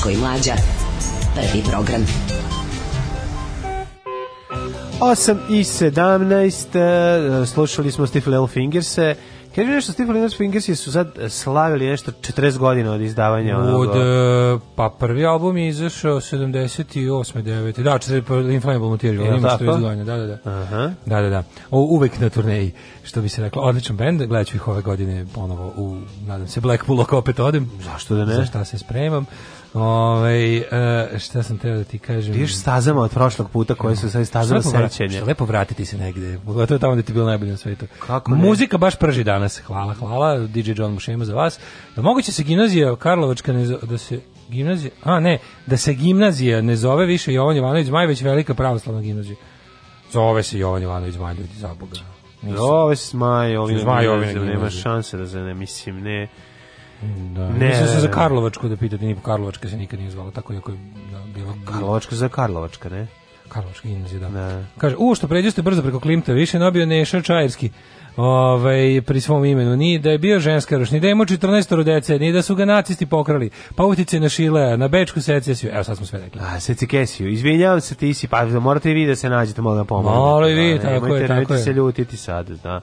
Daško i Mlađa. Prvi program. 8 i 17, e, slušali smo Stifle Elfingerse, Kaže nešto, Stifle Fingersi su sad slavili nešto 40 godina od izdavanja onog... Od, e, pa prvi album je izašao 78. 9. Da, 40, pa Inflammable Material, ja, ima 40 godina, da, da, da. Aha. Da, da, da. O, uvek na turneji, što bi se reklo. Odličan bend, gledat ću ih ove godine ponovo u, nadam se, Blackpool, ako opet odem. Zašto da ne? Za šta se spremam. Ove, e, šta sam teo da ti kažem? Viš stazama od prošlog puta koje su sad stazama sećanja. Što lepo vratiti se negde. To tamo gde ti bilo najbolje na svetu. Kako Muzika baš prži danas. Hvala, hvala. DJ John Mušema za vas. Da moguće se gimnazija Karlovačka ne, da se gimnazija, a ne, da se gimnazija ne zove više Jovan Jovanović Maj, već velika pravoslavna gimnazija. Zove se Jovan Jovanović Zmaj, ljudi, za Boga. Zove se Zmaj, ovim nema šanse da se ne, mislim, ne. Da. Ne, mislim se za Karlovačku da pitate, po Karlovačka se nikad nije zvala, tako iako je da, bila Karlovačka za Karlovačka, ne? Karlovačka gimnazija, da. Ne. Kaže, u što pređeste brzo preko Klimta, više nabio Neša Čajerski. Ove, ovaj, pri svom imenu, ni da je bio ženska roš, ni da je imao 14 dece, ni da su ga nacisti pokrali, pa utice na Šilea, na Bečku secesiju, evo sad smo sve rekli. A, secikesiju, izvinjavam se ti si, pa morate i vi da se nađete, molim da pomoći. Molim vi, da, tako je, tako je. se ljutiti sad, da.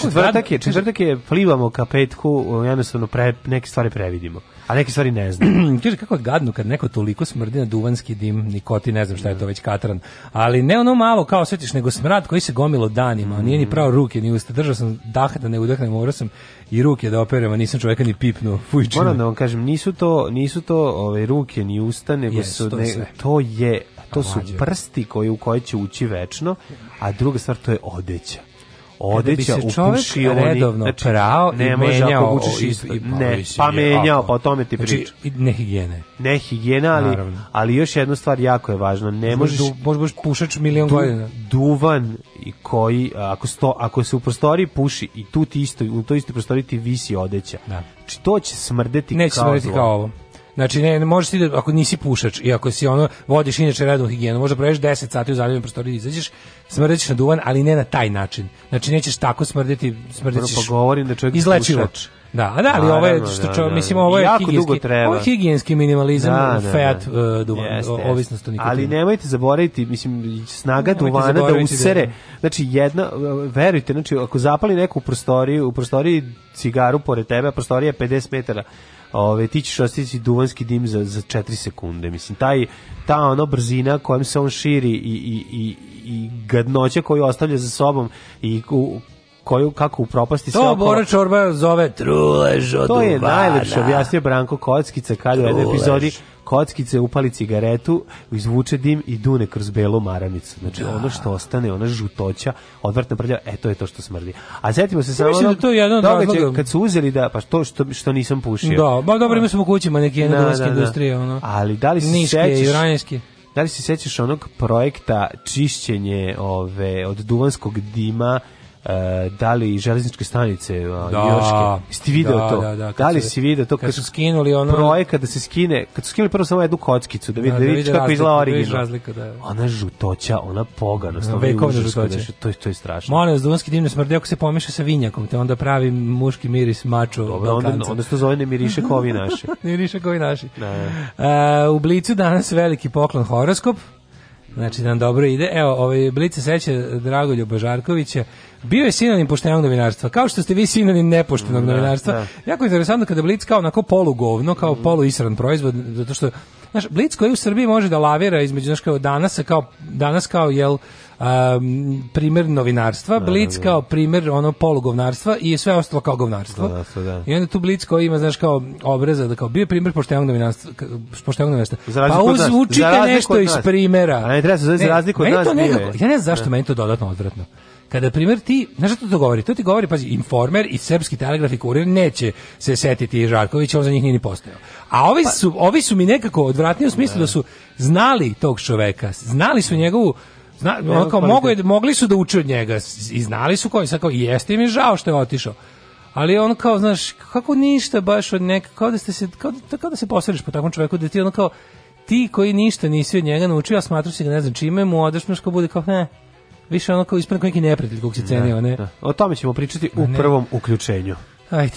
Četvrtak je, četvrtak je plivamo ka petku, jednostavno pre, neke stvari previdimo. A neke stvari ne znam. Kaže kako je gadno kad neko toliko smrdi na duvanski dim, nikotin, ne znam šta je to već katran. Ali ne ono malo kao osjetiš, nego smrad koji se gomilo danima. Mm. Nije ni mm. pravo ruke, ni usta. Držao sam dah da ne udahnem, morao sam i ruke da operem, a nisam čoveka ni pipnuo. Fujčinu. Moram da vam kažem, nisu to, nisu to ove, ovaj, ruke ni usta, nego yes, su, to, ne, to je to su prsti koji u koje će ući večno, a druga stvar to je odeća odeća upuši se redovno znači, prao ne i menjao isto, i, pa ne, pa menjao, pa o tome ti znači, pričam. ne higijene. Ne higijene, ali, ali još jedna stvar jako je važna. Ne možeš, du, možeš pušač milion du, godina. Duvan i koji, ako, sto, ako se u prostoriji puši i tu ti isto, u toj istoj prostoriji ti visi odeća. Da. Znači, to će smrdeti Neće kao smrdeti kao ovo. Znači ne, ne možeš ti da, ako nisi pušač i ako si ono vodiš inače rednu higijenu, možda proveš 10 sati u zaljevnoj prostoriji, izađeš, smrdećeš na duvan, ali ne na taj način. Znači nećeš tako smrdeti, smrdećeš. Prvo govorim da čovjek izlečivo. Pušač. Da, a da, ali ovo je što čo, da, da. mislim da. ovo je jako Ovo je higijenski minimalizam, da, da, da. feat uh, e, duvan, yes, yes. ovisnost o Ali nemojte zaboraviti, mislim snaga nemojte duvana da, da- usere. Da, znači jedna verujte, znači ako zapali neku prostoriji, u prostoriji cigaru pored tebe, prostorija je 50 metara Ove, ti ćeš ostići duvanski dim za, za 4 sekunde. Mislim, taj, ta ono brzina kojom se on širi i, i, i, i gadnoća koju ostavlja za sobom i u, koju, kako propasti sve To oko... Bora Čorba zove trulež od To je najlepše objasnio Branko Kockica kad u jednoj epizodi kockice upali cigaretu, izvuče dim i dune kroz belu maramicu. Znači da. ono što ostane, ona žutoća, odvrtna prlja, e to je to što smrdi. A setimo se samo da to je jedan događaj kad su uzeli da pa to što što nisam pušio. Da, ba dobro, mi smo u kućima neke da, da, da, industrije ono. Ali da li se sećaš? Da li se sećaš onog projekta čišćenje ove od duvanskog dima Eh, da li železničke stanice da, Joške. Jeste video da, to? Da, da, da da li se, si video to kad, su skinuli ono projekat da se skine, kad su skinuli prvo samo jednu kockicu da vidi da, da vidi kako izgleda da original. Razlika, da. Ona žutoća, ona poganost, da, ona vekovna žutoća. Da, to to je strašno. Molim vas, dunski dimni smrdi ako se pomiša sa vinjakom, te onda pravi muški miris mačo. Dobro, onda, onda se to zove ne miriše kovi naši. ne miriše kovi naši. Da, da. Uh, u Blicu danas veliki poklon horoskop. Znači, nam dobro ide. Evo, ovaj, Blice seća Dragoljuba Bažarkovića. Bio je sinonim poštenog novinarstva. Kao što ste vi sinonim nepoštenog da, novinarstva. Da. Jako interesantno kada Blic kao onako polugovno, kao mm. polu isran proizvod, zato što, znaš, Blic koji u Srbiji može da lavira između, znaš, kao danas, kao, danas kao, jel, um, primer novinarstva, da, Blitz da, da, kao primer ono polugovnarstva i sve ostalo kao govnarstvo. Da, da, da. I onda tu Blitz koji ima, znaš, kao obreza, da kao bio primjer poštenog novinarstva. Poštenog novinarstva. Pa uz, učite nešto iz primera. A ne, treba se zove za razliku od nas. Nekako, ja ne znam zašto ne. meni to dodatno odvratno kada primer ti, znaš što to govori? To ti govori, pazi, Informer i Srpski telegraf i Kurir neće se setiti i Žarković, on za njih nije ni postojao. A ovi pa- su, ovi su mi nekako odvratni u smislu ne. Da. da su znali tog čoveka, znali su njegovu Zna, ono kao, mogu, mogli su da uče od njega i znali su koji, sad kao, jeste mi žao što je otišao. Ali on kao, znaš, kako ništa baš od neka, kao da, ste se, kao, da, kao da se poseliš po takvom čoveku, da ti ono kao, ti koji ništa nisi od njega naučio, a smatruš si ga ne znam čime, mu odeš, kao bude kao, ne, više ono kao ispred neki neprijatelj kog si da, cenio, ne? Da. O tome ćemo pričati u prvom uključenju. Ajde.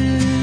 to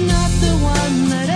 not the one that I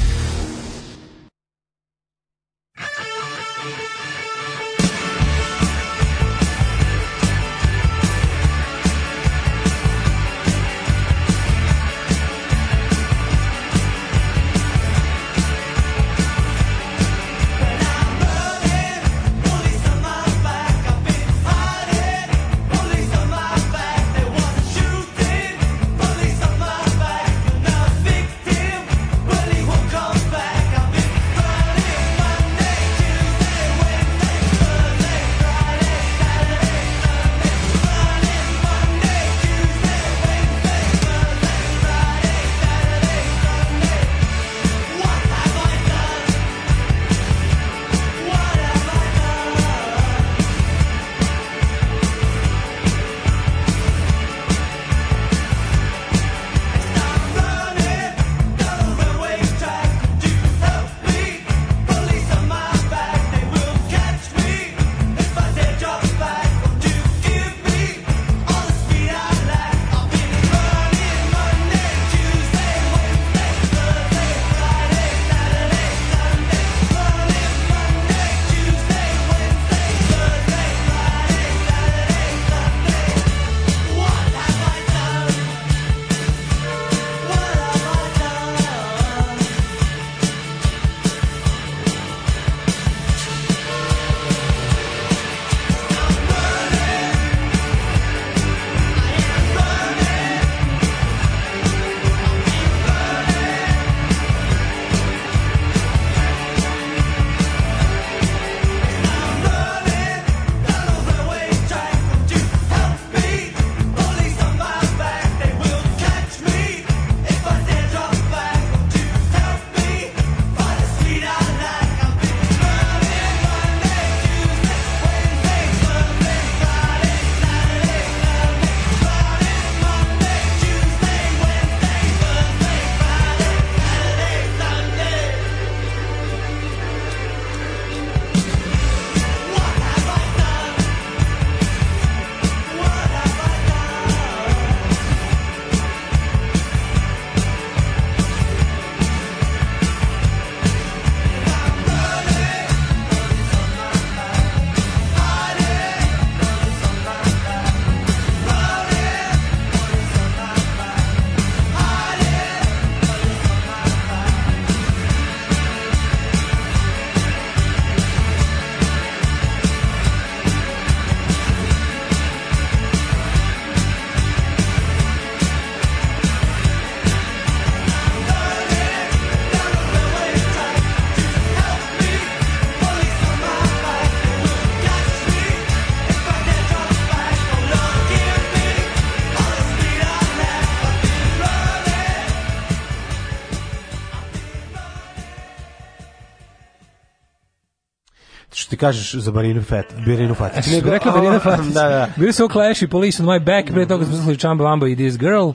kažeš za Marinu Fat, Birinu Fat. Ne, bi rekla Birina Fatić. Da, da. Bili su Clash i Police on my back, pre toga smo slušali Chamba Wamba i This Girl.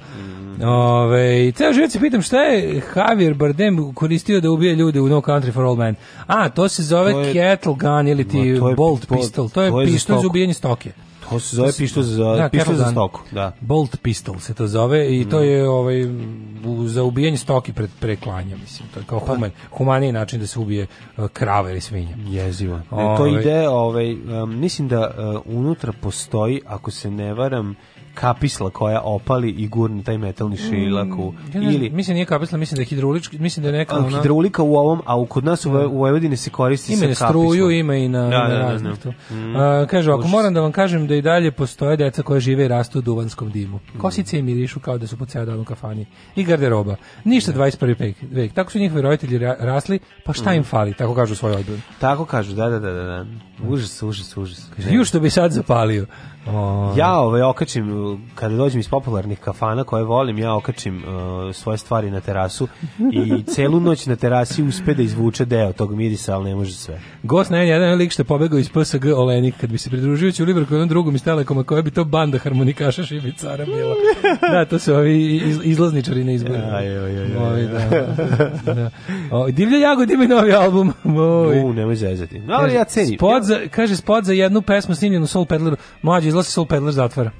Ove, ceo život se pitam šta je Javier Bardem koristio da ubije ljude u No Country for Old Men. A, to se zove to je, kettle gun ili ti bolt pistol. To je, to je pistol za, za ubijanje stoke. To se zove da, pištol za da, pištol za stoku, da. Bolt pistol se to zove i mm. to mhm. je ovaj za ubijanje stoki pred preklanja, mislim. To je kao pa- human, humaniji način da se ubije e, krava ili svinja. Jezivo. Ove, to ovaj- ide, ovaj um, mislim da uh, unutra postoji, ako se ne varam, kapisla koja opali i gurne taj metalni mm. šilak u ja ili mislim nije kapisla mislim da je hidraulički mislim da je neka ona hidraulika u ovom a u kod nas u, da. u Vojvodini se koristi ima sa kapislom. struju ima i na, da, na da, da, da. Mm. A, kažu ako moram da vam kažem da i dalje postoje deca koja žive i rastu u duvanskom dimu mm. kosice i mirišu kao da su po ceo dan kafani i garderoba ništa 21. Da. vek, vek. tako su njihovi roditelji rasli pa šta im mm. fali tako kažu svoj odbrani tako kažu da, da da da da užas užas užas Kažu, ju što bi sad zapalio O... Ovaj. Ja ovaj okačim kada dođem iz popularnih kafana koje volim, ja okačim uh, svoje stvari na terasu i celu noć na terasi uspe da izvuče deo tog mirisa, ali ne može sve. Gost na jedan lik što je pobegao iz PSG Olenik kad bi se pridružio u Liberku jednom drugom iz Telekoma, koja bi to banda harmonikaša šibicara bila. da, to su ovi iz, izlazničari na izboru. Ovi, da. da. O, Divlja Jagod ima novi album. Moj. U, nemoj zezati. No, ali ja cenim. Spod za, kaže, spod za jednu pesmu snimljenu Soul Peddleru. Mlađi izlazi Soul Peddler zatvora.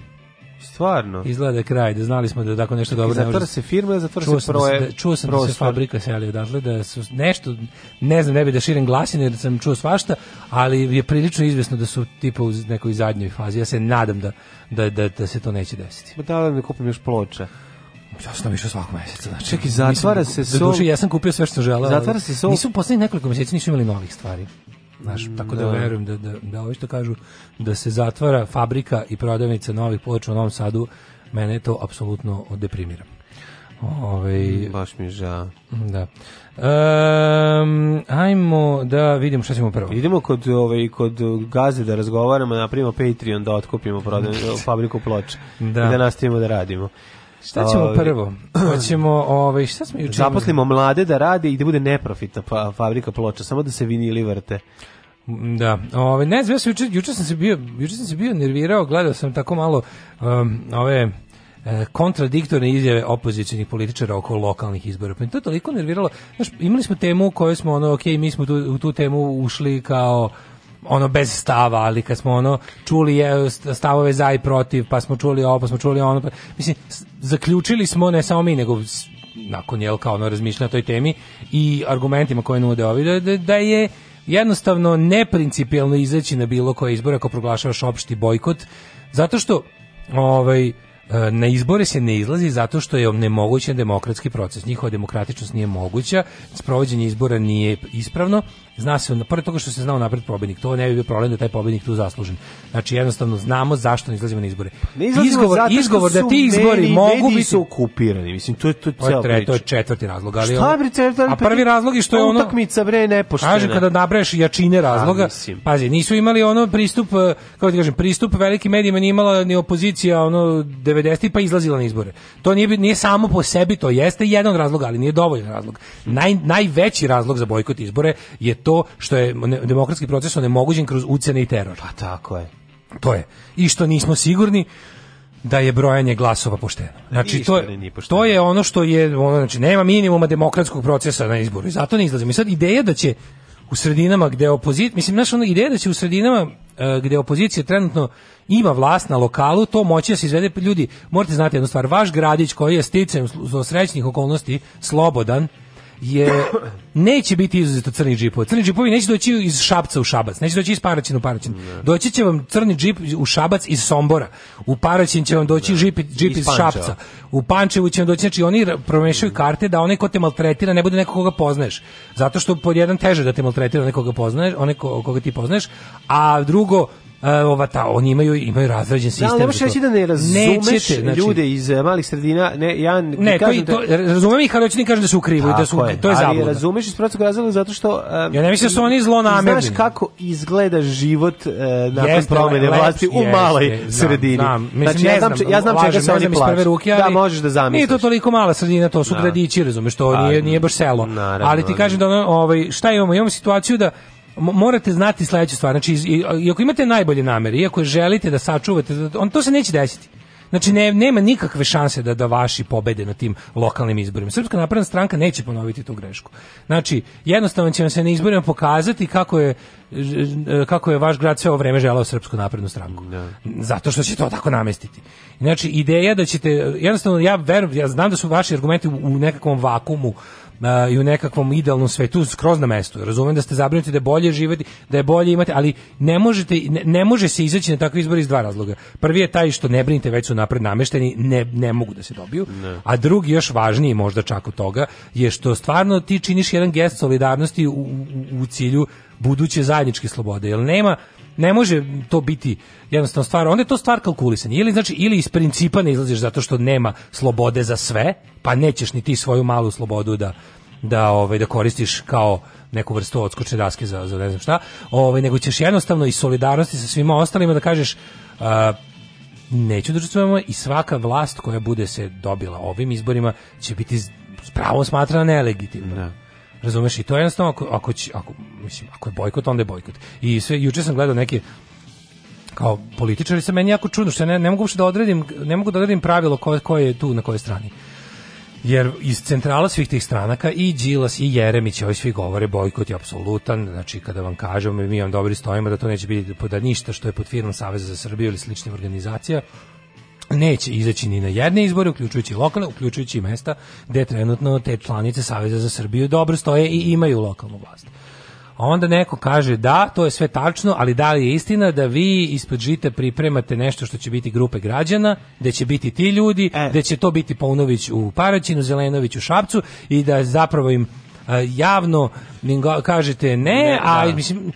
Stvarno. Izgleda da kraj, da znali smo da tako nešto nešto dobro ne može. Zatvara se firma, zatvara čuo da se proje. Da, čuo sam prostor. da se fabrika seli odatle, da su nešto, ne znam, ne bi da širim glasine jer sam čuo svašta, ali je prilično izvesno da su tipa u nekoj zadnjoj fazi. Ja se nadam da, da, da, da se to neće desiti. Ma da da mi kupim još ploče? Ja sam više svakog meseca. Znači, Čekaj, zatvara nisam, se... Sol... Duši, ja sam kupio sve što želeo. Zatvara se... Sol... Nisu poslednjih nekoliko meseci nisu imali novih stvari. Znaš, tako da, da, verujem da, da, da ovi što kažu da se zatvara fabrika i prodavnica novih ploča u Novom Sadu, mene to apsolutno deprimira. Ove, ovaj, Baš mi ža. Da. Um, ajmo da vidimo šta ćemo prvo. Idemo kod, ovaj, kod gaze da razgovaramo, da napravimo Patreon da otkupimo prodan, da. fabriku ploča da. i da nastavimo da radimo. Šta ćemo ovaj, prvo? Hoćemo, ovaj, šta smo juče... Zaposlimo mlade da rade i da bude neprofitna pa- fabrika ploča, samo da se vinili vrte. Da. Ove, ne znam, ja sam juče, juče sam se bio, juče sam se bio nervirao, gledao sam tako malo um, ove e, kontradiktorne izjave opozicionih političara oko lokalnih izbora. Pa mi to toliko nerviralo. Znaš, imali smo temu u kojoj smo ono, okay, mi smo tu, u tu temu ušli kao ono bez stava, ali kad smo ono čuli je stavove za i protiv, pa smo čuli ovo, pa smo čuli ono, pa, mislim, zaključili smo ne samo mi, nego nakon jel kao ono razmišlja o toj temi i argumentima koje nude ovi, da, da, da je jednostavno neprincipijelno izaći na bilo koje izbore ako proglašavaš opšti bojkot, zato što ovaj, e, na izbore se ne izlazi zato što je onemogućen demokratski proces. Njihova demokratičnost nije moguća, sprovođenje izbora nije ispravno Zna se, na pored toga što se znao napred pobednik, to ne bi bio problem da taj pobednik tu zaslužen. Znači, jednostavno, znamo zašto ne izlazimo na izbore. Ne izgovor, izgovor da ti izbori mediji, mogu mediji biti... su okupirani, mislim, to je, to je cel tre, To je četvrti razlog. Ali Šta je četvrti? A prvi razlog je što je pa ono... Utakmica, bre, nepoštena. kaže kada nabraješ jačine razloga, A, pazi, nisu imali ono pristup, eh, kako ti kažem, pristup velikim medijima nije imala ni opozicija, ono, 90. pa izlazila na izbore. To nije, nije samo po sebi, to jeste jedan razlog, ali nije dovoljan razlog. Naj, najveći razlog za bojkot izbore je to što je demokratski proces onemogućen kroz ucene i teror. Pa tako je. To je. I što nismo sigurni da je brojanje glasova pošteno. Znači to je, to je ono što je ono znači nema minimuma demokratskog procesa na izboru i zato ne izlazimo. I sad ideja da će u sredinama gdje opozicija, mislim naša ono ideja da će u sredinama e, gdje opozicija trenutno ima vlast na lokalu, to moći da se izvede ljudi. Morate znati jednu stvar, vaš gradić koji je sticem do srećnih okolnosti slobodan, je neće biti izuzeto crni džipovi. Crni džipovi neće doći iz Šapca u Šabac, neće doći iz Paraćina u Paraćin. Ne. Doći će vam crni džip u Šabac iz Sombora. U Paraćin će vam doći džip, džip iz, iz Šapca. U Pančevu će vam doći, znači oni promešaju karte da onaj ko te maltretira ne bude neko koga poznaješ. Zato što pod jedan teže da te maltretira nekoga poznaješ, onaj koga ti poznaješ, a drugo E, ova ta, oni imaju imaju razrađen da, sistem. Da, možeš reći da ne razumeš znači, ljude iz e, malih sredina, ne, ja ne, kažem to, da- to razumem ih, ali hoću da kažem da su krivi, da su, to je zabluda. Ali razumeš iz prostog razloga zato što... Um, ja ne mislim da su oni zlo zlonamerni. Znaš kako izgleda život uh, nakon jeste, promene vlasti u maloj sredini. Znam, znači, ne znam, ja znam, ja znam čega se oni plaću. da, možeš da zamisliš. Nije to toliko mala sredina, to su gradići, razumeš, to nije, pa, nije baš selo. Ali ti kažem da, ovaj, šta imamo? Imamo situaciju da morate znati sledeću stvar. Znači, i, i ako imate najbolje namere, iako želite da sačuvate, da, da, on to se neće desiti. Znači ne, nema nikakve šanse da da vaši pobede na tim lokalnim izborima. Srpska napredna stranka neće ponoviti tu grešku. Znači jednostavno će vam se na izborima pokazati kako je kako je vaš grad sve ovo vreme želao Srpsku naprednu stranku. Da. Zato što će to tako namestiti. Znači ideja da ćete jednostavno ja verujem ja znam da su vaši argumenti u nekakvom vakumu uh, i u nekakvom idealnom svetu skroz na mestu. Razumem da ste zabrinuti da je bolje živeti, da je bolje imati, ali ne možete ne, ne može se izaći na takve izbore iz dva razloga. Prvi je taj što ne brinite, već su napred namešteni, ne, ne mogu da se dobiju. Ne. A drugi još važniji možda čak od toga je što stvarno ti činiš jedan gest solidarnosti u, u, u cilju buduće zajedničke slobode. Jer nema ne može to biti jednostavno stvar, onda je to stvar kalkulisanja. Ili znači ili iz principa ne izlaziš zato što nema slobode za sve, pa nećeš ni ti svoju malu slobodu da da ovaj da koristiš kao neku vrstu odskočne daske za, za ne znam šta, ovaj nego ćeš jednostavno iz solidarnosti sa svima ostalima da kažeš uh, neću da i svaka vlast koja bude se dobila ovim izborima će biti pravo smatrana nelegitimna. Ne da. Razumeš i to je jednostavno ako ako će, ako mislim ako je bojkot onda je bojkot. I sve juče sam gledao neke kao političari sa meni jako čudno što ne, ne mogu uopšte da odredim ne mogu da odredim pravilo koje, koje je tu na kojoj strani. Jer iz centrala svih tih stranaka i Đilas i Jeremić, ovi svi govore bojkot je apsolutan, znači kada vam kažemo mi vam dobri stojimo da to neće biti da ništa što je pod firmom Saveza za Srbiju ili sličnim organizacija neće izaći ni na jedne izbore, uključujući lokalne, uključujući mesta gde trenutno te članice Saveza za Srbiju dobro stoje i imaju lokalnu vlast. A onda neko kaže da, to je sve tačno, ali da li je istina da vi ispod žita pripremate nešto što će biti grupe građana, da će biti ti ljudi, e. da će to biti Paunović u Paraćinu, Zelenović u Šapcu i da zapravo im e, javno kažete ne, ne a da. mislim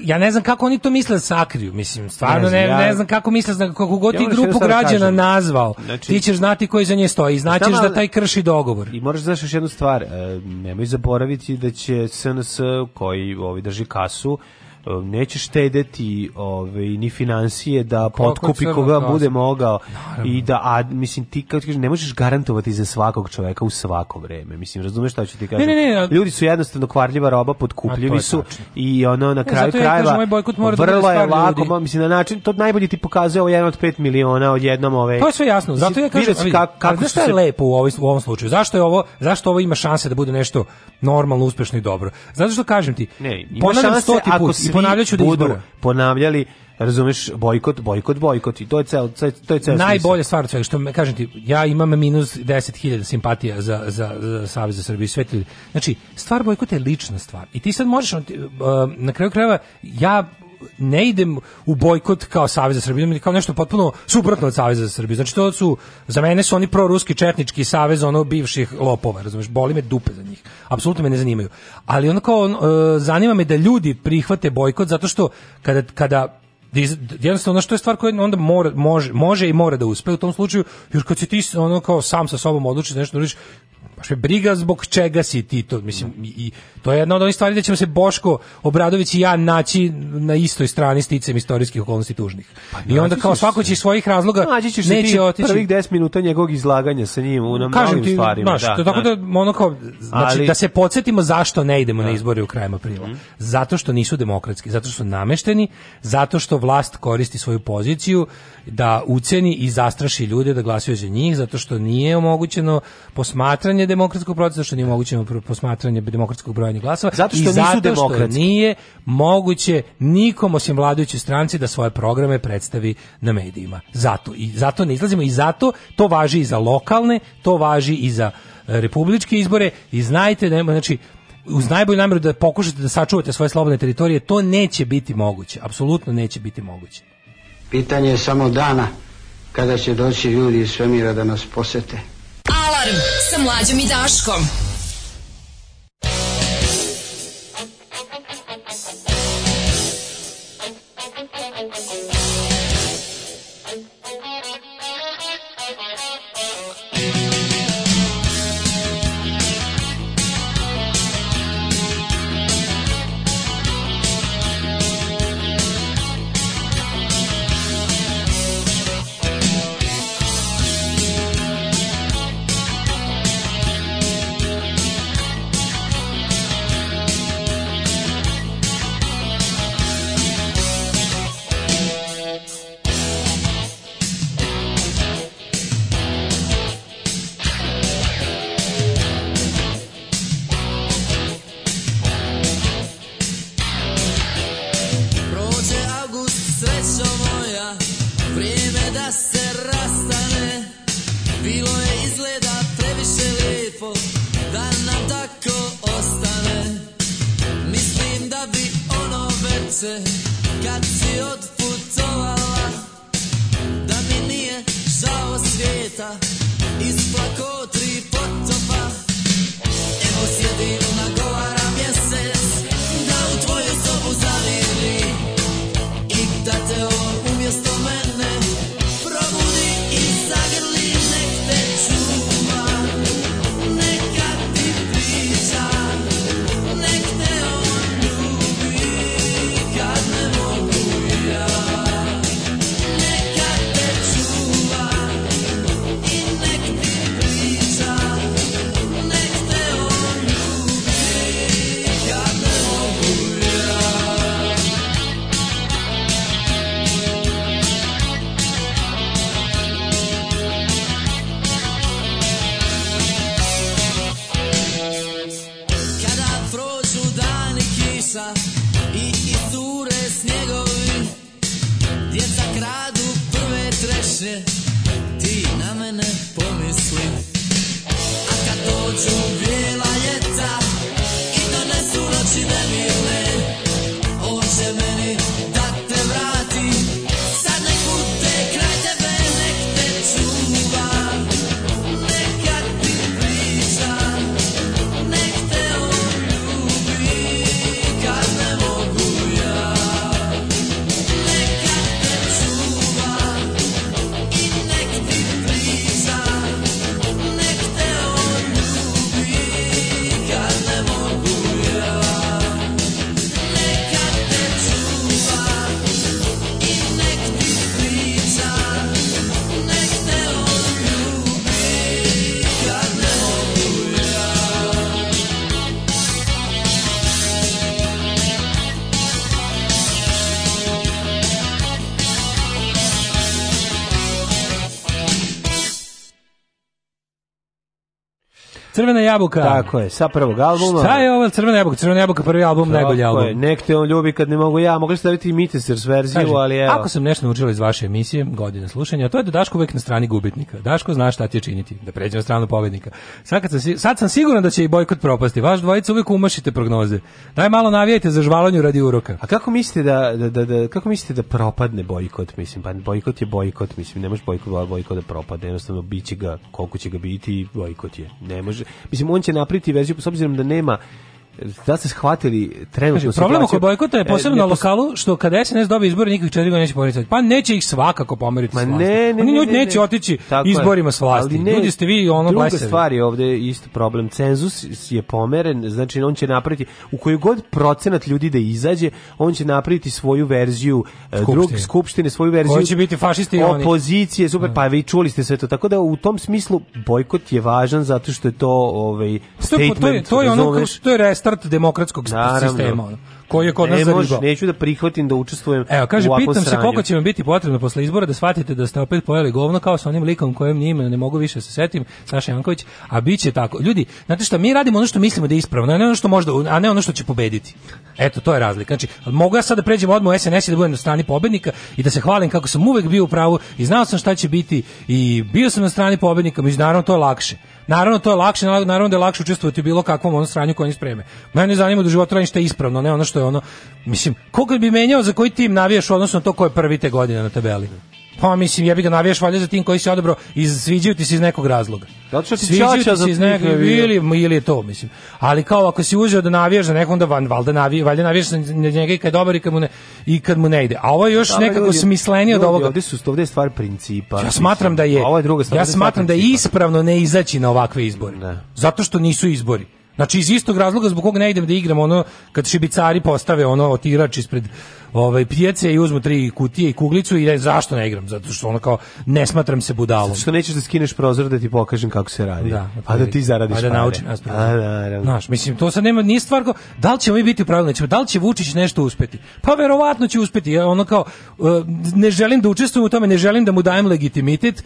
ja ne znam kako oni to misle da sakriju, mislim, stvarno ne, ne, znam kako misle, da znam, kako god ja grupu građana nazvao, znači, ti ćeš znati koji za nje stoji, pa znaćeš da taj krši dogovor. I moraš da znaš još jednu stvar, e, nemoj zaboraviti da će SNS koji ovi drži kasu, Um, neće štedeti ove, ovaj, ni financije da potkupi koga nosi. bude mogao Naravno. i da, a mislim ti kao kažeš, ne možeš garantovati za svakog čoveka u svako vreme, mislim razumeš šta ću ti kažem, ne, ne, ne, ljudi su jednostavno kvarljiva roba, potkupljivi su i ono na kraju ja krajeva kažem, moj da vrlo je lako, ljudi. mislim na način to najbolje ti pokazuje ovo jedan od 5 miliona od jednom ove, to je sve jasno, zato ja kažem ali, kako, kako šta je se... lepo u, ovoj, u ovom slučaju zašto je ovo, zašto ovo ima šanse da bude nešto normalno, uspešno i dobro, zato što kažem ti ne, ima šanse ako svi ponavljaću da budu ponavljali razumeš bojkot bojkot bojkot i to je cel to je cel najbolja stvar od što me kažem ti ja imam minus 10.000 simpatija za za za savez za Srbiju svetlji znači stvar bojkota je lična stvar i ti sad možeš um, na kraju krajeva ja ne idem u bojkot kao Savez za Srbiju, nego kao nešto potpuno suprotno od Saveza za Srbiju. Znači to su za mene su oni proruski četnički savez ono bivših lopova, razumeš? Boli me dupe za njih. Apsolutno me ne zanimaju. Ali ono kao e, zanima me da ljudi prihvate bojkot zato što kada kada jednostavno što je stvar koja onda mora, može, može i mora da uspe u tom slučaju, jer kad si ti ono kao sam sa sobom odlučiš nešto da baš me briga zbog čega si ti to, mislim, i, to je jedna od onih stvari da ćemo se Boško Obradović i ja naći na istoj strani sticem istorijskih okolnosti tužnih. Pa, I onda kao svako će svojih razloga ćeš neće ti otići. Prvih 10 minuta njegovog izlaganja sa njim u nam Kažem ti, stvarima. Naš, da, tako da. da, ono kao, znači, ali... da se podsjetimo zašto ne idemo da. na izbore u krajem aprila. Mm Zato što nisu demokratski, zato što su namešteni, zato što vlast koristi svoju poziciju, da uceni i zastraši ljude da glasaju za njih zato što nije omogućeno posmatranje demokratskog procesa, što nije omogućeno posmatranje demokratskog brojanja glasova zato što i zato nisu što demokratski. nije moguće nikom osim vladajućoj stranci da svoje programe predstavi na medijima. Zato i zato ne izlazimo i zato to važi i za lokalne, to važi i za e, republičke izbore i znajte da nema, znači uz najbolju namjeru da pokušate da sačuvate svoje slobodne teritorije, to neće biti moguće. Apsolutno neće biti moguće. Pitanje je samo dana kada će doći ljudi iz svemira da nas posete. Alarm sa mlađom i Daškom. Crvena jabuka. Tako je, sa prvog albuma. Šta je ovo Crvena jabuka? Crvena jabuka prvi album, najbolji album. Je. Nek te on ljubi kad ne mogu ja. Mogli ste staviti Mitesers verziju, Kaži, ali evo. Ako sam nešto naučila iz vaše emisije, godine slušanja, to je da Daško uvek na strani gubitnika. Daško zna šta ti je činiti, da pređe na stranu pobednika. Sad, sam, sad sam siguran da će i bojkot propasti. Vaš dvojica uvek umašite prognoze. Daj malo navijajte za žvalanju radi uroka. A kako mislite da, da, da, da kako mislite da propadne bojkot? Mislim, pa bojkot je bojkot, mislim, ne može bojkot, bojkot da propadne, jednostavno biće ga, koliko će ga biti, bojkot je. Ne može mislim on će napraviti verziju s obzirom da nema da ste shvatili trenutno situaciju. Problem oko bojkota je e, posebno e, na lokalu što kada SNS dobije izbore nikakvih četiri godina neće pomjeriti. Pa neće ih svakako pomeriti Ma ne, ne, ne, Oni ljudi neće otići Tako izborima s vlasti. Ne, ljudi ste vi ono druga blesevi. Druga stvar je ovde isto problem. Cenzus je pomeren, znači on će napraviti u koji god procenat ljudi da izađe, on će napraviti svoju verziju e, skupštine. drug skupštine, svoju verziju. Koji će biti fašisti opozicije, super, da. pa vi čuli ste sve to. Tako da u tom smislu bojkot je važan zato što je to ovaj pa statement. To je, to je, to je ono to je resta start demokratskog Naravno. sistema. Ono koji je kod ne nas mož, Neću da prihvatim da učestvujem Evo, kaže, u pitam sranju. se koliko će vam biti potrebno posle izbora da shvatite da ste opet pojeli govno kao sa onim likom kojem njime ne mogu više da se setim, Saša Janković, a bit će tako. Ljudi, znate šta, mi radimo ono što mislimo da je ispravno, a ne ono što možda, a ne ono što će pobediti. Eto, to je razlika. Znači, mogu ja sad da pređem odmah u SNS i da budem na strani pobednika i da se hvalim kako sam uvek bio u pravu i znao sam šta će biti i bio sam na strani pobednika, međunarodno to je lakše. Naravno to je lakše, naravno da je lakše učestvovati bilo kakvom onom sranju koji oni spreme. Mene zanima da život radim što je ispravno, ne ono što je ono. Mislim, koga bi menjao za koji tim navijaš odnosno to ko je prvi te godine na tabeli? Pa mislim, ja bih ga navijaš valjda za tim koji se odabrao i sviđaju ti se iz nekog razloga. Da što ti čača za se iz nekog ili, ili je to, mislim. Ali kao ako si uzeo da navijaš za nekog, da van, valjda, navi, valjda navijaš na njega i kad dobar i kad mu ne, i kad mu ne ide. A ovo je još da, nekako ljudi, smislenije od ovoga. Ovdje su ovdje je stvar principa. Ja smatram da je, ovo je druga stvar, ja smatram da je ispravno ne izaći na ovakve izbore. Ne. Zato što nisu izbori. Znači iz istog razloga zbog kog ne idem da igram ono kad šibicari postave ono otirač ispred ovaj pijace i uzmu tri kutije i kuglicu i ne, zašto ne igram zato što ono kao ne smatram se budalom zato što nećeš da skineš prozor da ti pokažem kako se radi da, a da ti zaradiš a da naučim nas znaš mislim to sad nema ni stvar kao da li ćemo mi biti pravilni ćemo da li će Vučić nešto uspeti pa verovatno će uspeti ono kao eh, ne želim da učestvujem u tome ne želim da mu dajem legitimitet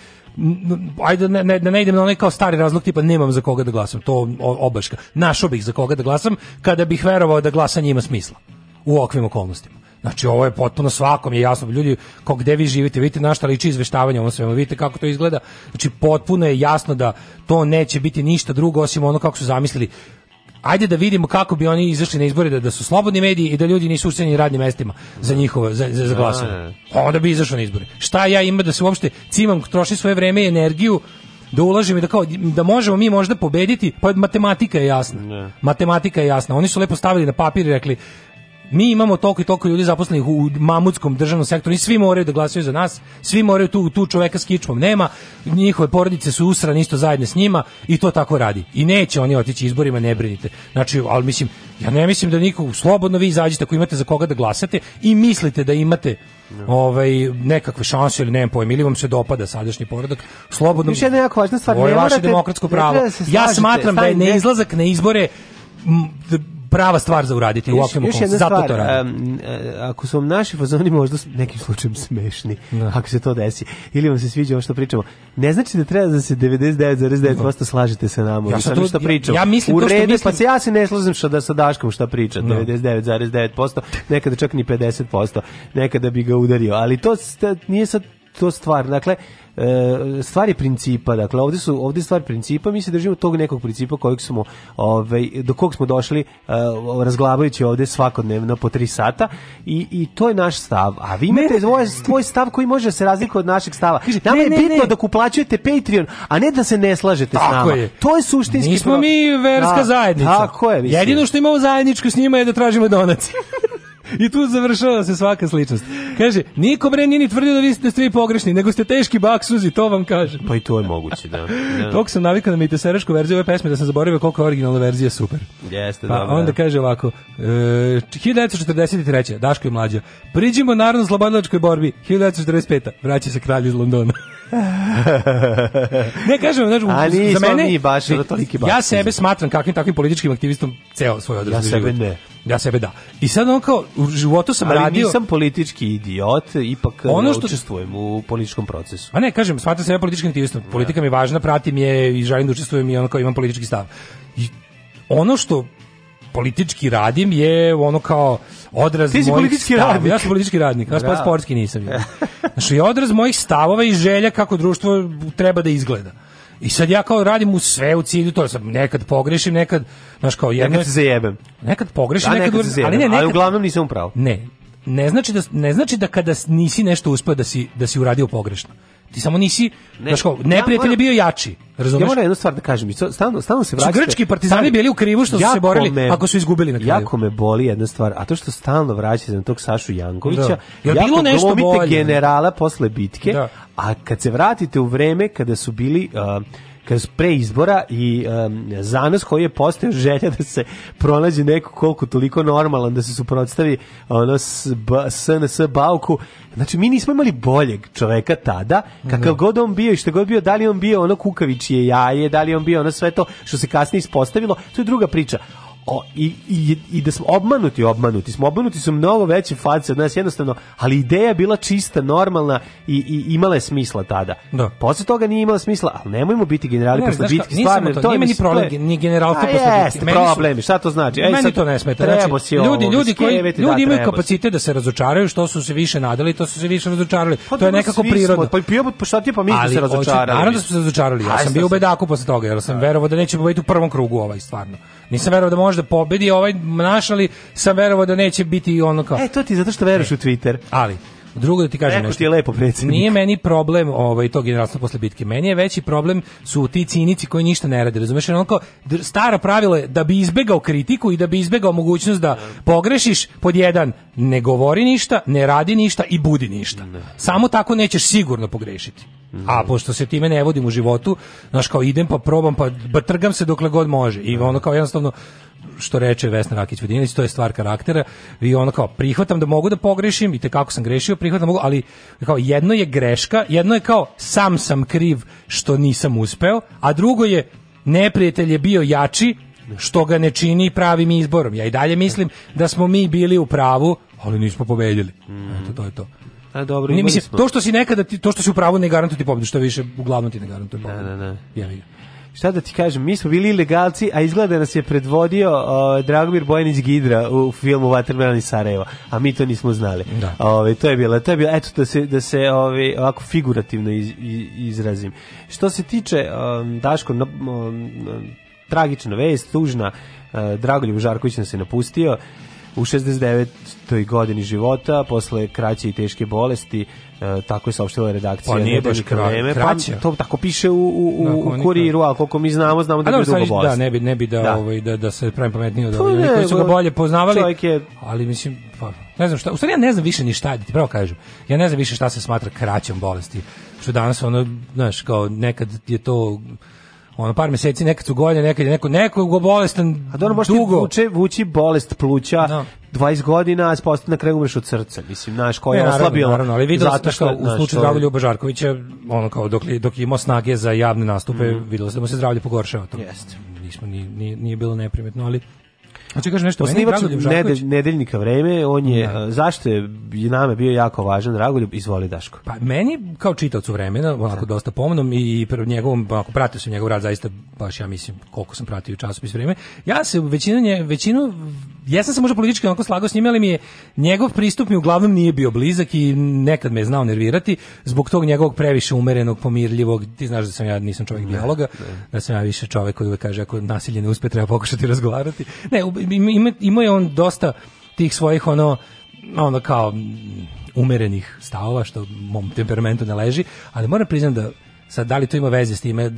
ajde ne, ne, ne idem na onaj kao stari razlog tipa nemam za koga da glasam, to obaška. Našao bih za koga da glasam kada bih verovao da glasanje ima smisla u ovakvim okolnostima. Znači ovo je potpuno svakom je jasno. Ljudi, kako gde vi živite, vidite na šta liči izveštavanje ono svemu, vidite kako to izgleda. Znači potpuno je jasno da to neće biti ništa drugo osim ono kako su zamislili ajde da vidimo kako bi oni izašli na izbore da, da su slobodni mediji i da ljudi nisu ucenjeni radnim mestima za njihovo za, za, za glasanje. E. Onda bi izašao na izbore. Šta ja ima da se uopšte cimam, troši svoje vreme i energiju da ulažem i da kao da možemo mi možda pobediti, pa matematika je jasna. Ne. Da. Matematika je jasna. Oni su lepo stavili na papir i rekli mi imamo toliko i toliko ljudi zaposlenih u mamutskom državnom sektoru i svi moraju da glasaju za nas, svi moraju tu, tu čoveka s kičmom, nema, njihove porodice su usrane isto zajedno s njima i to tako radi. I neće oni otići izborima, ne brinite. Znači, ali mislim, ja ne mislim da niko, slobodno vi izađite ako imate za koga da glasate i mislite da imate ovaj nekakve šanse ili nemam pojma ili vam se dopada sadašnji poredak slobodno Još jedna jako važna stvar ne vaše demokratsko pravo da ja smatram da je neizlazak na izbore m, da prava stvar za uraditi u ovakvim okolnostima. Zato to radim. Um, ako su vam naši fazoni možda nekim slučajem smešni, da. ako se to desi, ili vam se sviđa ovo što pričamo, ne znači da treba da se 99,9% da. slažete sa nama. Ja sam što pričam. Ja, ja mislim u to što mislim... pa se ja se ne slažem što da sa Daškom šta priča, 99,9%, da. nekada čak ni 50%, nekada bi ga udario, ali to nije sad to stvar, dakle, e, stvari principa, dakle ovde su ovde stvar principa, mi se držimo tog nekog principa kojeg smo ovaj do kog smo došli e, razglavajući ovde svakodnevno po 3 sata i, i to je naš stav. A vi imate svoj svoj stav koji može da se razlikovati od našeg stava. Nama ne, je bitno ne. dok da uplaćujete Patreon, a ne da se ne slažete tako s nama. Je. To je suštinski. Nismo pro... mi verska da, zajednica. Tako je. Mislim. Jedino što imamo zajedničko s njima je da tražimo donacije. I tu završava se svaka sličnost. Kaže, niko bre nije ni tvrdio da vi ste svi pogrešni, nego ste teški baksuzi, to vam kaže. Pa i to je moguće, da. da. Tok sam navikao na da miteserašku verziju ove pesme, da sam zaboravio koliko je originalna verzija super. Jeste, pa dobro. onda da. kaže ovako, e, 1943. Daško je mlađa. Priđimo narodno slobodilačkoj borbi, 1945. Vraća se kralj iz Londona. ne kažem, znači, za mene, mi baš, ne, ja sebe smatram kakvim takvim političkim aktivistom ceo svoj odrasli Ja sebe ne. Ja sebe da. I sad on kao, u životu sam ali radio... Ali nisam politički idiot, ipak e, ono što... učestvujem u političkom procesu. A ne, kažem, smatram se ja političkim aktivistom. Politika ja. mi je važna, pratim je i želim da učestvujem i ono kao imam politički stav. I ono što politički radim je ono kao odraz Ti si mojih politički stavova. Radnik. Ja sam politički radnik, ja sportski nisam. znači, je odraz mojih stavova i želja kako društvo treba da izgleda. I sad ja kao radim u sve u cilju to, sad nekad pogrešim, nekad, znaš kao jedno... Nekad se zajebem. Nekad pogrešim, da, nekad... nekad se zajebem, ali, ne, nekad, ali uglavnom nisam upravo. Ne, ne znači da ne znači da kada nisi nešto uspeo da si da si uradio pogrešno. Ti samo nisi, ne, znaš ko, neprijatelj je bio jači, razumeš? Ja moram jednu stvar da kažem, stalno, stalno se vraćate... Su grčki partizani bili u krivu što su se borili, me, ako su izgubili na kraju. Jako me boli jedna stvar, a to što stalno vraćate na tog Sašu Jankovića, da. Jer bilo nešto glomite bolje. generala posle bitke, da. a kad se vratite u vreme kada su bili... Uh, kroz preizbora i um, zanos koji je postao želja da se pronađe neko koliko toliko normalan da se suprotstavi ono SNS Bauku. Znači, mi nismo imali boljeg čoveka tada, kakav mm. god on bio i što god bio, da li on bio ono kukavičije jaje, da li on bio ono sve to što se kasnije ispostavilo, to je druga priča o, i, i, i da smo obmanuti, obmanuti smo, obmanuti su mnogo veće face od nas, jednostavno, ali ideja bila čista, normalna i, i imala je smisla tada. Da. Posle toga nije imala smisla, ali nemojmo biti generali ne, posle bitke, stvarno. To, to nije meni problem, je, ni general posle bitke. Meni problemi, šta to znači? Ej, meni sad, to ne smeta. Treba znači, si ovo, ljudi, ljudi, da koji, ljudi da, imaju kapacitet da se razočaraju, što su se više nadali, to su se više razočarali. Pa, to je nekako prirodno. pa, pa, pa šta ti pa da mi se razočarali? Naravno da su se razočarali, ja sam bio u bedaku posle toga, jer sam verovao da neće pobediti u prvom krugu ovaj, stvarno. Nisam verovao da može da pobedi ovaj naš, ali sam verovao da neće biti ono kao. E, to ti zato što veruješ e. u Twitter. Ali, Drugo da ti kažem Eko nešto. ti je lepo predsjednik. Nije meni problem ovaj, to generalno posle bitke. Meni je veći problem su ti cinici koji ništa ne rade. Razumeš? Onako, staro pravilo je da bi izbegao kritiku i da bi izbegao mogućnost da pogrešiš pod jedan, ne govori ništa, ne radi ništa i budi ništa. Ne. Samo tako nećeš sigurno pogrešiti. Mm. A pošto se time ne vodim u životu, znaš kao idem pa probam pa, pa trgam se dokle god može. I da. ono kao jednostavno što reče Vesna Rakić Vodinjević, to je stvar karaktera. I ona kao prihvatam da mogu da pogrešim i te kako sam grešio, prihvatam da mogu, ali kao jedno je greška, jedno je kao sam sam kriv što nisam uspeo, a drugo je neprijatelj je bio jači što ga ne čini pravim izborom. Ja i dalje mislim da smo mi bili u pravu, ali nismo pobedili. Mhm. Eto, to je to. A dobro, ne, mislim, to što si nekada, ti, to što si u pravu ne garantuje ti pobedu, što više uglavnom ti ne garantuje da, pobedu. Ne, ne, ne. Ja šta da ti kažem, mi smo bili ilegalci, a izgleda nas je predvodio uh, Dragomir Bojanić Gidra u filmu Watermelon iz Sarajeva, a mi to nismo znali. Da. Ove, to je bilo, to je bilo, eto da se, da se ove, ovako figurativno iz, izrazim. Što se tiče um, Daško, um, tragična vest, tužna, uh, Dragoljub Žarković nas je napustio, u 69. godini života, posle kraće i teške bolesti, E, tako je saopštila redakcija. Pa nije baš kreme, pa, to tako piše u, u, u, u kuriru, a koliko mi znamo, znamo da je dugo da, bolest. Da, ne bi, ne bi da, da. Ovaj, da, da se pravim pametnije od pa ovih koji su ga bolje poznavali, je... ali mislim, pa, ne znam šta, u stvari ja ne znam više ni šta, da ti pravo kažem, ja ne znam više šta se smatra kraćom bolesti, što danas ono, znaš, kao nekad je to ono par meseci, nekad su godine, nekad je neko, neko je bolestan A dobro, možete dugo. Vuče, vući bolest pluća, no. Da. 20 godina, a posto na kraju umreš od srca, mislim, znaš, koja je oslabila. Naravno, ali vidio zato što, u slučaju Dragolja Božarkovića, ono kao dok, dok ima snage za javne nastupe, mm videlo se da mu se zdravlje pogoršava. To. Jeste. Nismo, ni nije bilo neprimetno, ali Hoće kažem nešto, osnivač nedelj, nedeljnika vreme, on je, ja. Da. zašto je nama bio jako važan, Dragoljub, izvoli Daško. Pa meni, kao čitaocu vremena, onako da. dosta pomnom i njegovom, onako pratio sam njegov rad, zaista baš ja mislim koliko sam pratio časopis vreme, ja se većina, nje, većinu, ja sam se možda politički onako slagao s njim, ali mi je njegov pristup mi uglavnom nije bio blizak i nekad me je znao nervirati zbog tog njegovog previše umerenog, pomirljivog, ti znaš da sam ja nisam čovjek da, dijaloga, da sam ja više čovjek koji uvek kaže ako nasilje ne uspe treba pokušati razgovarati. Ne, ima, ima je on dosta tih svojih ono ono kao umerenih stavova što mom temperamentu ne leži, ali moram priznam da sad da li to ima veze s time,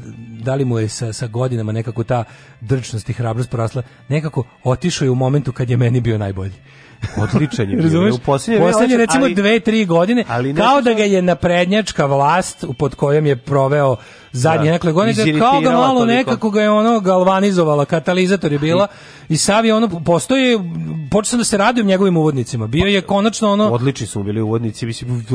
da li mu je sa, sa godinama nekako ta drčnost i hrabrost porasla, nekako otišao je u momentu kad je meni bio najbolji. Odličan je. Razumeš? U posljednje, posljednje recimo ali, dve, tri godine, ali kao da ga je naprednjačka vlast pod kojom je proveo zadnje da. nekle godine, kao ga da malo toliko. nekako ga je ono galvanizovala, katalizator je bila i Sav je ono, postoji, počeo sam da se radi radujem njegovim uvodnicima, bio je konačno ono... Odlični su bili uvodnici, mislim,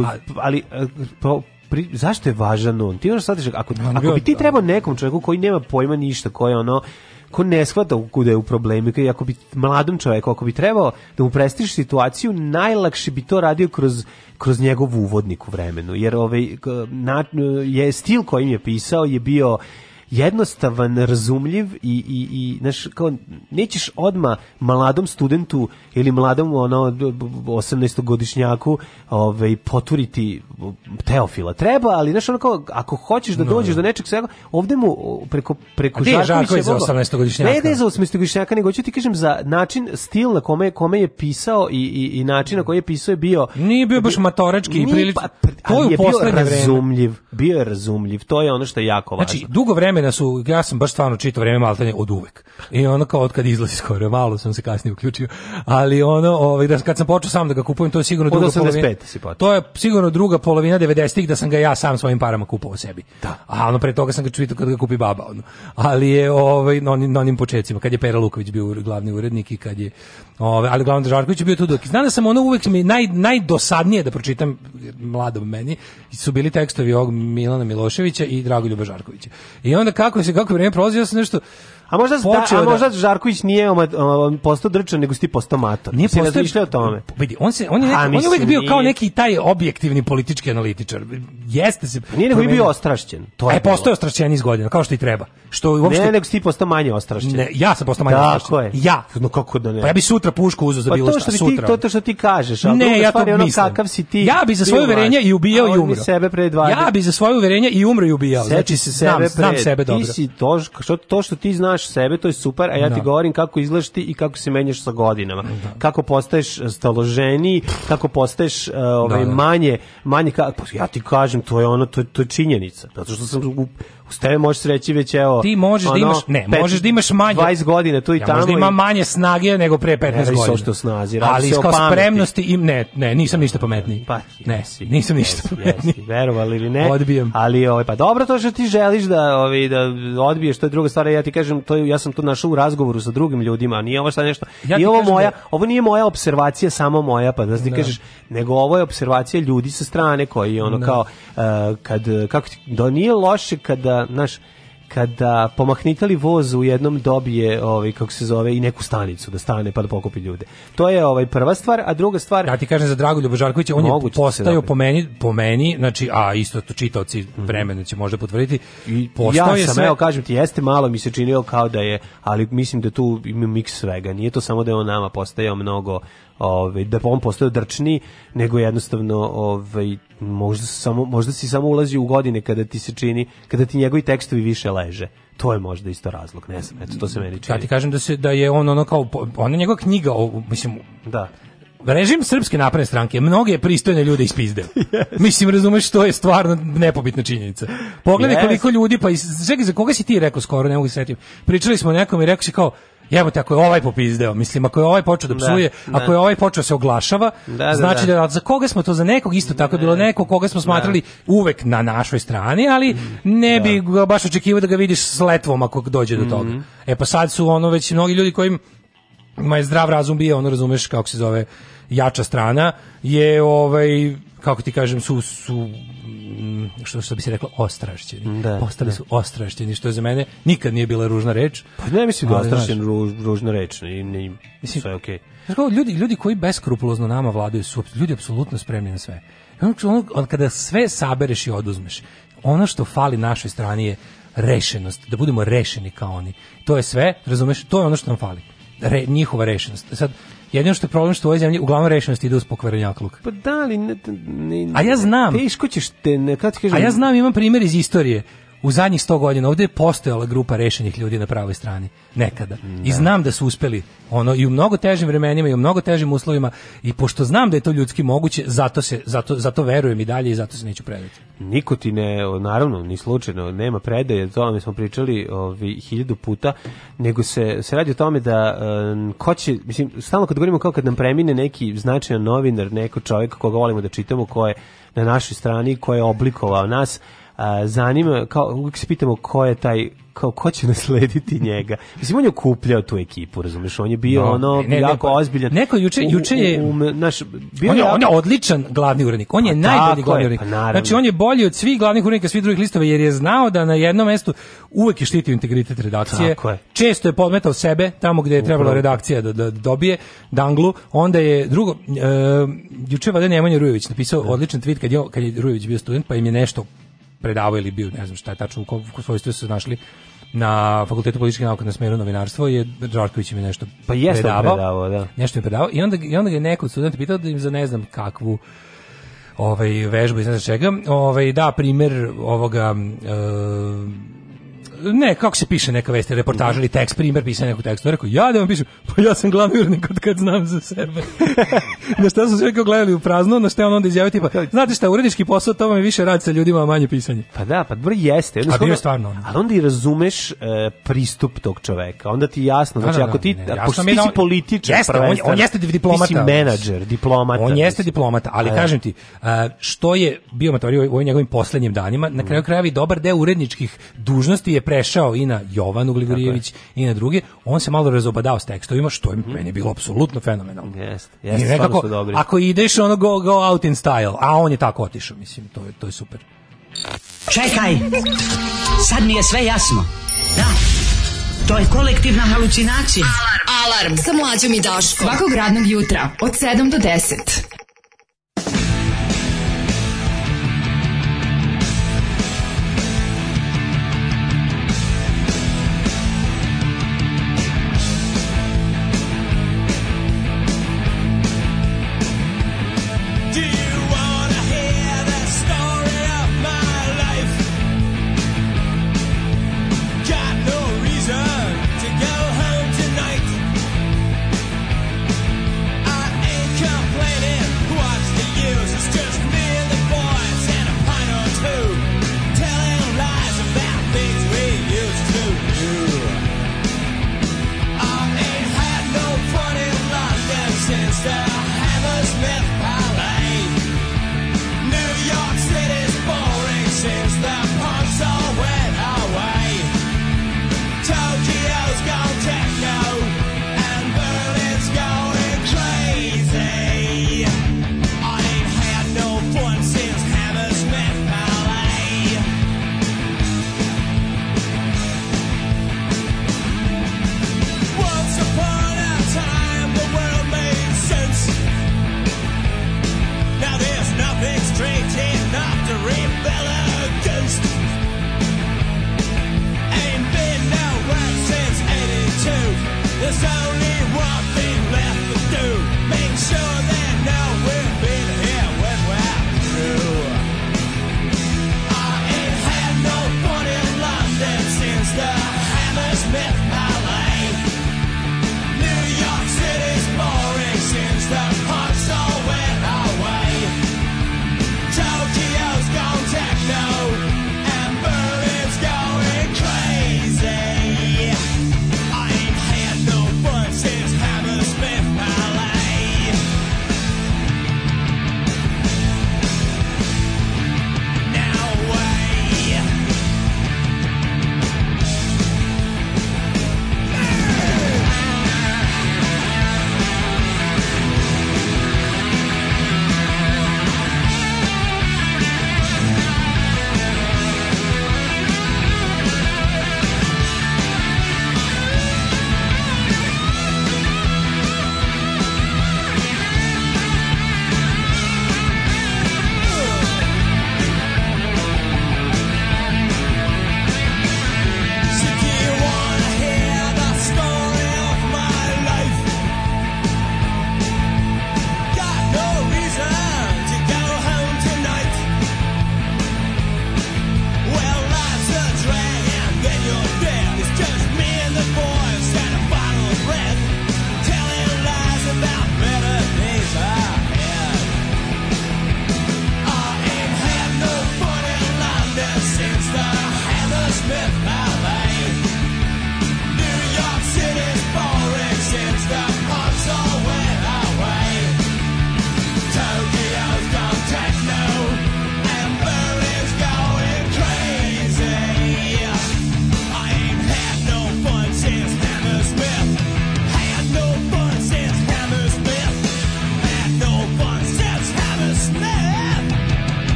ali... E, po, pa, pri, zašto je važan on? Ti još da sad ako, ako bi ti da. trebao nekom čovjeku koji nema pojma ništa, koji je ono ko ne shvata kuda je u problemu, ako bi mladom čovjeku, ako bi trebalo da mu prestiš situaciju, najlakše bi to radio kroz kroz njegov uvodnik u vremenu, jer ovaj, na, je stil kojim je pisao je bio jednostavan, razumljiv i, i, i znaš, kao, nećeš odma mladom studentu ili mladom ono, 18-godišnjaku ovaj, poturiti teofila. Treba, ali znaš, ono kao, ako hoćeš da dođeš no, do nečeg svega, ovde mu preko, preko Žarkovića... za 18-godišnjaka? Ne, ne za 18-godišnjaka, nego ću ti kažem za način, stil na kome, kome je pisao i, i, i način na koji je pisao je bio... Nije bio baš matorački i prilično... Pa, to je, je bio razumljiv. Bio je razumljiv, to je ono što je jako znači, važno. Znači, dugo vreme promjena su, ja sam baš stvarno čitao vreme maltene od uvek. I ono kao od kad izlazi skoro, malo sam se kasnije uključio, ali ono, ovaj, da kad sam počeo sam da ga kupujem, to je sigurno druga od polovina. to je sigurno druga polovina 90-ih da sam ga ja sam svojim parama kupovao sebi. Da. A ono pre toga sam ga čitao kad ga kupi baba. Ono. Ali je ovaj, na, onim, onim početcima, kad je Pera Luković bio glavni urednik i kad je, ovaj, ali glavni Žarković bio tu dok. Znam da sam ono uvek mi naj, najdosadnije da pročitam mladom meni su bili tekstovi ovog Milana Miloševića i Dragoljuba Žarkovića. I onda onda kako se kako vreme prolazi, ja sam nešto A možda, da, a možda da... Žarković nije oma, um, postao drčan, nego si ti postao mator. Nije postao... o tome. Vidi, on, se, on, je, nek, on je uvijek bio kao neki taj objektivni politički analitičar. Jeste se... Nije nego je bio ostrašćen. To je e, postao je ostrašćen iz godina, kao što i treba. Što uopšte... Ne, nego si ti postao manje ostrašćen. Ne, ja sam postao manje da, ostrašćen. Tako je. Ja. No kako da ne? Pa ja bi sutra pušku uzeo za pa bilo šta. Što sutra. Ti, to, što ti kažeš. A ne, ja to ono, mislim. Kakav si ti ja bi za svoje uverenja i ubijao i umro. Sebe pre 20. Ja bi za svoje uverenja i umro i ubijao. Znači, se sebe znam, sebe dobro. Ti si to, što, to što ti znaš znaš sebe, to je super, a ja da. ti govorim kako izgledaš ti i kako se menjaš sa godinama. Da. Kako postaješ staloženiji, kako postaješ uh, ovaj, da, da. manje, manje, ka, pa ja ti kažem, to je ono, to, to je činjenica. Zato što sam u Uz tebe možeš reći već evo. Ti možeš da ono, da imaš, ne, pet, možeš da imaš manje 20 godina tu i ja, tamo. Možda ima manje snage nego pre 15 ne, godina. što snazi, ali se o spremnosti im ne, ne, nisam ništa pametniji. Pa, ne, nisam ništa pametniji. Jesi, verovali ili ne? Odbijem. Ali ovaj pa dobro to što ti želiš da ovaj da odbiješ, to je druga stvar, ja ti kažem, to je, ja sam tu našao u razgovoru sa drugim ljudima, nije ovo šta nešto. Ja I ovo moja, da... ovo nije moja observacija samo moja, pa da ti da. kažeš, nego ovo je observacija ljudi sa strane koji ono da. kao eh, kad kako ti, da nije loše kada naš kada pomahnitali voz u jednom dobije ovaj kako se zove i neku stanicu da stane pa da pokupi ljude. To je ovaj prva stvar, a druga stvar Ja ti kažem za Dragoljuba Žarkovića, on je da postao po meni, po meni, znači a isto to čitaoci mhm. vremena će možda potvrditi. I postao ja je sam, sve... evo kažem ti, jeste malo mi se činilo kao da je, ali mislim da tu ima miks svega. Nije to samo da je on nama postajao mnogo ovaj, da on postao drčni, nego jednostavno ovaj, možda, samo, možda si samo ulazi u godine kada ti se čini, kada ti njegovi tekstovi više leže to je možda isto razlog, ne znam, eto, to se meni da čini. Ja ti kažem da, se, da je on ono kao, ona njegova knjiga, o, mislim, da. Režim Srpske napredne stranke mnoge pristojne ljude ispizdeo. yes. Mislim, razumeš, to je stvarno nepobitna činjenica. Pogledaj yes. koliko ljudi, pa iz, čekaj, za koga si ti rekao skoro, ne mogu da se setiti. Pričali smo o nekom i rekao si kao, Jebo te, ako je ovaj popizdeo, mislim, ako je ovaj počeo da, da psuje, da, ako je ovaj počeo da se oglašava, da, da znači da, za koga smo to za nekog isto tako je bilo neko koga smo smatrali uvek na našoj strani, ali ne bi baš očekivao da ga vidiš s letvom ako dođe do toga. Mm -hmm. E pa sad su ono već mnogi ljudi kojim ma je zdrav razum bio, ono razumeš kako se zove jača strana je ovaj kako ti kažem su su Mm, što, što bi se reklo ostrašćeni. Da, Postali da. su ostrašćeni, što je za mene nikad nije bila ružna reč. Pa ne mislim da je ostrašćen ruž, ružna reč, ne, ne, mislim, sve je okej. Okay. ljudi, ljudi koji beskrupulozno nama vladaju su ljudi apsolutno spremni na sve. Ono, ono, on, kada sve sabereš i oduzmeš, ono što fali našoj strani je rešenost, da budemo rešeni kao oni. To je sve, razumeš, to je ono što nam fali. Re, njihova rešenost. Sad, Jedino što je problem što u ovoj zemlji uglavnom rešenost ide uz pokvarenjakluk. Pa da, ali ne, ne, A ja znam. Teško ćeš te, ne, kad kažem... A ja znam, imam primjer iz istorije u zadnjih 100 godina ovdje je postojala grupa rešenih ljudi na pravoj strani nekada. I znam da su uspeli ono i u mnogo težim vremenima i u mnogo težim uslovima i pošto znam da je to ljudski moguće, zato se zato zato verujem i dalje i zato se neću predati. Niko ti ne naravno ni slučajno nema predaje, to mi smo pričali ovi 1000 puta, nego se se radi o tome da um, ko će mislim stalno kad govorimo kao kad nam premine neki značajan novinar, neko čovjek koga volimo da čitamo, ko je na našoj strani, ko je oblikovao nas, zanima, kao, uvijek se pitamo ko je taj kao ko će naslediti njega. Mislim on je okupljao tu ekipu, razumeš? On je bio no, ono ne, jako ne, ozbiljan. Neko juče juče je u, u, u, naš bio on je, jako... on je odličan glavni urednik. On je pa, najbolji glavni urednik. Pa, znači on je bolji od svih glavnih urednika svih drugih listova jer je znao da na jednom mestu uvijek je štitio integritet redakcije. Je. Često je podmetao sebe tamo gdje je trebala redakcija da, da, dobije danglu. Onda je drugo e, juče Vaden Nemanja Rujević napisao da. odličan tweet kad je kad je Rujević bio student pa im je nešto predavao ili bio, ne znam šta je tačno, u kom svojstvu su našli na fakultetu političkih nauka na smeru novinarstvo je Đorković mi nešto pa jeste predavao, predavao da. nešto je predavao i onda i onda ga je neko student pitao da im za ne znam kakvu ovaj vežbu iz ne znam čega ovaj da primer ovoga e, ne, kako se piše neka vest, reportaž ili tekst, primer pisanja nekog teksta. Rekao, ja da vam pišem, pa ja sam glavni urednik od kad znam za sebe. na šta su sve kao gledali u prazno, na šta on onda izjavio tipa, pa- znate šta, urednički posao, to vam je više rad sa ljudima, a manje pisanje. Pa da, pa dobro jeste. Onda, a bio stvarno. Ali onda i razumeš uh, pristup tog čoveka, onda ti jasno, da, znači da, da, ako ti, ne, pošto ti da si političar, jeste, on, on jeste diplomata. Ti si menadžer, diplomata. On jeste diplomata, ali pa da. kažem ti, e, što je bio Matori u ovim njegovim poslednjim danima, na kraju krajeva i dobar deo uredničkih dužnosti je prešao i na Jovanu Gligorijević i na druge, on se malo razobadao s tekstovima, što je mm meni je bilo apsolutno fenomenalno. Jeste, jeste, su dobri. Ako ideš ono go, go out in style, a on je tako otišao, mislim, to je, to je super. Čekaj, sad mi je sve jasno. Da, to je kolektivna halucinacija. Alarm, alarm, sa mlađom i Daškom. Svakog radnog jutra, od 7 do 10.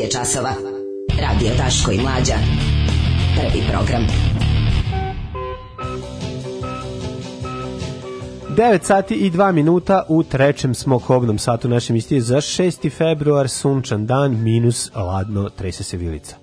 je časova. Radio Daško i Mlađa. Prvi program. 9 sati i 2 minuta u trećem smo satu našem istije za 6. februar, sunčan dan, minus ladno, trese se vilica.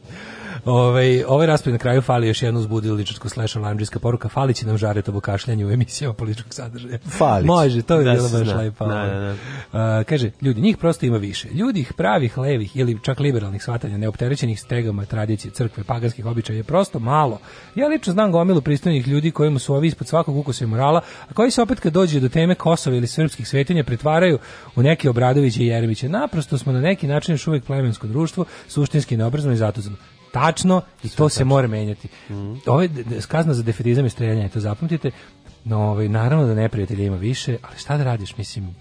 Ovaj ovaj raspad na kraju fali još jedno uzbudiličarsko slash alarmdžijska poruka, fali će nam žare to kašljanje u emisijama političkog sadržaja. Fali. Može, to je da bilo baš lepo. Da, ovaj. da, da. kaže, ljudi, njih prosto ima više. Ljudi ih pravih, levih ili čak liberalnih svatanja neopterećenih stegama, tradicije, crkve, paganskih običaja je prosto malo. Ja lično znam gomilu pristojnih ljudi kojima su ovi ispod svakog ukusa i morala, a koji se opet kad dođe do teme Kosova ili srpskih svetinja pretvaraju u neke Obradoviće i Jeremiće. Naprosto smo na neki način još uvek plemensko društvo, suštinski neobrazno i zatuzano tačno i to se mora menjati. Mm -hmm. Ovo kazna za defetizam i streljanje, to zapamtite. No, ovaj, naravno da neprijatelja ima više, ali šta da radiš, mislim, e,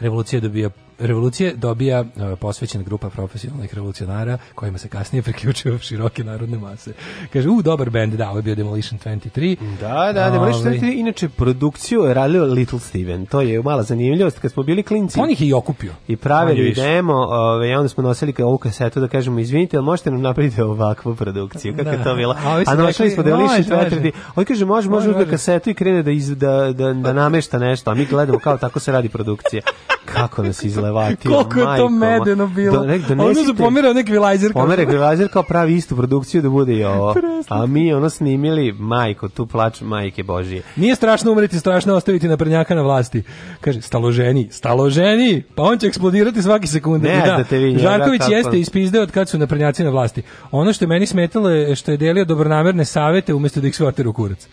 revolucija dobija revolucije dobija e, posvećena grupa profesionalnih revolucionara kojima se kasnije priključio široke narodne mase. Kaže, u, dobar bend, da, ovo ovaj je bio Demolition 23. Da, da, Demolition 23, ovaj- inače produkciju je radio Little Steven, to je mala zanimljivost, kad smo bili klinci. On ih je i okupio. I pravili demo, ove, ovaj, onda smo nosili ovu kasetu da kažemo, izvinite, ali možete nam napraviti ovakvu produkciju, kako da. je to bila? A, A našli smo Demolition 23. On kaže, može, može, može, da kasetu i krene da, iz, da, da, da namešta nešto, a mi gledamo kao tako se radi produkcija kako da se izlevati Koliko je to medeno bilo. Do, nek, ono su pomerao neki vilajzer. Pomere vilajzer kao pravi istu produkciju da bude i ovo. A mi ono snimili majko, tu plač majke Božije. Nije strašno umreti, strašno ostaviti na prnjaka na vlasti. Kaže, staloženi, staloženi, pa on će eksplodirati svaki sekund. Ne, da, da te vi Žarković kako... jeste ispizdeo od kad su naprednjaci na vlasti. Ono što je meni smetalo je što je delio dobronamirne savete umjesto da ih svate u kurac.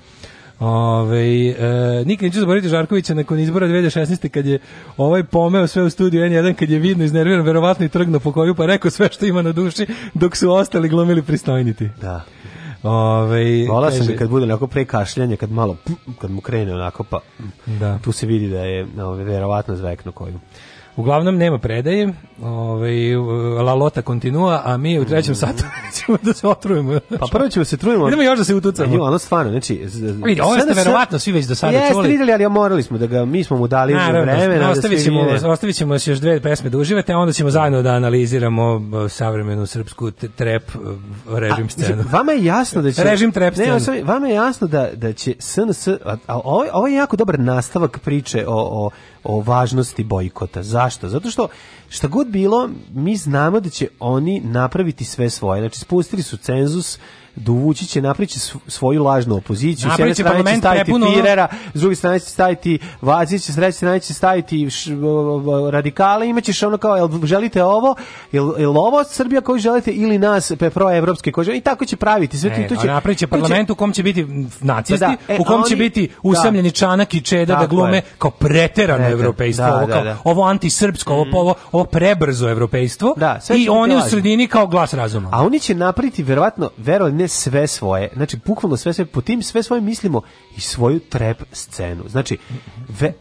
Ove, e, nikad neću zaboraviti Žarkovića nakon izbora 2016. kad je ovaj pomeo sve u studiju N1 kad je vidno iznerviran, verovatno i trgno po koju pa rekao sve što ima na duši dok su ostali glumili pristojniti. Da. Ove, Vola sam ga kad bude onako pre kašljanje, kad malo, kad mu krene onako pa da. tu se vidi da je ove, verovatno zvekno koju. Uglavnom nema predaje, ovaj, la lota continua, a mi u trećem mm. satu ćemo da se otrujemo. Pa prvo ćemo da se trujemo. Idemo još da se utucamo. Jo, ono stvarno, znači... Pa vidi, ovo ste verovatno svi već do sada jeste, čuli. Jeste videli, ali morali smo da ga, mi smo mu dali Naravno, vremena. Ostavit ćemo, da ostavit ostavićemo još dve pesme da uživate, a onda ćemo zajedno da analiziramo e, savremenu srpsku trep e, režim znači, scenu. vama je jasno da će... Režim trep scenu. Ne, osam, vama je jasno da, da će SNS... A, a, ovo, ovo je jako dobar nastavak priče o, o o važnosti bojkota. Zašto? Zato što šta god bilo, mi znamo da će oni napraviti sve svoje. Znači, spustili su cenzus, dovući da će naprići svoju lažnu opoziciju. S jedne strane će staviti Pirera, s druge strane će staviti Vazića, s treće strane će staviti radikale, imaćeš ono kao, jel želite ovo, jel, jel ovo Srbija koju želite ili nas pro proevropske koje i tako će praviti. Sve e, to, će, napravit će parlament u kom će biti nacisti, da, e, u kom oni, će biti da. usamljeni čanak i čeda da glume kao preterano ne, evropejstvo, da, ovo, da, kao, da, ovo antisrpsko, mm. ovo, ovo prebrzo evropejstvo da, i oni u sredini kao glas razuma. A oni će napraviti, verovatno, verovatno, sve svoje, znači bukvalno sve sve, po tim sve svoje mislimo i svoju trep scenu. Znači, ve,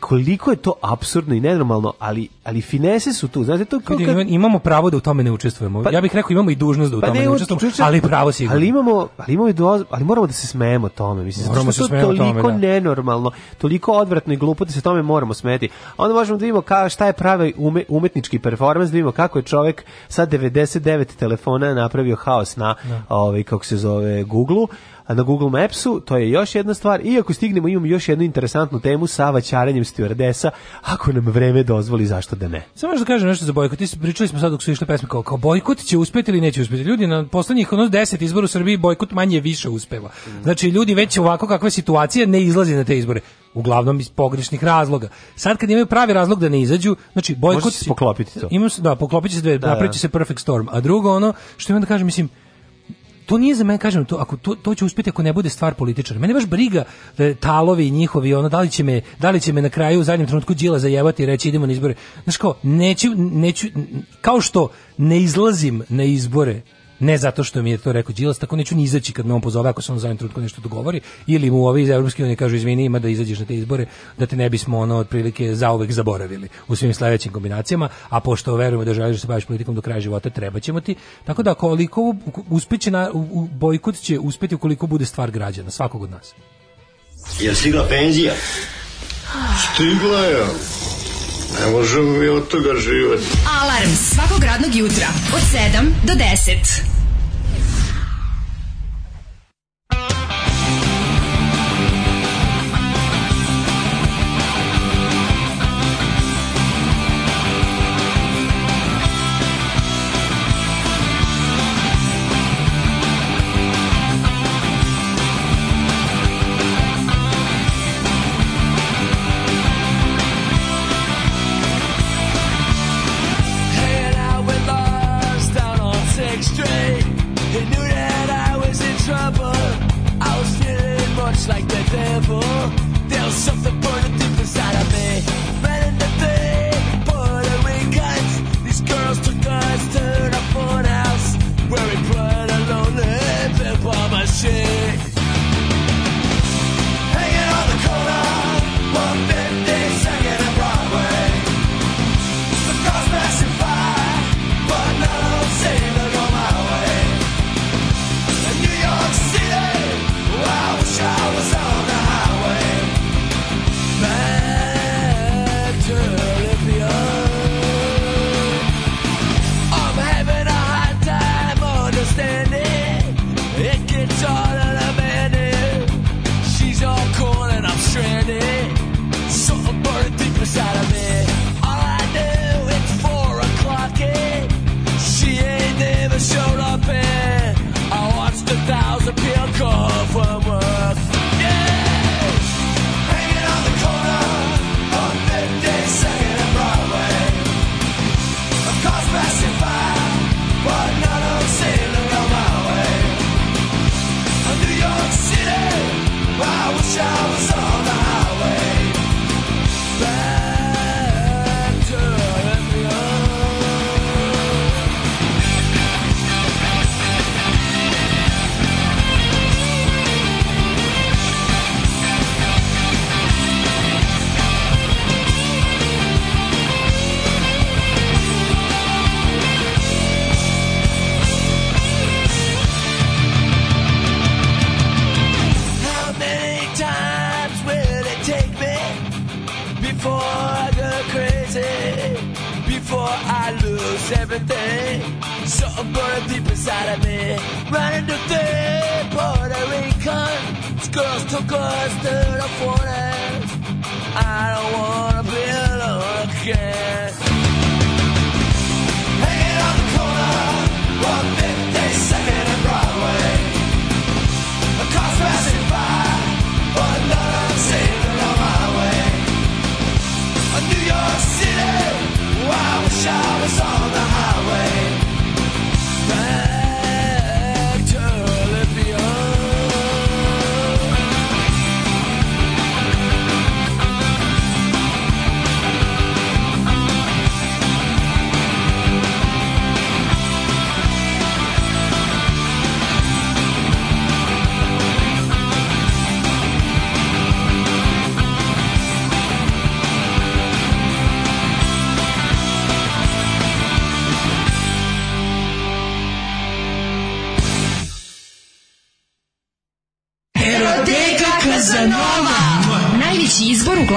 koliko je to apsurdno i nenormalno, ali ali finese su tu. Znate to kao kad... imamo pravo da u tome ne učestvujemo. Pa, ja bih rekao imamo i dužnost da u pa tome ne, ne učestvujemo, ali pravo sigurno. Ali imamo ali imamo i ali moramo da se smejemo tome, mislim. Moramo se smejemo toliko tome, da. nenormalno, toliko odvratno i glupo da se tome moramo smeti. onda možemo da vidimo ka, šta je pravi ume, umetnički performans, da vidimo kako je čovek sa 99 telefona napravio haos na no. Da. ovaj kako se zove Google-u na Google Mapsu, to je još jedna stvar. I ako stignemo, imamo još jednu interesantnu temu sa vaćarenjem stewardesa, ako nam vreme dozvoli, zašto da ne. Samo da kažem nešto za bojkot. Pričali smo sad dok su išle pesme kao, kao bojkot će uspeti ili neće uspeti. Ljudi, na poslednjih ono 10 izboru u Srbiji bojkot manje više uspeva. Znači, ljudi već ovako kakva situacija ne izlazi na te izbore uglavnom iz pogrešnih razloga. Sad kad imaju pravi razlog da ne izađu, znači bojkot se poklopiti to. Ima se da, poklopiće se dve, da, napraviće da. se perfect storm. A drugo ono što imam da kažem, mislim, to nije za mene, kažem, to, ako to, to će uspjeti ako ne bude stvar političara. Mene baš briga da talovi i njihovi, ono, da li će me, da li će me na kraju u zadnjem trenutku Đila zajebati i reći idemo na izbore. znači kao, neću, neću, kao što ne izlazim na izbore ne zato što mi je to rekao Đilas, tako neću ni izaći kad me on pozove ako se on za trenutku nešto dogovori ili mu ovi iz Evropske unije kažu izvini ima da izađeš na te izbore da te ne bismo ono otprilike zauvek zaboravili u svim sledećim kombinacijama, a pošto verujemo da želiš da se baviš politikom do kraja života, trebaćemo ti. Tako da koliko uspeće na u, bojkot će uspeti ukoliko bude stvar građana, svakog od nas. Jel stigla penzija? Stigla je. Ne možemo mi od toga živati. Alarm svakog radnog jutra od 7 do 10.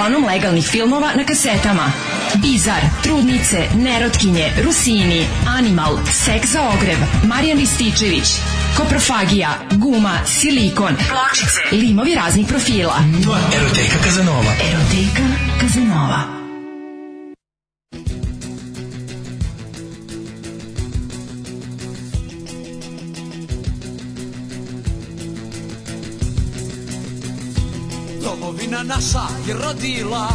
uglavnom legalnih filmova na kasetama. Bizar, Trudnice, Nerotkinje, Rusini, Animal, Sek za ogrev, Marijan Ističević, Koprofagija, Guma, Silikon, Pločice, limovi raznih profila. Nova eroteka Kazanova. Eroteka Kazanova. bila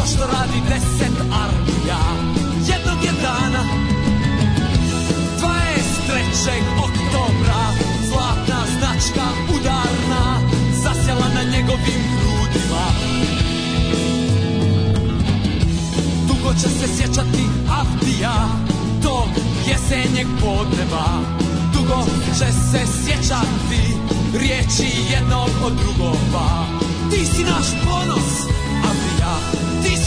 ko što radi deset armija Jednog je dana 23. oktobra Zlatna značka udarna Zasjela na njegovim grudima Dugo će se sjećati Avdija Tog jesenjeg podneba Dugo će se sjećati Riječi jednog od drugova Ti si naš ponos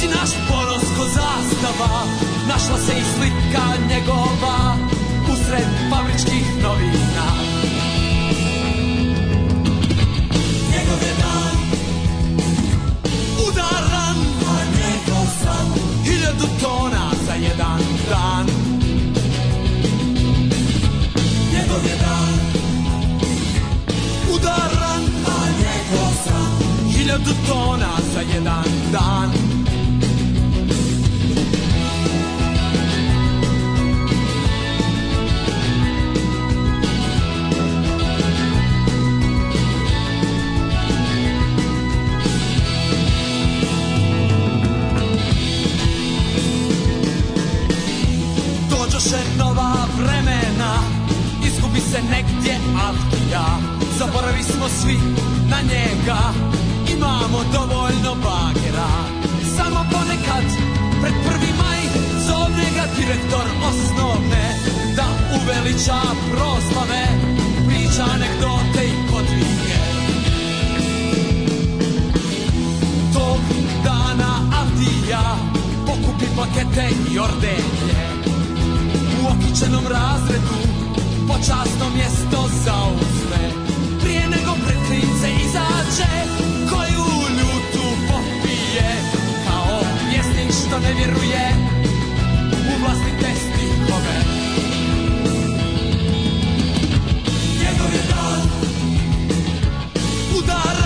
si naš ponos ko zastava Našla se i slika njegova Usred fabričkih novina Njegov je dan Udaran A njegov sam Hiljadu tona za jedan dan Njegov je dan Udaran A njegov sam Hiljadu tona za jedan dan vremena Izgubi se negdje Alkija Zaboravi smo svi na njega Imamo dovoljno bagera Samo ponekad pred prvi maj Zove ga direktor osnovne Da uveliča proslave Priča anegdote i podvige Tog dana Avdija Pokupi pakete i ordenje novčanom razredu Počasno mjesto zauzme Prije nego prekrice izađe Koju ljutu popije Kao pjesnik što ne vjeruje U vlastite stihove Njegov je dan Udara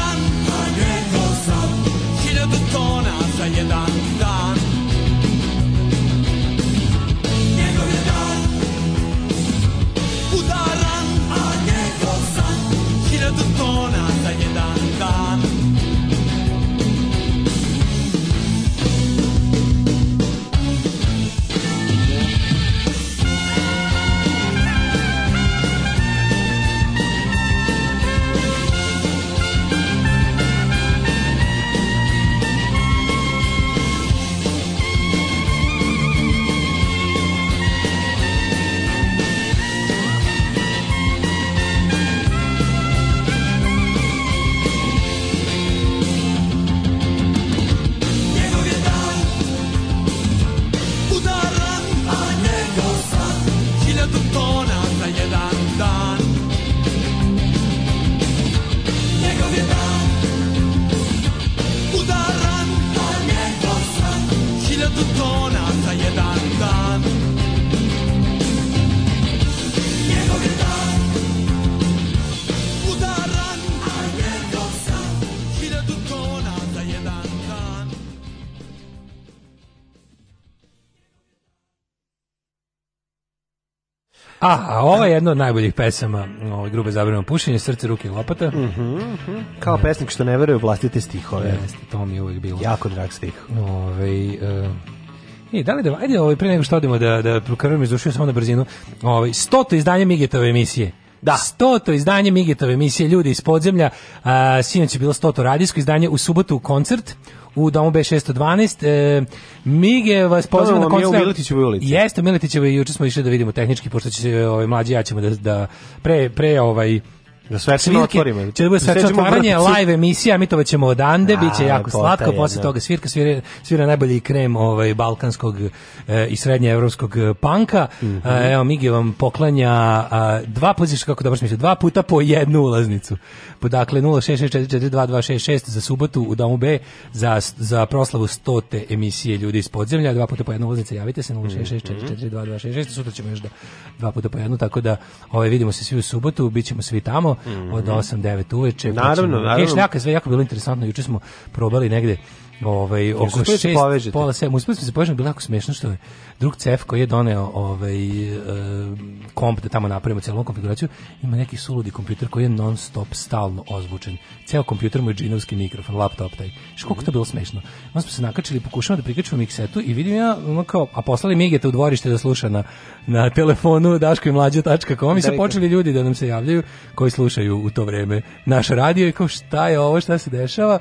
A ovo je jedno od najboljih pesama ove ovaj, grube zabrano pušenje, srce, ruke i lopata. Mm -hmm. Kao da. pesnik što ne veruje u vlastite stihove. Jeste, to mi je uvijek bilo. Jako drag stih. Ove, ovaj, e, i da li da ajde ovaj pre nego što odimo da da prokrvim izdušio samo na brzinu. Ovaj 100. izdanje Migetove emisije. Da. 100. izdanje Migetove emisije Ljudi iz podzemlja. A, sinoć je bilo 100. radijsko izdanje u subotu koncert u domu B612. E, Mige vas da, poziva na da, koncert. Miletićevoj ulici. Jeste, Miletićevoj, juče smo išli da vidimo tehnički, pošto će se ovaj mlađi ja ćemo da, da pre, pre ovaj Da svirke, otvorimo. Će da bude da svečano otvaranje, live emisija, mi to ćemo odande, A, biće jako slatko, posle toga svirka svira, svira najbolji krem ovaj, balkanskog e, i srednjeevropskog eh, panka. Mm -hmm. evo, Migi vam poklanja a, dva, poziš, kako dobro smisla, dva puta po jednu ulaznicu. Po, dakle, 066442266 za subotu u Domu B za, za proslavu stote emisije Ljudi iz podzemlja, dva puta po jednu ulaznicu, javite se 066442266, mhm. sutra ćemo još da dva puta po jednu, tako da ovaj, vidimo se svi u subotu, bit ćemo svi tamo od 8-9 uveče. Naravno, naravno. Šljaka je sve jako bilo interesantno. Juče smo probali negde ovaj oko 6 da pola 7 uspeli smo da se povežemo bilo jako smešno što je drug cef koji je doneo ovaj uh, komp da tamo napravimo celu konfiguraciju ima neki suludi kompjuter koji je non stop stalno ozvučen ceo kompjuter mu je džinovski mikrofon laptop taj što kako to mhm. bilo smešno onda smo se nakačili pokušavamo da prikačimo miksetu i vidim ja ono kao a poslali migete u dvorište da sluša na na telefonu daškoimlađa.com i se počeli ljudi da nam se javljaju koji slušaju u to vreme naš radio i kao šta je ovo šta se dešava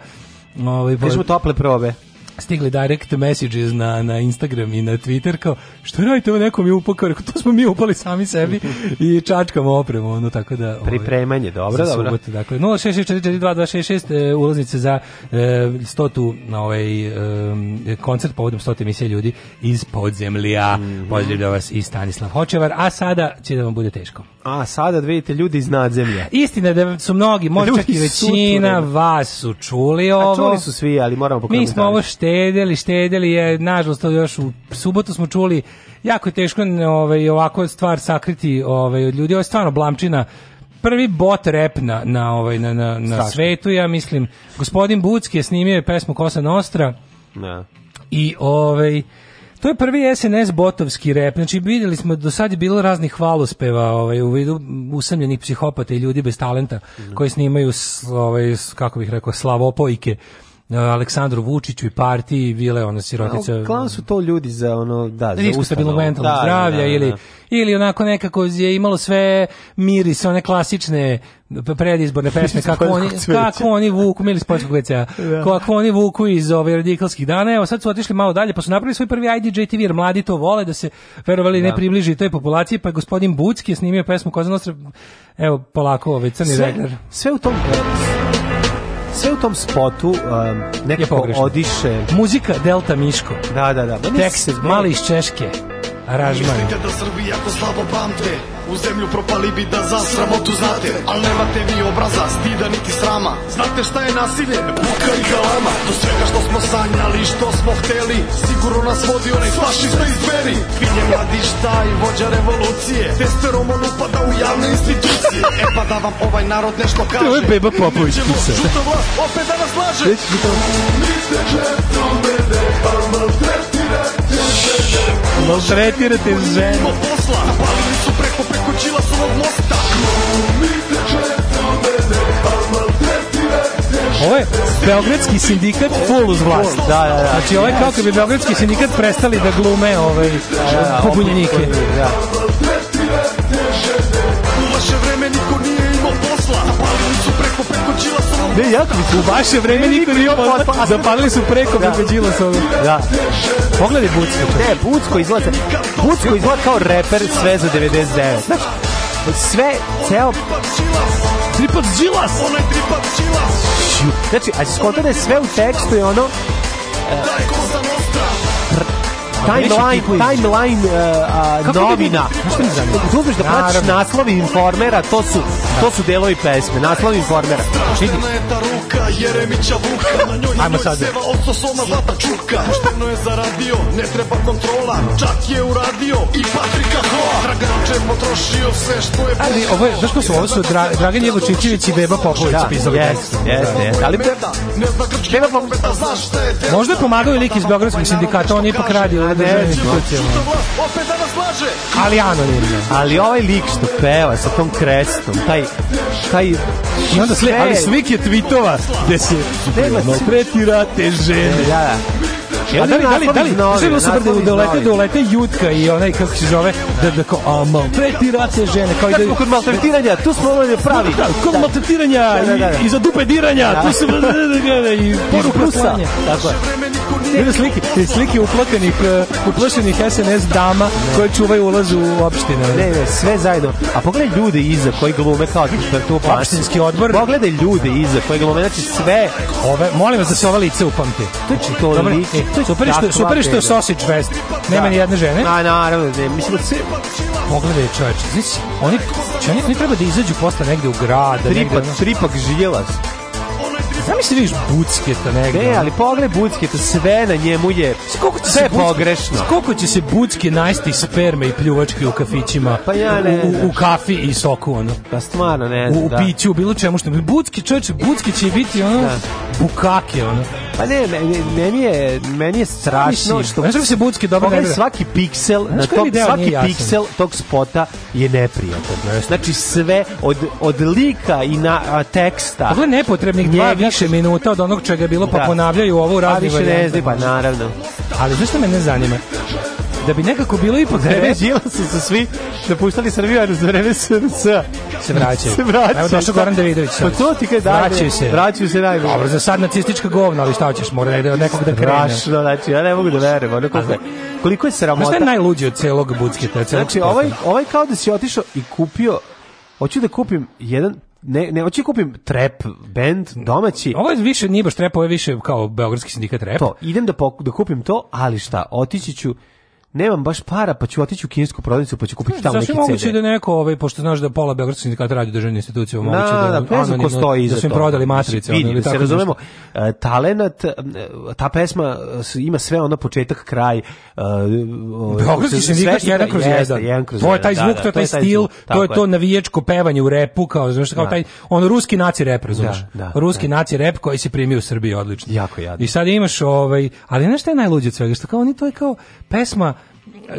Ovaj, Kažemo pa- tople probe stigli direct messages na, na Instagram i na Twitter kao što radite ovo nekom je upakao, rekao to smo mi upali sami sebi i čačkamo opremu, ono tako da... Ovaj, Pripremanje, dobro, za dobro. Subot, dakle, 066442266 e, ulaznice za e, stotu na ovaj e, koncert povodom stote emisije ljudi iz podzemlja. Mm -hmm. Pozdravlja vas i Stanislav Hočevar, a sada će da vam bude teško. A sada da vidite ljudi iz nadzemlja. Istina da su mnogi, možda čak i većina su vas su čuli ovo. A čuli su svi, ali moramo pokazati. Mi smo ovo štedeli, štedeli je, nažalost, još u subotu smo čuli, jako je teško ovaj, ovako stvar sakriti ovaj, od ljudi, ovo je stvarno blamčina prvi bot rep na, na, ovaj, na, na, na svetu, ja mislim. Gospodin Bucki je snimio pesmu Kosa Nostra. Ne. Da. I ovaj To je prvi SNS botovski rep. Znači videli smo do sad je bilo raznih hvalospeva, ovaj u vidu usamljenih psihopata i ljudi bez talenta mhm. koji snimaju ovaj kako bih rekao slavopojke E, Aleksandru Vučiću i partiji bile ono sirotica. No, Klan su to ljudi za ono da, za ustabilno mentalno da, zdravlje da, da, da ili da. ili onako nekako je imalo sve miris one klasične predizborne pesme kako oni kako oni vuku mili sportskog veća da. kako oni vuku iz ove radikalskih dana evo sad su otišli malo dalje pa su napravili svoj prvi IDJ TV jer mladi to vole da se verovali ne približi toj populaciji pa je gospodin Bucki je snimio pesmu Kozanostra evo polako ovaj crni sve, regler sve u tom sve u tom spotu um, nekako odiše. Muzika Delta Miško. Da, da, da. Tekst, mali iz Češke. Aranžman. Mislite da Srbi jako slabo pamte, U zemlju propali bi da za sramotu znate Al nemate vi obraza, stida niti srama Znate šta je nasilje, buka i galama Do svega što smo sanjali, što smo hteli Sigurno nas vodi onaj fašista iz dveri Vi je mladi šta i vođa revolucije Testerom on upada u javne institucije E pa da vam ovaj narod nešto kaže Ovo je Beba Popović pisao Žuta vlast, opet da nas laže Niste žetom mene, al maltretirate žene Maltretirate žene Posla, preko, preko Čilasovog mosta Ovo je Beogradski sindikat full uz vlast. Da, da, da. Znači ovo je kao kad bi Beogradski sindikat prestali da glume ovaj, da, da, Da. da. U vaše vreme niko nije imao posla, napalili su preko, preko Čilasovog Ne, jako mi se vaše vreme niko nije pa, zapalili su preko da. Beđila sa ovim. Da. Pogledaj Bucko. Ne, Bucko izgleda, Bucko izgleda kao reper sve za 99. Znači, sve, ceo... Tripac Đilas! Onaj tripac Đilas! Znači, a skontane da sve u tekstu je ono... Uh, timeline, timeline uh, novina. što Tu uzmeš da plaćaš naslovi informera, to su, to su delovi pesme, naslovi informera. Vidi. Jeremića Vuka, na njoj Ajmo sad. Seva oco soma zlata čuka. Pošteno je zaradio, ne treba kontrola. Čak je uradio i Patrika Hoa. Dragan potrošio sve što je Ali ovo je, znaš ko su, ovo su Dra Dragan Jevočićević i Beba Popović da, jes, jes, jeste, Ali Beba Popović, možda je pomagao lik iz Beogradskog sindikata, on je ipak radio Opet danas laže. Ali anonimno. Ali ovaj lik što peva sa tom krestom, taj taj i onda sve, ali svik je tvitova gde se no, pretirate žene. Da, da. Ja da li, da li, da li, sve su super da, dolete ulete, da Jutka i onaj, kako se zove, da, da kao, a maltretirate žene, kao i da... Kod maltretiranja, tu smo ono pravi. Da, kod da. maltretiranja i, da, da, i za dupe diranja, tu se... Da, i poruka slanja. Tako Vidim slike, slike uplakanih, e, uplašenih SNS dama koje čuvaju ulaz u opštine. Ne, ne, sve zajedno. A pogledaj ljude iza koji glume kao da tu opštinski odbor. Pogledaj ljude iza koji glume, znači sve. Ove, molim vas da se ova lica upamti. To je e, to Dobar, lice. Super što, super što je sausage fest. Nema da. ni jedne žene. Na, naravno, ne, mislim da se... Pogledaj čoveče, znači, oni, će oni, oni treba da izađu posle negde u grad. Tripak, da negde, tripak tripak živjelac. Sam misliš vidiš Bucketa negde? Ne, ali pogled Bucketa, sve na njemu je koliko će sve je pogrešno. Koliko će se Bucke najsti sperme i pljuvačke u kafićima? Pa ja ne u, u, kafi i soku, ono. Pa stvarno ne znam, U, u da. piću, u bilo čemu što. Bucke, čoveče, Bucke će biti, ono, da. bukake, ono. Pa ne, meni je, meni je strašno što... Znaš kako se budski dobro ne Svaki piksel, na tom, svaki piksel tog spota je neprijatan. Znači sve od, od lika i na a, teksta. Pogledaj nepotrebnih dva više minuta od onog čega je bilo, pa da. ponavljaju ovo u raznim Pa pa naravno. Ali zašto me ne zanima? da bi nekako bilo ipak vreme Đilasa su sa svi napuštali Srbiju, a za vreme SNS se vraćaju. Se vraćaju. Evo došao Goran Davidović. Pa to ti kad dajde. Vraćaju se. Vraćaju se najbolje. Dobro, za sad nacistička govna, ali šta hoćeš, mora negde od nekog da krene. Strašno, da, znači, ja ne mogu da verujem. Ono koliko, je, koliko je sramota. Šta je najluđi od celog budsketa? Celog znači, ovaj, ovaj kao da si otišao i kupio Hoću da kupim jedan ne, ne, hoću da kupim trap band domaći. Ovo je više nije baš trap, ovo je više kao beogradski sindikat trap. To, idem da, da kupim to, ali šta, otići ću nemam baš para, pa ću otići u kinesku prodavnicu, pa ću kupiti tamo neki CD. Zašto moguće da neko, ovaj, pošto znaš da pola Beogradskog sindikata radi u državne institucije, moguće da, da, da, anonimno, stoji da su im prodali matrice. Vidi, ono, da se razumemo, uh, talenat, e, ta pesma ima sve ono početak, kraj. Uh, Beogradski sindikat jedan kroz jedan. jedan kroz to je taj da, zvuk, da, to je taj stil, to je to navijačko pevanje u repu, kao, znaš, kao da. taj, on ruski naci rep, razumiješ? Ruski naci rep koji se primio u Srbiji, odlično. Jako jadno. I sad imaš ovaj, ali znaš šta je najluđe od svega, što kao oni to je kao pesma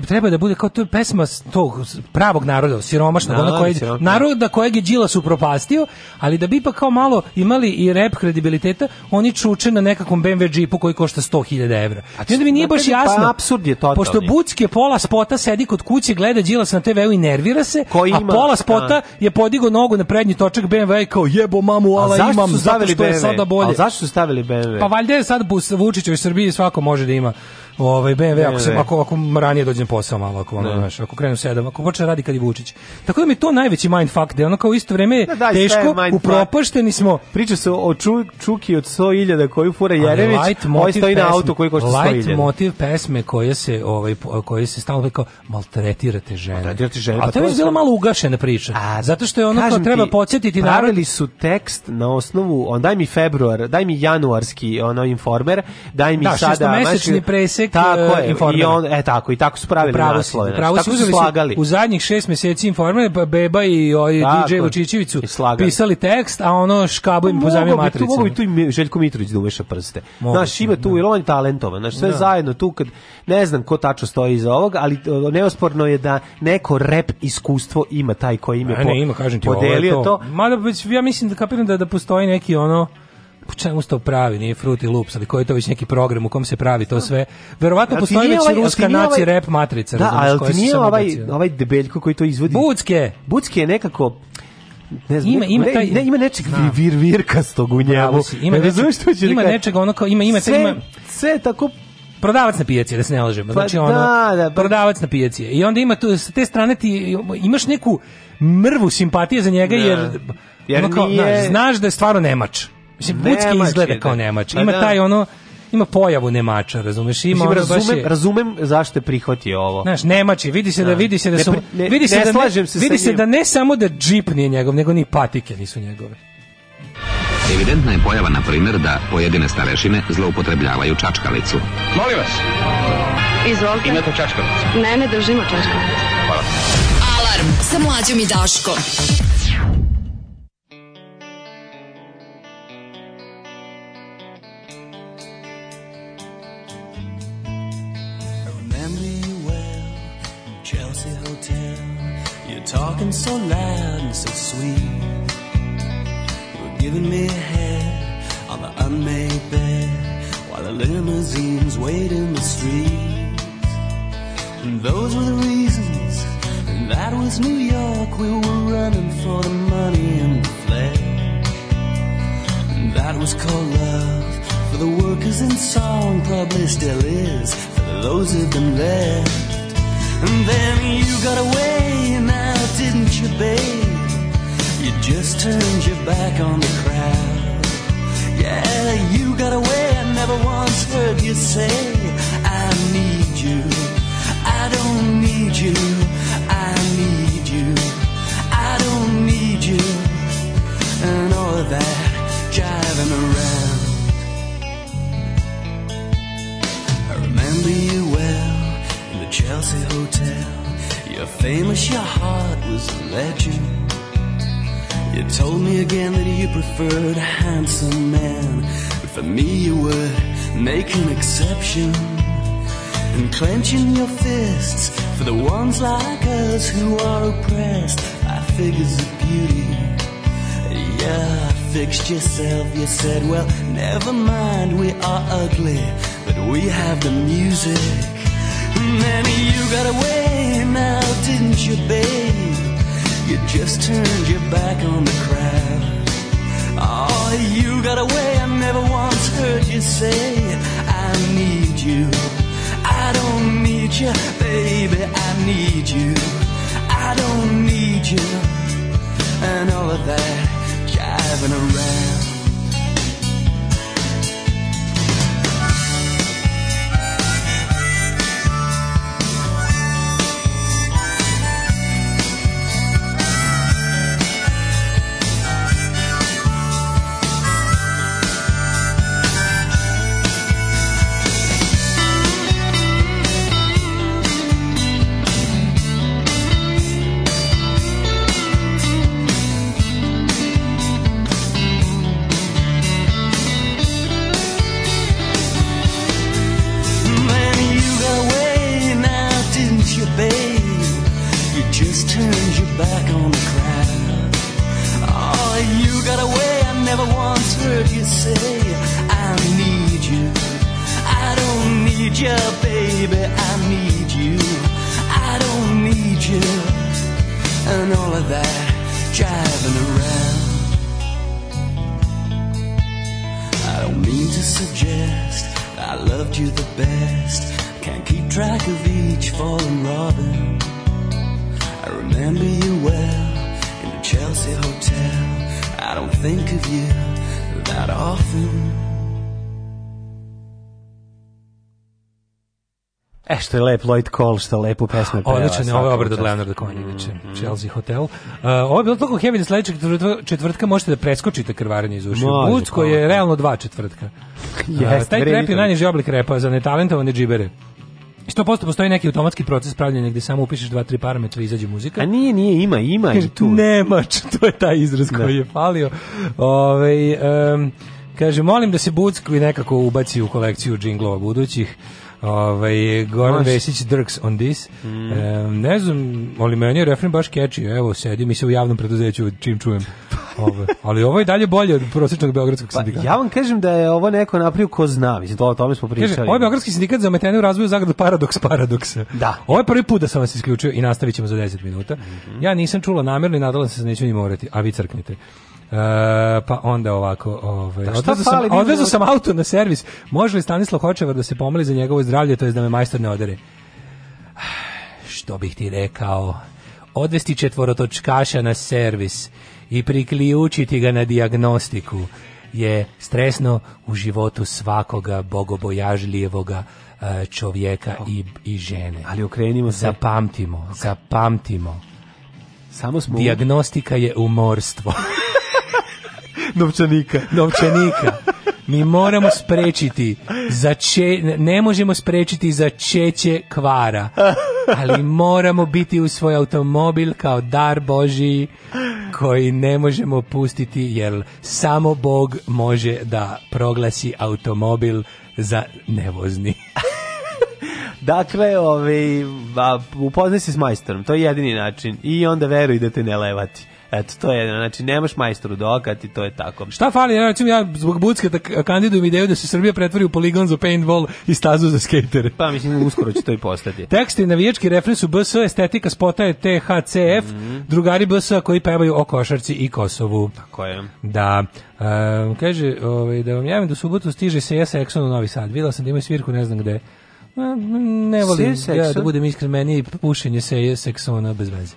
treba da bude kao to je pesma tog pravog naroda, siromašnog, Narod, da, ono da, kojeg, naroda kojeg je Đilas upropastio, ali da bi pa kao malo imali i rep kredibiliteta, oni čuče na nekakvom BMW džipu koji košta 100.000 evra. I znači, onda mi nije baš pa jasno, pa absurd je totalni. pošto Bucke pola spota sedi kod kuće, gleda Đilas na TV-u i nervira se, koji ima, a pola da. spota a... je podigo nogu na prednji točak BMW i kao jebo mamu, ala zašto imam, zato što BMW? je sada bolje. A zašto su stavili BMW? Pa valjda je sad Vučićevi Srbiji svako može da ima Ovaj BMW ako se ako ako ranije dođem posao malo ako ono znaš, ako krenem 7, ako počne radi kad je Vučić. Tako da mi je to najveći mind fuck da ono kao isto vreme da, da, teško, upropašteni smo. Priča se o ču, Čuki od 100.000 koju fura Jerević, ovaj stoji pesme, na auto koji košta 100.000. Light motiv pesme koje se ovaj koji se stalno kao maltretirate žene. Maltretirate žene. A pa to je bila malo ugašena priča. A, zato što je ono kao treba podsjetiti narod. Pravili su tekst na osnovu, on daj mi februar, daj mi januarski ono informer, daj mi da, sada... Da, šestomesečni presek tek tako e, je, informer. I on, e, tako, i tako su pravili upravo naslove. Upravo znači, tako su, su slagali. U zadnjih šest meseci informer, pa Beba i ovaj DJ Vučićeviću pisali tekst, a ono škabo im pa pozajmio matricama. Mogu bi tu i Željko Mitrović da umeša prste. Znaš, ima tu, da. jer on je talentovan. Znaš, sve da. zajedno tu, kad ne znam ko tačno stoji iza ovoga, ali neosporno je da neko rep iskustvo ima taj koji im je ima, kažem ti, podelio ovo je to. to. Mada, ja mislim da kapiram da, da postoji neki ono po čemu se to pravi, nije Fruity Loops, ali koji je to već neki program u kom se pravi to sve. Verovatno postoji već ovaj, ruska ovaj- naci ovaj, rap matrica. Da, ali ti nije ovaj, ovaj debeljko koji to izvodi? Bucke! Bucke je nekako ne znam, ima ima taj ne, ima nečeg zna. vir virkastog u njemu. Si, ima ne nečeg, što će da ima nečeg ono kao ima ima sve, ima sve tako prodavac na pijaci da se ne lažemo. Pa znači pa, ono da, da, pa... prodavac na pijaci. I onda ima tu sa te strane ti imaš neku mrvu simpatije za njega ne. Da. jer, jer ono kao, nije... znaš da je stvarno nemač. Mislim, Bucki izgleda da. kao Nemač. Pa ima da. taj ono, ima pojavu nemača, razumeš? Ima Mislim, razumem, je... razumem zašto je prihvatio ovo. Znaš, nemači, vidi se da, da vidi se da su ne, vidi se ne, da ne, se vidi se da ne samo da džip nije njegov, nego ni patike nisu njegove. Evidentna je pojava, na primer, da pojedine starešine zloupotrebljavaju čačkalicu. Molim vas. Izvolite. Imate čačkalicu? Ne, ne držimo čačkalicu. Hvala. Alarm sa mlađom i Daškom. talking so loud and so sweet. You were giving me a head on the unmade bed while the limousines wait in the streets. And those were the reasons, and that was New York. We were running for the money and the flag. And that was called love for the workers in song, probably still is for those who've been left. And then you got away, now didn't you, babe? You just turned your back on the crowd. Yeah, you got away, I never once heard you say, I need you. I don't need you. I need you. I don't need you. And all of that. Chelsea hotel. You're famous, your heart was a legend. You told me again that you preferred a handsome man. But for me, you would make an exception. And clenching your fists for the ones like us who are oppressed by figures of beauty. Yeah, fixed yourself, you said, well, never mind, we are ugly, but we have the music. Nanny, you got away now, didn't you, babe? You just turned your back on the crowd. Oh, you got away, I never once heard you say, I need you. I don't need you, baby, I need you. I don't need you. And all of that jiving around. back of each fallen robin. I remember you well in the Chelsea hotel. I don't think of you that often. E što je lep Lloyd Cole, što lepu pesmu peva. Odličan je ovaj obrad od Leonarda Cohen, inače, mm -hmm. Chelsea Hotel. Uh, ovo je bilo toliko heavy da sledećeg četvrtka možete da preskočite krvarenje iz uši. Bucko je realno dva četvrtka. Yes, uh, taj krep je najniži oblik repa za netalentovane džibere. 100% postoji neki automatski proces pravljenja gde samo upišeš dva, tri parametra i izađe muzika. A nije, nije, ima, ima i tu. Nemač, to je taj izraz da. koji je falio. Ove, ovaj, um, kaže, molim da se Buckvi nekako ubaci u kolekciju džinglova budućih. Ovaj Goran Vesić Dirks on this. Mm. E, ne znam, ali meni je refren baš catchy. Evo, sedim i se u javnom preduzeću čim čujem. Ovo, ovaj, ali ovo je dalje bolje od prosječnog beogradskog pa, sindikata. Ja vam kažem da je ovo neko napravio ko zna, mislim, to o tome smo pričali. Kaže, ovo je beogradski sindikat za ometene u razvoju Zagrada paradoks paradoksa. Da. Ovo je prvi put da sam vas isključio i nastavit ćemo za 10 minuta. Mm -hmm. Ja nisam čula namjerno i nadala sam se da neću ni morati, a vi crknite. E, pa onda ovako, ovaj, da, odvezo sam, sam auto na servis. Može li Stanislav Hočevar da se pomoli za njegovo zdravlje, to je da me majstor ne odere? Što bih ti rekao? Odvesti četvorotočkaša na servis i priključiti ga na diagnostiku je stresno u životu svakoga bogobojažljivoga e, čovjeka i, i žene. Ali okrenimo se. Zapamtimo, zapamtimo. Samo smo... Diagnostika je umorstvo. novčanika. Novčanika. Mi moramo sprečiti zače, ne možemo sprečiti začeće kvara. Ali moramo biti u svoj automobil kao dar Boži koji ne možemo pustiti jer samo Bog može da proglasi automobil za nevozni. Dakle, ovaj, upoznaj se s majstorom, to je jedini način. I onda veruj da te ne levati. Eto, to je, znači, nemaš majstru dokat i to je tako. Šta fali, ja, recimo, ja zbog Bucka da kandidujem ideju da se Srbija pretvori u poligon za paintball i stazu za skatere. Pa, mislim, uskoro će to i postati. Tekst i navijački refren su BS, estetika spota je THCF, mm -hmm. drugari BS koji pevaju o košarci i Kosovu. Tako je. Da. Um, kaže, ovaj, da vam javim do da subotu stiže se Jesa Exxon u Novi Sad. Videla sam da ima svirku, ne znam gde. Ne volim, ja, da budem iskren, meni pušenje se Seksona bez veze.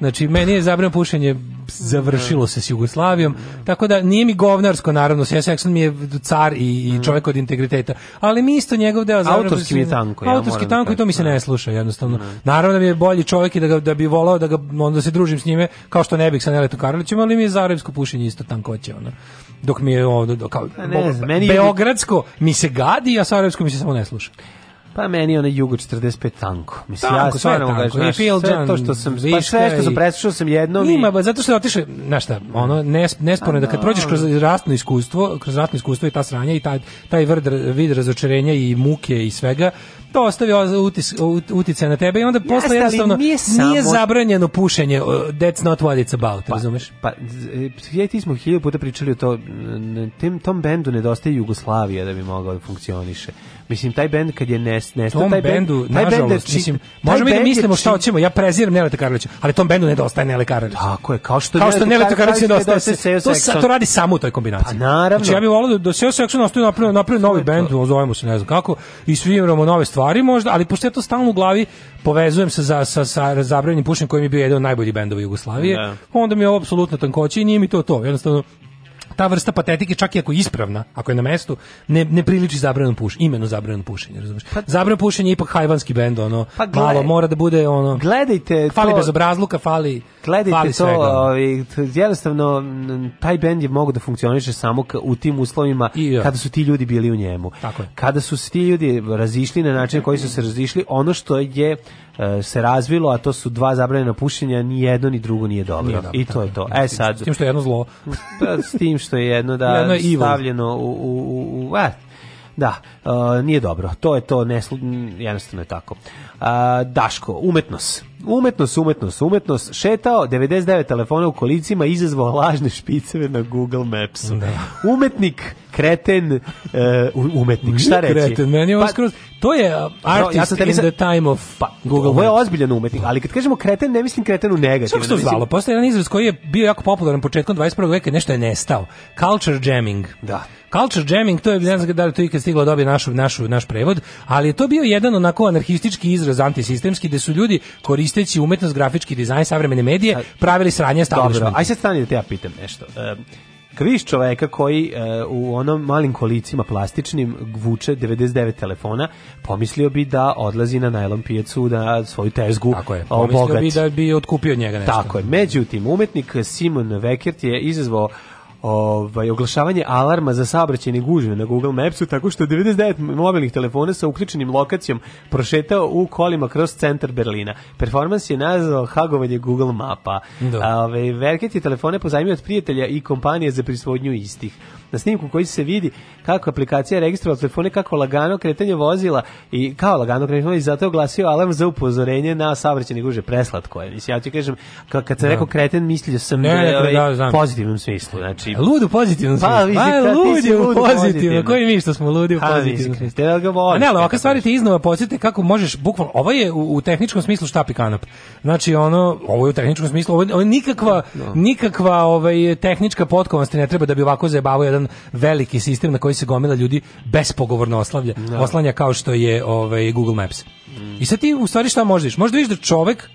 Znači, meni je zabrano pušenje završilo se s Jugoslavijom, tako da nije mi govnarsko, naravno, S.S. Ekson mi je car i, i mm. čovjek od integriteta, ali mi isto njegov deo zabrano... Autorski mi je tanko. Ja autorski da tanko i to mi se ne da. sluša, jednostavno. Da. Naravno da mi je bolji čovjek i da, ga, da bi volao da ga, onda se družim s njime, kao što ne bih sa Neleto Karolićem, ali mi je zarevsko pušenje isto tankoće, ono. Dok mi je ovdje, kao, ne, ne, Beogradsko mi se gadi, a Sarajevsko mi se samo ne sluša. Pa meni onaj Jugo 45 tanko. Mislim, tanko, ja stvarno mogu gažem. Sve to što sam, pa sve što sam preslušao sam jednom. Ima, i... zato što je otišao, znaš šta, ono, nes, nesporno je da kad prođeš da. kroz ratno iskustvo, kroz ratno iskustvo i ta sranja i taj, taj vrd, vid razočarenja i muke i svega, to ostavi utis, utice na tebe i onda posle Jeste, jednostavno nije, samo... nije zabranjeno pušenje, that's not what it's about, pa, razumeš? Pa, ja e, i ti smo hiljadu puta pričali o to, tem, tom bendu nedostaje Jugoslavija da bi mogao da funkcioniše. Mislim, taj bend kad je nes, nestao, taj bendu, taj nažalost, band čin, mislim, možemo mi da mislimo šta hoćemo, ja preziram Neleta Karlića, ali tom bendu nedostaje Nele Karlić. Tako je, kao što, kao što Nele Karlić nedostaje se, to, sa, to radi samo u toj kombinaciji. Pa naravno. Znači, ja bih volao da, da Seo Sekson ostaje napravio, napravio novi bend, zovemo se, ne znam kako, i sviramo nove stvari stvari možda, ali pošto ja to stalno u glavi povezujem se za, sa, sa zabranjenim pušenjem koji mi je bio jedan od najboljih bendova Jugoslavije, da. onda mi je ovo apsolutno tankoće i nije mi to to. Jednostavno, ta vrsta patetike čak i ako je ispravna, ako je na mestu, ne, ne priliči zabranjeno pušenje, imeno zabranjeno pušenje, razumiješ? Pa, zabranjeno pušenje je ipak hajvanski bend, ono, pa gled, malo mora da bude, ono, gledajte fali to, bez obrazluka, fali, gledajte fali to, ovi, ovaj, jednostavno, taj bend je mogo da funkcioniše samo u tim uslovima I, kada su ti ljudi bili u njemu. Tako je. Kada su ti ljudi razišli na način koji su se razišli, ono što je E, se razvilo, a to su dva zabranjena pušenja, ni jedno ni drugo nije dobro. Nije dobro I to je da. to. E sad, s tim što je jedno zlo. Pa, s tim što je jedno da jedno je stavljeno u, u, u, u a, e, da, uh, nije dobro. To je to, ne, jednostavno je tako. Uh, Daško, umetnost umetnost, umetnost, umetnost, šetao 99 telefona u kolicima, izazvao lažne špiceve na Google Mapsu. Da. Umetnik, kreten, uh, umetnik, šta reći? Kreten, meni je pa, skroz, to je artist uh, no, ja in sa... the time of pa, Google. Ovo je ozbiljan umetnik, ali kad kažemo kreten, ne mislim kreten u negativno. Sve što je zvalo, postoje jedan izraz koji je bio jako popularan početkom 21. veka, nešto je nestao. Culture jamming. Da. Culture jamming, to je, ne znam da li to ikad stiglo da dobije našu, našu, naš prevod, ali je to bio jedan onako anarhistički izraz antisistemski, gde su ljudi koristeći umetnost, grafički dizajn, savremene medije, pravili sranje establishment. Dobro, aj sad stani da te ja pitam nešto. Um, kad vidiš čoveka koji e, u onom malim kolicima plastičnim vuče 99 telefona, pomislio bi da odlazi na najlon pijacu da svoju tezgu Tako je, pomislio obogat. bi da bi otkupio njega nešto. Tako je, međutim, umetnik Simon Vekert je izazvao ovaj, oglašavanje alarma za saobraćajne gužve na Google Mapsu, tako što 99 mobilnih telefona sa uključenim lokacijom prošetao u kolima kroz centar Berlina. Performans je nazvao hagovanje Google mapa. Da. Ove, ovaj, Verket je telefone pozajmio od prijatelja i kompanije za prisvodnju istih na snimku koji se vidi kako aplikacija registrovala telefone, kako lagano kretanje vozila i kao lagano kretanje vozila i zato je oglasio alarm za upozorenje na saobraćajne guže preslatko je. Mislim, ja ti kažem, kad sam da. rekao kreten, mislio sam ne, ne, da ovaj, da, znam. pozitivnom smislu. Znači, lud u pozitivnom pa, smislu. Pa, pa ludi u pozitivnom. Koji mi što da smo ludi u pa, pozitivnom. ga voliš, A ne, ali ovakve stvari te iznova podsjeti kako možeš, bukvalno, ovo je u, u tehničkom smislu štapi kanap. Znači, ono, ovo je u tehničkom smislu, ovo, ovo nikakva, no. Da. nikakva ovaj, tehnička potkovnost ne treba da bi ovako zajebavao jedan jedan veliki sistem na koji se gomila ljudi bespogovorno oslavlja, no. Da. oslanja kao što je ovaj Google Maps. Mm. I sad ti u stvari šta možeš? Možda vidiš da čovek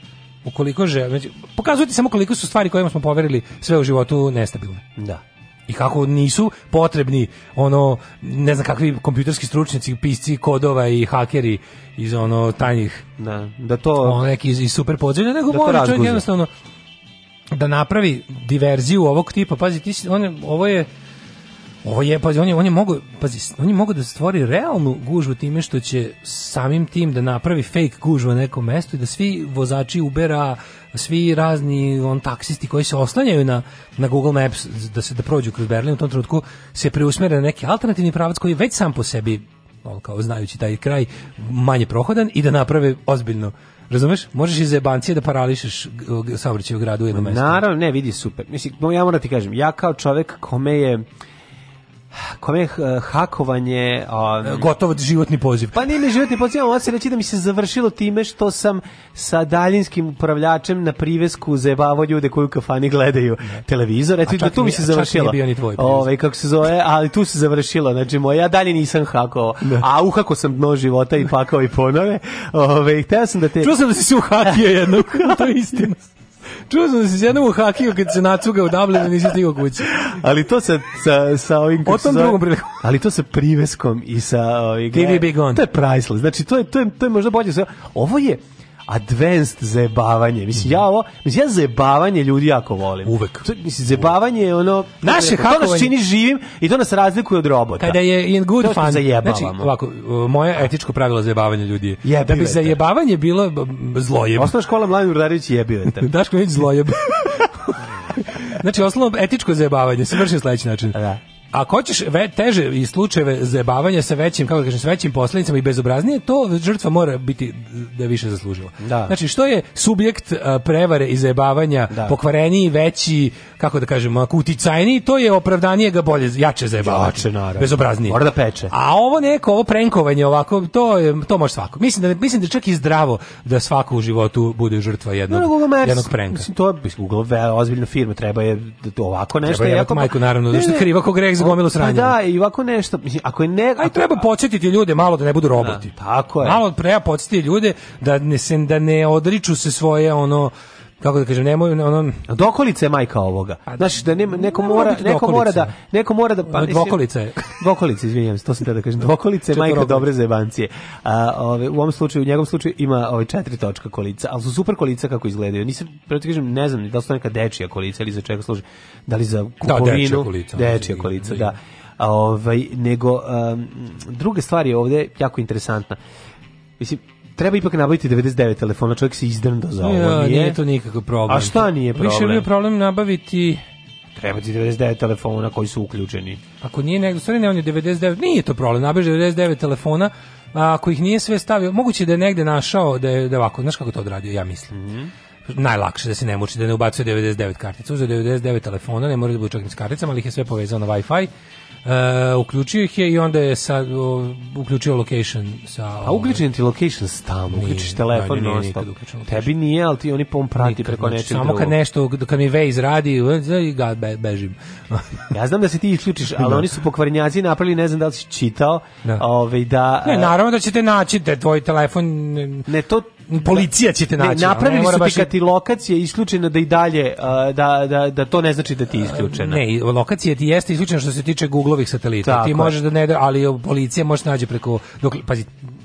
ukoliko želi, znači, pokazuje ti samo koliko su stvari kojima smo poverili sve u životu nestabilne. Da i kako nisu potrebni ono ne znam kakvi kompjuterski stručnjaci, pisci kodova i hakeri iz ono tajnih da, da to ono neki iz, iz super podzemlja nego da mora čovjek jednostavno da napravi diverziju ovog tipa pazi ti on ovo je Ovo je, pazi, on je, on je mogo, pazi, on je mogo da stvori realnu gužvu time što će samim tim da napravi fake gužvu na nekom mestu i da svi vozači Ubera, svi razni on taksisti koji se oslanjaju na, na Google Maps da se da prođu kroz Berlin u tom trenutku se preusmere na neki alternativni pravac koji je već sam po sebi on kao znajući taj kraj manje prohodan i da naprave ozbiljno Razumeš? Možeš iz jebancije da parališeš saobraćaj u gradu u jednom mestu. Naravno, ne, vidi super. Mislim, ja moram da ti kažem, ja kao čovek kome je kome eh, hakovanje... Um, eh, ovaj, Gotovo životni poziv. Pa nije mi životni poziv, ali se reći da mi se završilo time što sam sa daljinskim upravljačem na privesku zajebavao ljude koji u kafani gledaju ne. televizor. Eto, da tu mi se završilo. Čak nije bio ni tvoj Ove, ovaj, kako se zove, ali tu se završilo. Znači, moj, ja dalje nisam hakovao. Da. A uhako sam dno života i pakao i ponove. Ove, ovaj, hteo sam da te... Čuo sam da si se uhakio jednog. to je istina. Čuo sam da si jednom u hakiju kad se nacuga u Dublinu nisi stigao kući. Ali to sa, sa, sa ovim... O tom drugom prilikom. Ali to sa priveskom i sa... Ovim, ovaj, TV Big On. To je priceless. Znači, to je, to je, to je možda bolje. Ovo je, advanced zajebavanje. Mislim, ja ovo, mislim, ja zajebavanje ljudi jako volim. Uvek. To, Mislim, zajebavanje je ono... Naše hakovanje. To nas čini živim i to nas razlikuje od robota. Kada je in good to fun. Znači, ovako, moje etičko pravilo zajebavanja ljudi je... da dakle, bi zajebavanje bilo zlojeb. Osnovna škola Mladen Urdarević jebio je. Daško Vidić zlojeb. znači, osnovno etičko zajebavanje se vrši na sledeći način. Da. A hoćeš ve, teže i slučajeve zabavanja sa većim, kako da kažem, sa većim posledicama i bezobraznije, to žrtva mora biti da više zaslužila. Da. Znači, što je subjekt a, prevare i zajebavanja da. pokvareniji, veći, kako da kažemo, ako to je opravdanije ga bolje, jače zajebavati. Jače, naravno. Bezobraznije. Mora da peče. A ovo neko, ovo prenkovanje ovako, to, je, to može svako. Mislim da, mislim da čak i zdravo da svako u životu bude žrtva jednog, no, no, Mars, jednog prenka. Mislim, to je uglavnom ozbiljna firma, treba je da- ovako nešto. Treba je ovako majku, naravno, da ne, da što kriva kog se gomilo pa sranja. da, i ovako nešto, mislim, ako je ne, aj treba početiti ljude malo da ne budu roboti. Da, tako je. Malo treba početiti ljude da ne se da ne odriču se svoje ono kako da kažem, nemoj ono dokolica je majka ovoga. znači da, da ne, neko ne mora neko dokolice. mora da neko mora da pa, pa dokolice. je. izvinjavam se, to sam da kažem. dokolice je majka dobre zebancije. A ove, u ovom slučaju, u njegovom slučaju ima ove četiri točka kolica, al su super kolica kako izgledaju. Nisam pravo kažem, ne znam da li su neka dečija kolica ili za čega služi. Da li za da, kupovinu? Da, dečija kolica. Dečija kolica, da. A, ovaj, nego um, druga stvar je jako interesantna. Mislim, treba ipak nabaviti 99 telefona, čovjek se izdrndo za ovo, ja, nije? nije to nikakav problem. A šta nije problem? Više je problem nabaviti treba ti 99 telefona koji su uključeni. Ako nije nego, stvari ne, on je 99, nije to problem, nabeže 99 telefona, a ako ih nije sve stavio, moguće da je negde našao da je, da ovako, znaš kako to odradio, ja mislim. Mm -hmm najlakše da se ne muči, da ne ubacuje 99 kartica. Uzeo 99 telefona, ne mora da bude čak ni s karticama, ali ih je sve povezao na Wi-Fi E, uključio ih je i onda je sad o, uključio location. Sa, A ovaj, uključen ti location stalno, uključiš telefon nije, nije nikad Tebi nije, al ti oni pom prati nikad, preko znači, nečega Samo kad nešto, kad mi Waze radi, i ga be, bežim. ja znam da se ti isključiš, ali no. Da. oni su pokvarnjaci napravili, ne znam da li si čitao, no. Da. ove, ovaj, da... Ne, e, naravno da ćete naći da tvoj telefon... Ne, to policija će te naći. Ne, napravili su ti kad ti lokacija isključena da i dalje da, da, da to ne znači da ti je isključena. Ne, lokacija ti jeste isključena što se tiče Googlovih satelita. Tako ti možeš da ne, da- ali policija može da nađe preko dok pazi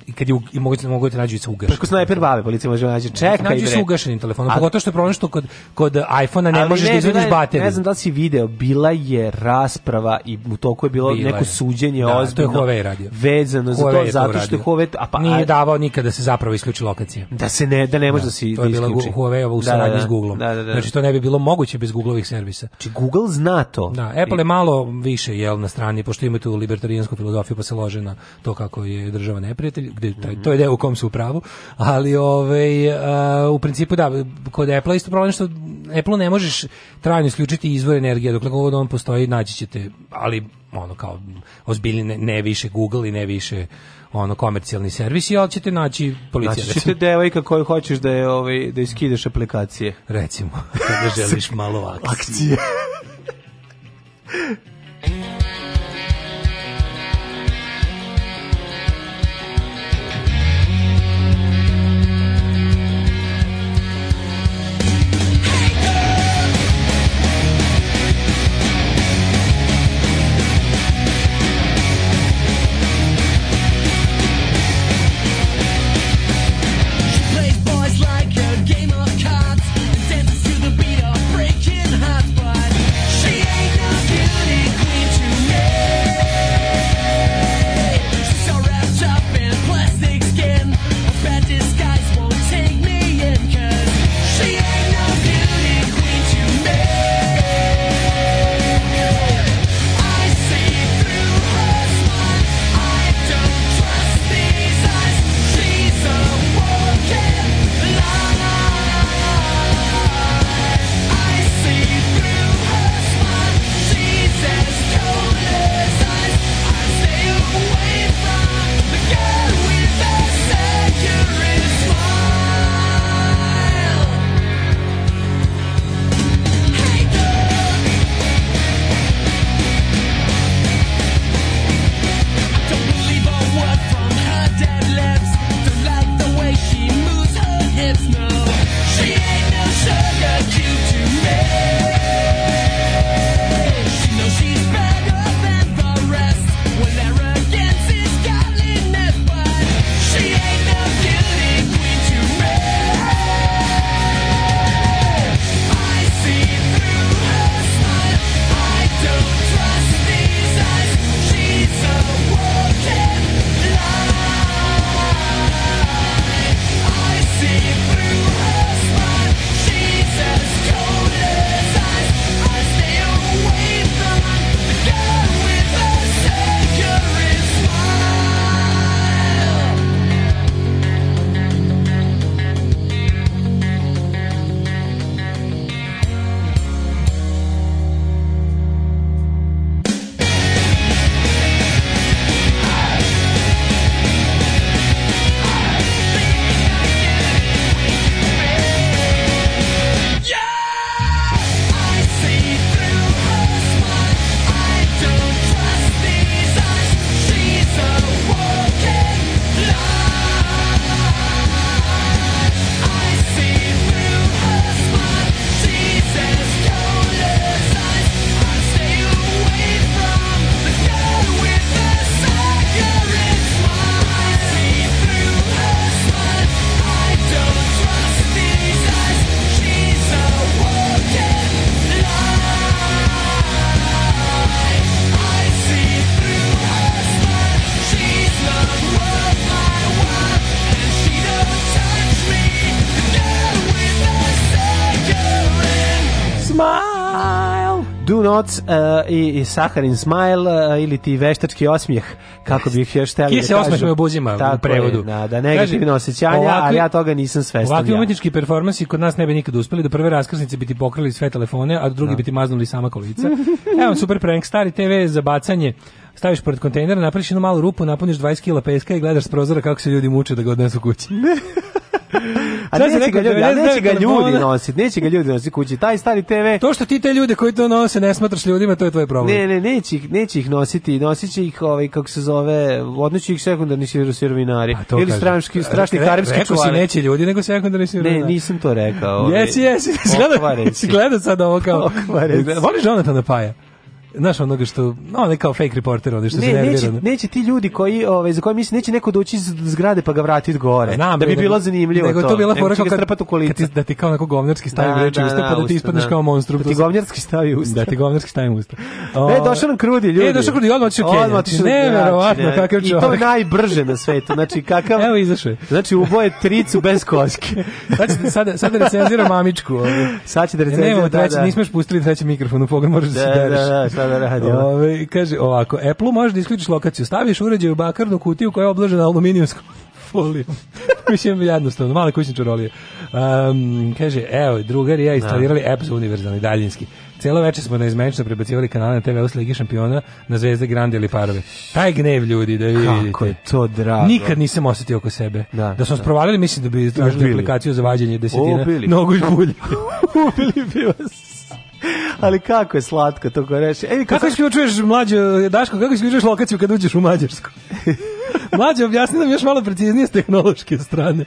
i kad je i mogu da mogu da nađu se ugašeni. Preko snajper bave policija može da naći. Čekaj, nađu se ugašenim telefonom. Pogotovo što je problem što kod kod iPhonea ne možeš da izvadiš bateriju. Ne znam da li si video, bila je rasprava i u toku je bilo bila neko je. suđenje da, ozbiljno. To je Huawei radio. Vezano za to, to zato što Huawei a pa nije davao nikada da se zapravo isključi lokacija. Da se ne da ne može da, da se To je bila huawei u da, saradnji da, s Googlom. Znači to ne bi bilo moguće bez Googleovih servisa. Znači Google zna to. Da, Apple je malo više jel na strani pošto ima tu libertarijansku filozofiju pa se lože na to kako je država neprijatelj gde, taj, mhm. to je deo u kom su u pravu, ali ovaj, a, e, u principu da, kod Apple isto problem što Apple ne možeš trajno isključiti izvor energije, dokle god on postoji naći ćete, ali ono kao ozbiljni ne, ne više Google i ne više ono komercijalni servisi, ali ćete naći policija. Naći ćete devojka koju hoćeš da je ovaj da iskideš aplikacije. Recimo, da želiš malo akcije. akcije. noc uh, i, i Saharin smile uh, ili ti veštački osmijeh, kako bih još htjeli da se Kise osmijeh me obuzima u prevodu. Je, da, da negativno osjećanje, ovakvi, ali ja toga nisam svestan. Ovakvi ja. performansi kod nas ne bi nikad uspeli da prve raskrsnice biti pokrili sve telefone, a drugi da. biti maznuli sama kolica. Evo, super prank, stari TV za bacanje staviš pored kontejnera, napraviš jednu malu rupu, napuniš 20 kila peska i gledaš s prozora kako se ljudi muče da ga odnesu kući. A neće ga, ljudi, neće ga ljudi nositi, neće ga ljudi nositi kući. Taj stari TV... To što ti te ljude koji to nose ne smatraš ljudima, to je tvoj problem. Ne, ne, neće ih, neće ih nositi, nosit će ih, ovaj, kako se zove, odnoći ih sekundarni sirovinari. Pa Ili straški, strašni karimski čuvari. Rekao si neće ljudi, nego sekundarni sirovinari. Ne, nisam to rekao. Ovaj. Jesi, jesi. Gleda sad ovo kao... Voliš Jonathan da Paja? znaš onoga što, no, onaj kao fake reporter, onaj što ne, se nervira. Neće, neće ti ljudi koji, ovaj, za koje misli, neće neko doći iz zgrade pa ga vratiti gore. Znam, da bi bilo zanimljivo nego to. to bila fora kao kad, ti, da ti kao onako govnarski stavim da, reči da, usta, da, pa da, da, ti ispadneš kao monstrum. Da ti govnarski stavi usta. Da ti govnarski stavi usta. e, došao nam krudi, ljudi. E, došao krudi, odmah ću kenjati. Znači, neverovatno, znači, kakav čovjek. I to najbrže na svetu, znači kakav... Evo izašao Znači, uboje tricu bez koske. sad, sad, da recenzira mamičku. Ovaj. Sad će da recenzira, da, da. Nismo još pustili treći mikrofon u pogled, možeš da se da, da, da radi. Ove, kaže ovako, Apple u možeš da isključiš lokaciju, staviš uređaj u bakarnu kutiju koja je obložena aluminijumskom folijom. Mislim, jednostavno, male kućne čarolije. Um, kaže, evo, drugar i ja instalirali da. app za univerzalni, daljinski. Cijelo večer smo neizmenično prebacivali kanale na TV u Ligi šampiona na Zvezde Grande ili Parove. Taj gnev ljudi da vidite. Kako je to drago. Nikad nisam osetio oko sebe. Da, da smo da. sprovalili, mislim da bi tražili aplikaciju za vađenje desetina. Nogu iz bulje. Ubili bi vas. Ali kako je slatko to koje reče. Ej, kako, kako isključuješ mlađe, Daško, kako si isključuješ lokaciju kad uđeš u Mađarsku? Mlađe, objasni nam još malo preciznije s tehnološke strane.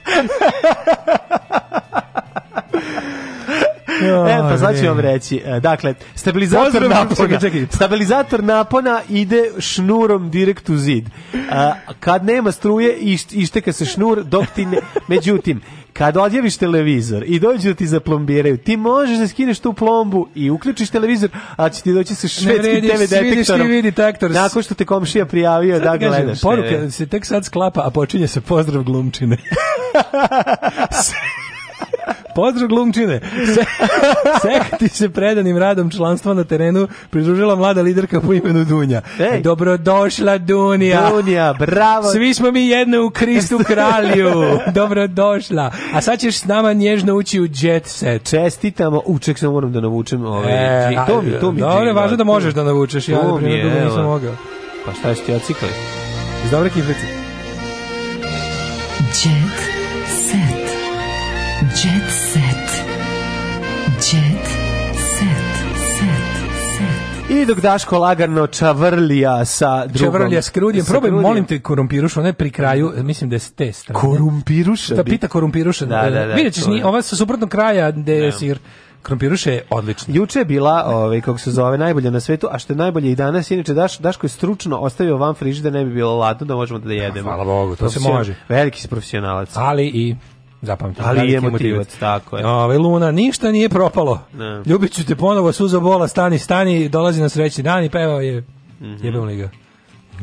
e, pa sad ću vam reći. E, dakle, stabilizator napona. Čekaj, čekaj. Stabilizator napona ide šnurom direkt u zid. A, e, kad nema struje, išteka se šnur, dok ti ne... Međutim, Kad odjaviš televizor i dođu da ti zaplombiraju, ti možeš da skineš tu plombu i uključiš televizor, a će ti doći sa švedskim TV detektorom. Vidiš, ti vidi taktor. Nakon što te komšija prijavio sad da kažem, gledaš. Poruka e. se tek sad sklapa, a počinje se pozdrav glumčine. Pozdrav glumčine. Se, sekati se predanim radom članstva na terenu pridružila mlada liderka po imenu Dunja. Ej. Dobrodošla Dunja. Dunja, bravo. Svi smo mi jedno u Kristu kralju. Dobrodošla. A sad ćeš s nama nježno ući u jet set. Čestitamo. Uček se moram da navučem ovaj. E, a, to mi, to mi. Dobro, je važno da možeš da navučeš. Ja na primjer dugo nisam mogao. Pa šta ste ti ocikali? Iz dobre kiflice. Jet Jet set. Jet set. set. set. I dok Daško lagano čavrlija sa drugom... Čavrlja s krudijem. Probaj, molim te, korumpiruš, ona je pri kraju, mislim da je s te strane. Korumpiruša? Da, pita korumpiruš. Da, da, da. Vidjet ćeš, ova sa suprotnog kraja gde je sir. Krompiruše je odlično. Juče je bila, ovaj kako se zove, najbolja na svetu, a što je najbolje i danas, inače Daš, Daško je stručno ostavio van frižider, ne bi bilo ladno da možemo da jedemo. Ja, hvala Bogu, to, to se može. Veliki si profesionalac. Ali i zapamtim. Ali je motivac, motivac, tako je. Ove, Luna, ništa nije propalo. Ne. Ljubit ću te ponovo, suza bola, stani, stani, dolazi na sreći dan i pevao je. Mm -hmm. Jebem li ga.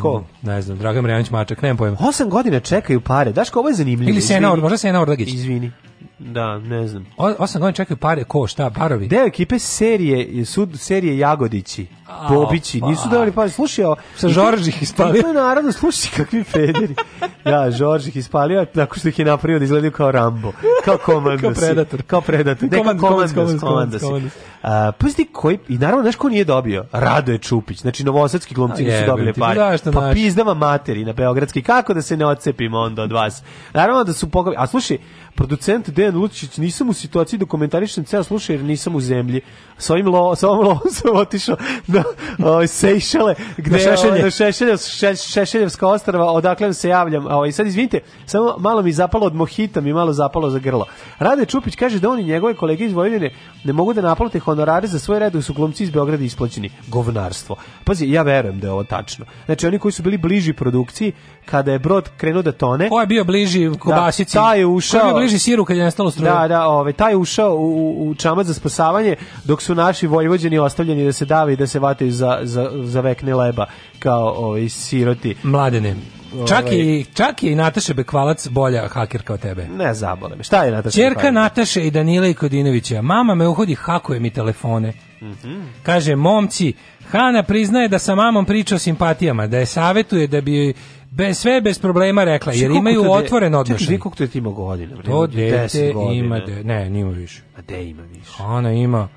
Ko? Ne znam, Dragan Marjanić Mačak, nemam pojma. Osam godina čekaju pare, daš ko ovo je zanimljivo. Ili Sena, možda Sena Ordagić. Izvini. Da, ne znam. O, osam godina čekaju pare, ko, šta, barovi? Deo ekipe serije, su serije Jagodići, A, Bobići, pa. nisu davali pare. Slušaj, o, sa Žoržih ispalio. Pa, naravno, slušaj kakvi pederi. da, Žoržih ispalio, tako što ih je napravio da izgledaju kao Rambo, kao komandosi. kao predator. Kao predator. Ne, komand, komandos, komandos, komandos, komandos. Uh, koji, i naravno, znaš ko nije dobio? Rado je Čupić. Znači, novosadski glumci nisu dobili pare. Da, pa pizdama materi na Beogradski. Kako da se ne ocepimo onda od vas? Naravno da su pogovi. A slušaj, producent Dejan Lučić, nisam u situaciji da komentarišem ceo slušaj jer nisam u zemlji. Sa ovim lo, sa ovom lovom sam otišao na o, ovaj, Sejšele, gde na šešelje. Ovaj, na šešelje, še, Šešeljevska ostrava, odakle se javljam. A, ovaj, I sad izvinite, samo malo mi zapalo od mohita, mi malo zapalo za grlo. Rade Čupić kaže da oni i njegove kolege iz Vojvodine ne mogu da naplate honorare za svoj red su glumci iz Beograda isplaćeni. Govnarstvo. Pazi, ja verujem da je ovo tačno. Znači, oni koji su bili bliži produkciji, kada je brod krenuo da tone... Ko je bio bliži da, Kobasici? Da, ta je ušao sveži siru kad je nestalo struje. Da, da, ovaj taj ušao u, u u čamac za spasavanje dok su naši vojvođeni ostavljeni da se dave i da se vate za za za vekne leba kao ovaj siroti. Mladene. Ovaj. Čak i čak je i Nataša Bekvalac bolja hakerka od tebe. Ne zabole me. Šta je Nataša? Ćerka Nataše i Danila i Kodinovića. Mama me uhodi hakuje mi telefone. Mm -hmm. Kaže momci, Hana priznaje da sa mamom priča o simpatijama, da je savetuje da bi bez sve bez problema rekla, jer imaju otvoren odnos. Čekaj, koliko je ti ima godina? To dete ima, de, ne, nima više. A de ima više? Ona ima,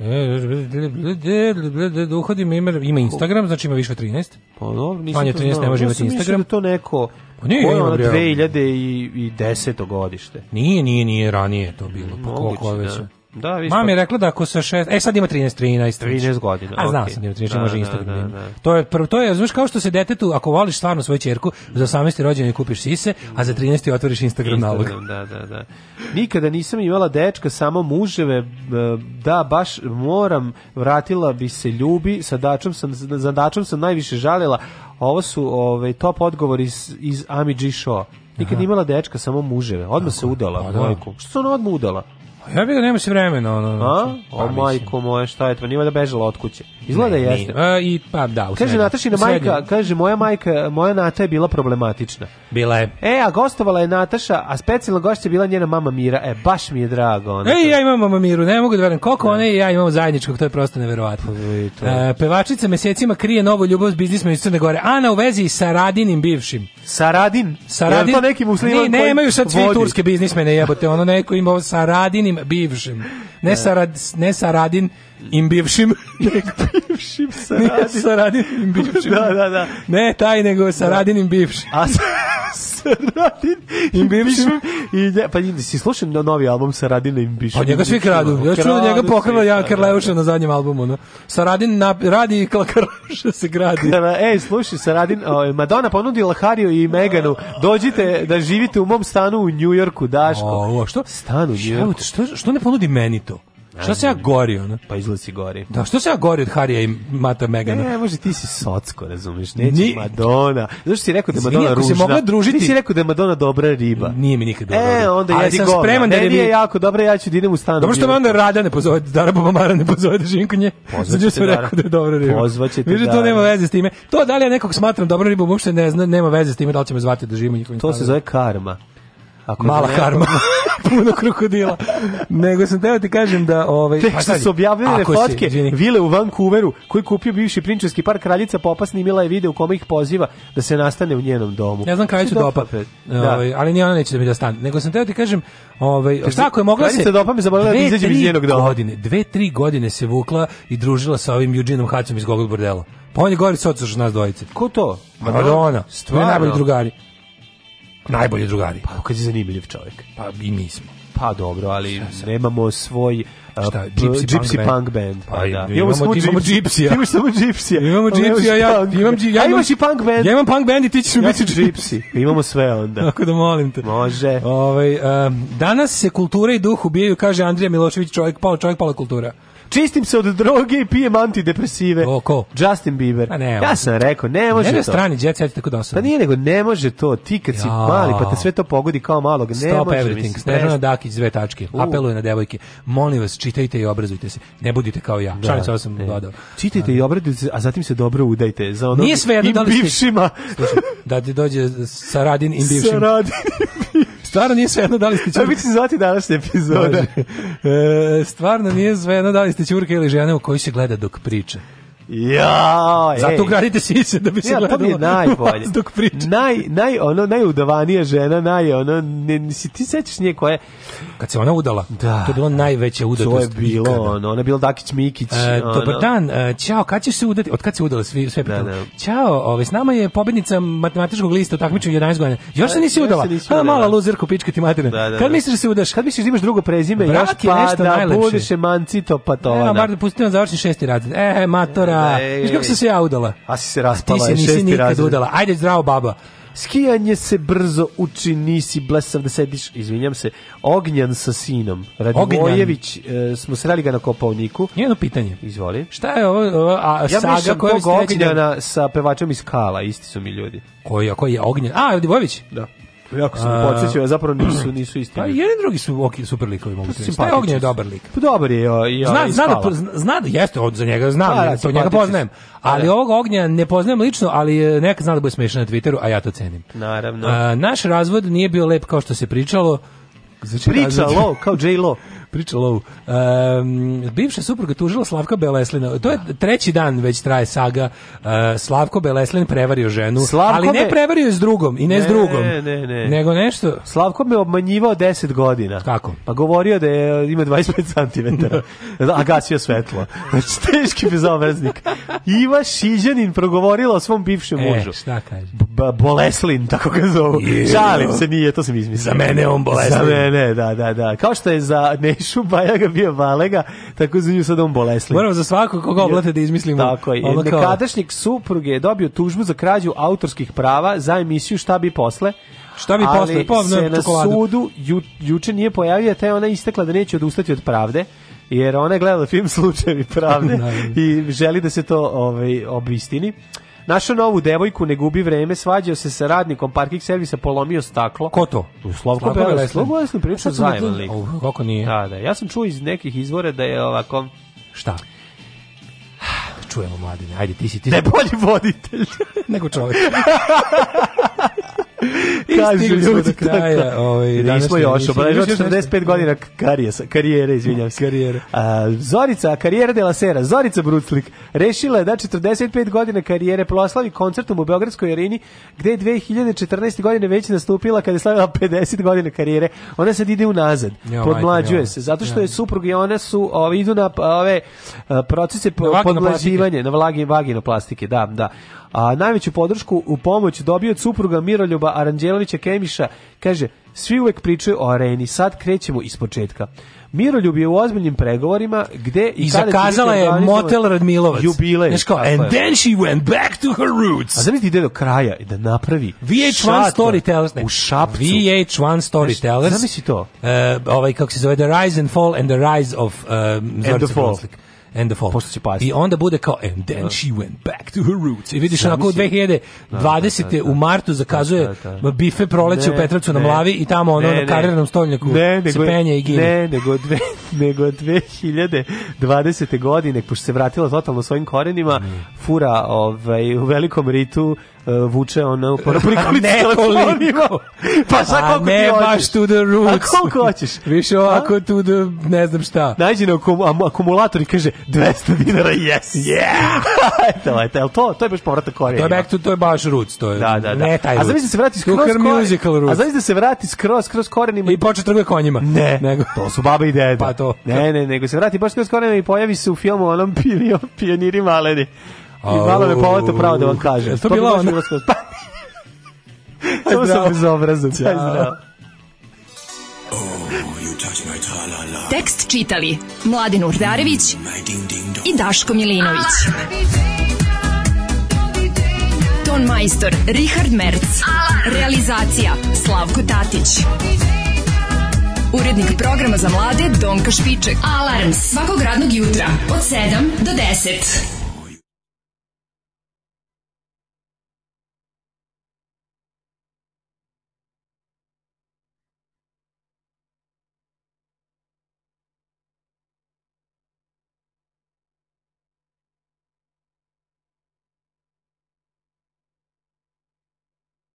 e, da Uhodim ima, ima Instagram, znači ima više od 13. Pa dobro, nisam Tanja 13 ne može imati da Instagram. Da to neko pa nije, ko je ono 2010. godište. Nije, nije, nije ranije to bilo. Pa koliko ove da. su? Da, vi Mama je pa- rekla da ako sa 6, e sad ima 13, 13, 13 godina. A znao okay. sam da ima 13, da, može da, Instagram. Da, da, To je prvo to je, znaš kao što se detetu, ako voliš stvarno svoju ćerku, za 18. rođendan kupiš sise, a za 13. otvoriš Instagram, Instagram nalog. Da, da, da. Nikada nisam imala dečka, samo muževe, e, da baš moram, vratila bi se ljubi, sa dačom sam za dačom sam najviše žalila. Ovo su ovaj top odgovori iz iz Ami G Show. Nikad imala dečka, samo muževe. Odmah Tako, se udala, majku. Pa da. Što se ona odmah udala? Ja bih da nema se vremena, ono. A? Znači, pa, majko moje, šta je to? Nije da bežala od kuće. Izgleda ne, jeste. Nije. A, e, i pa da, u Kaže Natašina majka, kaže moja majka, moja Nata je bila problematična. Bila je. E, a gostovala je Nataša, a specijalna gošća je bila njena mama Mira. E, baš mi je drago ona. Ej, ja imam mama Miru, ne mogu da verujem koliko da. ona i ja imamo zajedničkog, to je prosto neverovatno. Pa, e, pevačica mesecima krije novu ljubav s biznismenom iz Crne Gore. Ana u vezi sa Radinim bivšim. Saradin? Saradin. Je to neki musliman ne, nemaju sad svi turske biznismene jebote, ono neko ima sa Radinim bivšim. Ne, Saradin, im bivšim nek bivšim saradinim saradinim bivšim da da da ne taj nego da. saradinim bivšim a saradin im bivšim i ne, pa idi si slušam na novi album saradinim bivšim pa njega svi kradu ja čuo da njega pokralo Jan Karleuša na zadnjem albumu no saradin na, radi i Karleuša se gradi Kara, ej slušaj saradin o, Madonna ponudila Hario i Meganu dođite da živite u mom stanu u Njujorku Daško o, što stan u Njujorku što, što ne ponudi meni to Šta se ja gori ono? Pa izgleda si gori. Da, što se ja gori od Harija i Mata Megana? Ne, može ti si socko, razumeš, neće Ni... Madonna. Znaš si rekao da je Madonna ružna? se družiti. Ti si rekao da je Madonna dobra riba. Nije mi nikad dobra. E, onda Ali jedi govna. Spreman da ne, da ne, nije jako dobra, ja ću da idem u stan. Da Dobro što me onda Rada ne pozove, Dara Bobamara ne pozove da živim kod nje. Pozvaćete sam da. rekao da je dobra riba. Pozvaće Pozvaćete Dara. to nema veze s time. To da li ja nekog smatram dobra riba, uopšte ne zna, nema veze s time da li će me zvati da živim u njihovim To se zove karma. Ako Mala karma. puno krokodila. Nego sam teo da ti kažem da... Ovaj, Tek pa što su objavljene fotke si, vile u Vancouveru koji kupio bivši prinčevski park Kraljica Popa snimila je video u kome ih poziva da se nastane u njenom domu. Ne znam kraljicu dopa, da. da. Ovaj, ali ni ona neće da mi da stane. Nego sam teo da ti kažem, ovaj, šta ako je mogla se... dopa mi zaboravila da izađem iz njenog doma. Godine, dve, tri godine se vukla i družila sa ovim Eugeneom Hacom iz Gogol Bordela. Pa on je gori socu nas dvojice. Ko to? Madonna. Madonna. Stvarno. Najbolji drugari najbolji drugari. Pa kad si zanimljiv čovjek. Pa i mi smo. Pa dobro, ali nemamo svoj uh, Šta, gypsy, gypsy punk, punk band. Pa, pa, da. Imamo, imamo samo gypsija. Imamo gypsy gypsija. Imamo gypsija, ja, imam, ja imam, imaš i punk band. Ja imam punk band i ti ćeš ja biti gypsy. imamo sve onda. Tako da molim te. Može. Ovaj um, danas se kultura i duh ubijaju, kaže Andrija Milošević, čovjek pao, čovjek pala kultura. Čistim se od droge i pijem antidepresive. O, ko? Justin Bieber. Pa ne, ja sam rekao, ne može to. ne to. strani jet set tako dosadno. Da pa nije nego, ne može to. Ti kad si ja. mali, pa te sve to pogodi kao malog. Ne Stop može, everything. Snežana Dakić, dve tačke. Uh. Apeluje na devojke. Molim vas, čitajte i obrazujte se. Ne budite kao ja. Da, Članica 8 dodao. Čitajte i obrazujte se, a zatim se dobro udajte. Za ono, nije sve jedno da li bivšima. Slušaj, da ti dođe sa radin i bivšim. Sa Saradin Stvarno nije svejedno da li ste ćurke. se zvati današnja epizode. Da, da. E, stvarno nije svejedno da li ste ćurke ili žene u kojoj se gleda dok priča. Ja, Zato gradite sise da bi se ja, gledalo. to mi je najbolje. Dok Naj, naj, ono, najudavanija žena, naj, ono, ne, si ti sećaš nje koja je... Kad se ona udala, da. to je bilo najveće udatost. To je bilo, ikada. ono, ona je bila Dakić Mikić. E, pa ono. Dobar dan, e, čao, kad ćeš se udati? Od kad se udala? Svi, sve pitali. Da, da. Ćao, ove, ovaj, s nama je pobednica matematičkog lista u takmičenju 11 godina. Još se pa, nisi udala? Nisi A, mala luzirko, pička ti materina. Da, da, da. Kad da. misliš da se udaš? Kad misliš da imaš drugo prezime? Vrati još pa, nešto da, najlepše. budeš emancito pa to. Evo, bar da pustimo završni šesti razred. E, matora, Ja, da. viš kako sam se ja udala? A si se raspala. Ti se nisi nikad razred. udala. Ajde, zdravo baba. Skijanje se brzo uči, nisi blesav da sediš, izvinjam se, Ognjan sa sinom. Radivojević, e, smo sreli ga na kopovniku. Jedno pitanje. Izvoli. Šta je ovo, ovo a, ja saga koja Ognjana da... sa pevačem iz Kala, isti su mi ljudi. Koji, a koji je Ognjan? A, Radivojević? Da. Jako se podsjećao, zapravo nisu, nisu isti. Pa jedan drugi su ok, super likovi mogu se. Pa ognje je dobar lik. Pa dobar je, ja. Ovaj, jo, zna, zna, da, zna da jeste od za njega, znam, pa, da, to njega poznajem. Pa ali da. ovog Ognja ne poznajem lično, ali e, neka zna da bude smešan na Twitteru, a ja to cenim. Naravno. A, naš razvod nije bio lep kao što se pričalo. Pričalo, kao J-Lo. pričala ovu. Um, bivša supruga tužila Slavka Beleslina. To je da. treći dan već traje saga. Uh, Slavko Beleslin prevario ženu, Slavko ali ne me... prevario je s drugom i ne, ne s drugom. Ne, ne, ne. nego nešto. Slavko me obmanjivao 10 godina. Kako? Pa govorio da je ima 25 cm. A gasio svetlo. Znači, teški bezobraznik. Iva Šiđanin progovorila o svom bivšem e, mužu. e, šta kaže? B boleslin, tako ga zovu. Šalim se, nije, to sam izmislio. Za mene on Boleslin. Za mene, da, da, da. Kao što je za Nešu Šubajaga bio Valega, tako za nju sad on bolesli. Moramo za svako koga oblate da izmislimo. Tako je. Ono Nekadašnjeg supruge je dobio tužbu za krađu autorskih prava za emisiju Šta bi posle, Šta bi ali posle? se na sudu ju, juče nije pojavio, te ona istekla da neće odustati od pravde jer ona je gledala film Slučajevi pravde i želi da se to ovaj, obistini. Našao novu devojku, ne gubi vreme, svađao se sa radnikom parking servisa, polomio staklo. Ko to? U Slavko Beleslan. Slavko Beleslan pričao zajemali. Kako nije? Da, da. Ja sam čuo iz nekih izvora da je ovako... Šta? Čujemo, mladine. Ajde, ti si... Ti... ne bolji voditelj. Nego čovjek. Kažu ljudi kraja, ovaj nismo još obeležili 45 godina karijere, karijere, izvinjavam se. Karijere. A, Zorica, karijera dela Sera, Zorica Bruclik, rešila je da 45 godina karijere proslavi koncertom u Beogradskoj areni, gde 2014. godine već nastupila kada je slavila 50 godina karijere. Ona sad ide unazad, podmlađuje se, zato što je suprug i ona su ove, idu na ove procese podmlađivanja, na vlagi, vaginoplastike, da, da. A najveću podršku u pomoć dobio od supruga Miroljuba Aranđelovića Kemiša, kaže, svi uvek pričaju o areni, sad krećemo iz početka. Miroljub je u ozbiljnim pregovorima gde i, I zakazala je motel Radmilovac. Jubilej. Neško, and then she went back to her roots. A zamisli ide do kraja da napravi VH1 Storytellers. Ne, u Šapcu. VH1 Storytellers. Zamisli to. Uh, ovaj, kako se zove, The Rise and Fall and the Rise of... Uh, and the Fall. Konflikt and the Fall. Pošto će pasti. I onda bude kao, and then no. Da. she went back to her roots. I vidiš, onako u 2020. Da, da, u martu zakazuje bife proleće u Petrovcu na Mlavi i tamo ono na karirnom stolnjaku se penje i gine. Ne, nego, dve, nego 2020. godine, pošto se vratila totalno svojim korenima, mm. fura ovaj, u velikom ritu uh, vuče ono po nekoliko. pa sad koliko ne, ti hoćeš. baš to the roots. A koliko hoćeš? Više ovako a? to the, ne znam šta. Nađi na akumulator i kaže 200 dinara, yes. Yeah! to je to, to, je baš povratak Koreje. To je, back to, to je baš roots, to je. Da, da, da. Ne taj roots. A zamisli da se vrati skroz korenima. A zamisli da se vrati skroz, skroz korenima. I počne trguje konjima. Ne, nego. to su baba i dede. Pa to. Ne, ne, nego se vrati baš skroz korenima i pojavi se u filmu onom pioniri maleni. I malo me povata pravo da vam kažem. To bila ona... Samo sam bezobrazan. Ćao. Zdravo. Tekst čitali Mladin Urdarević i Daško Milinović. Ton majstor Richard Merc. Realizacija Slavko Tatić. Urednik programa za mlade Donka Špiček. Alarms svakog radnog jutra od 7 do 10.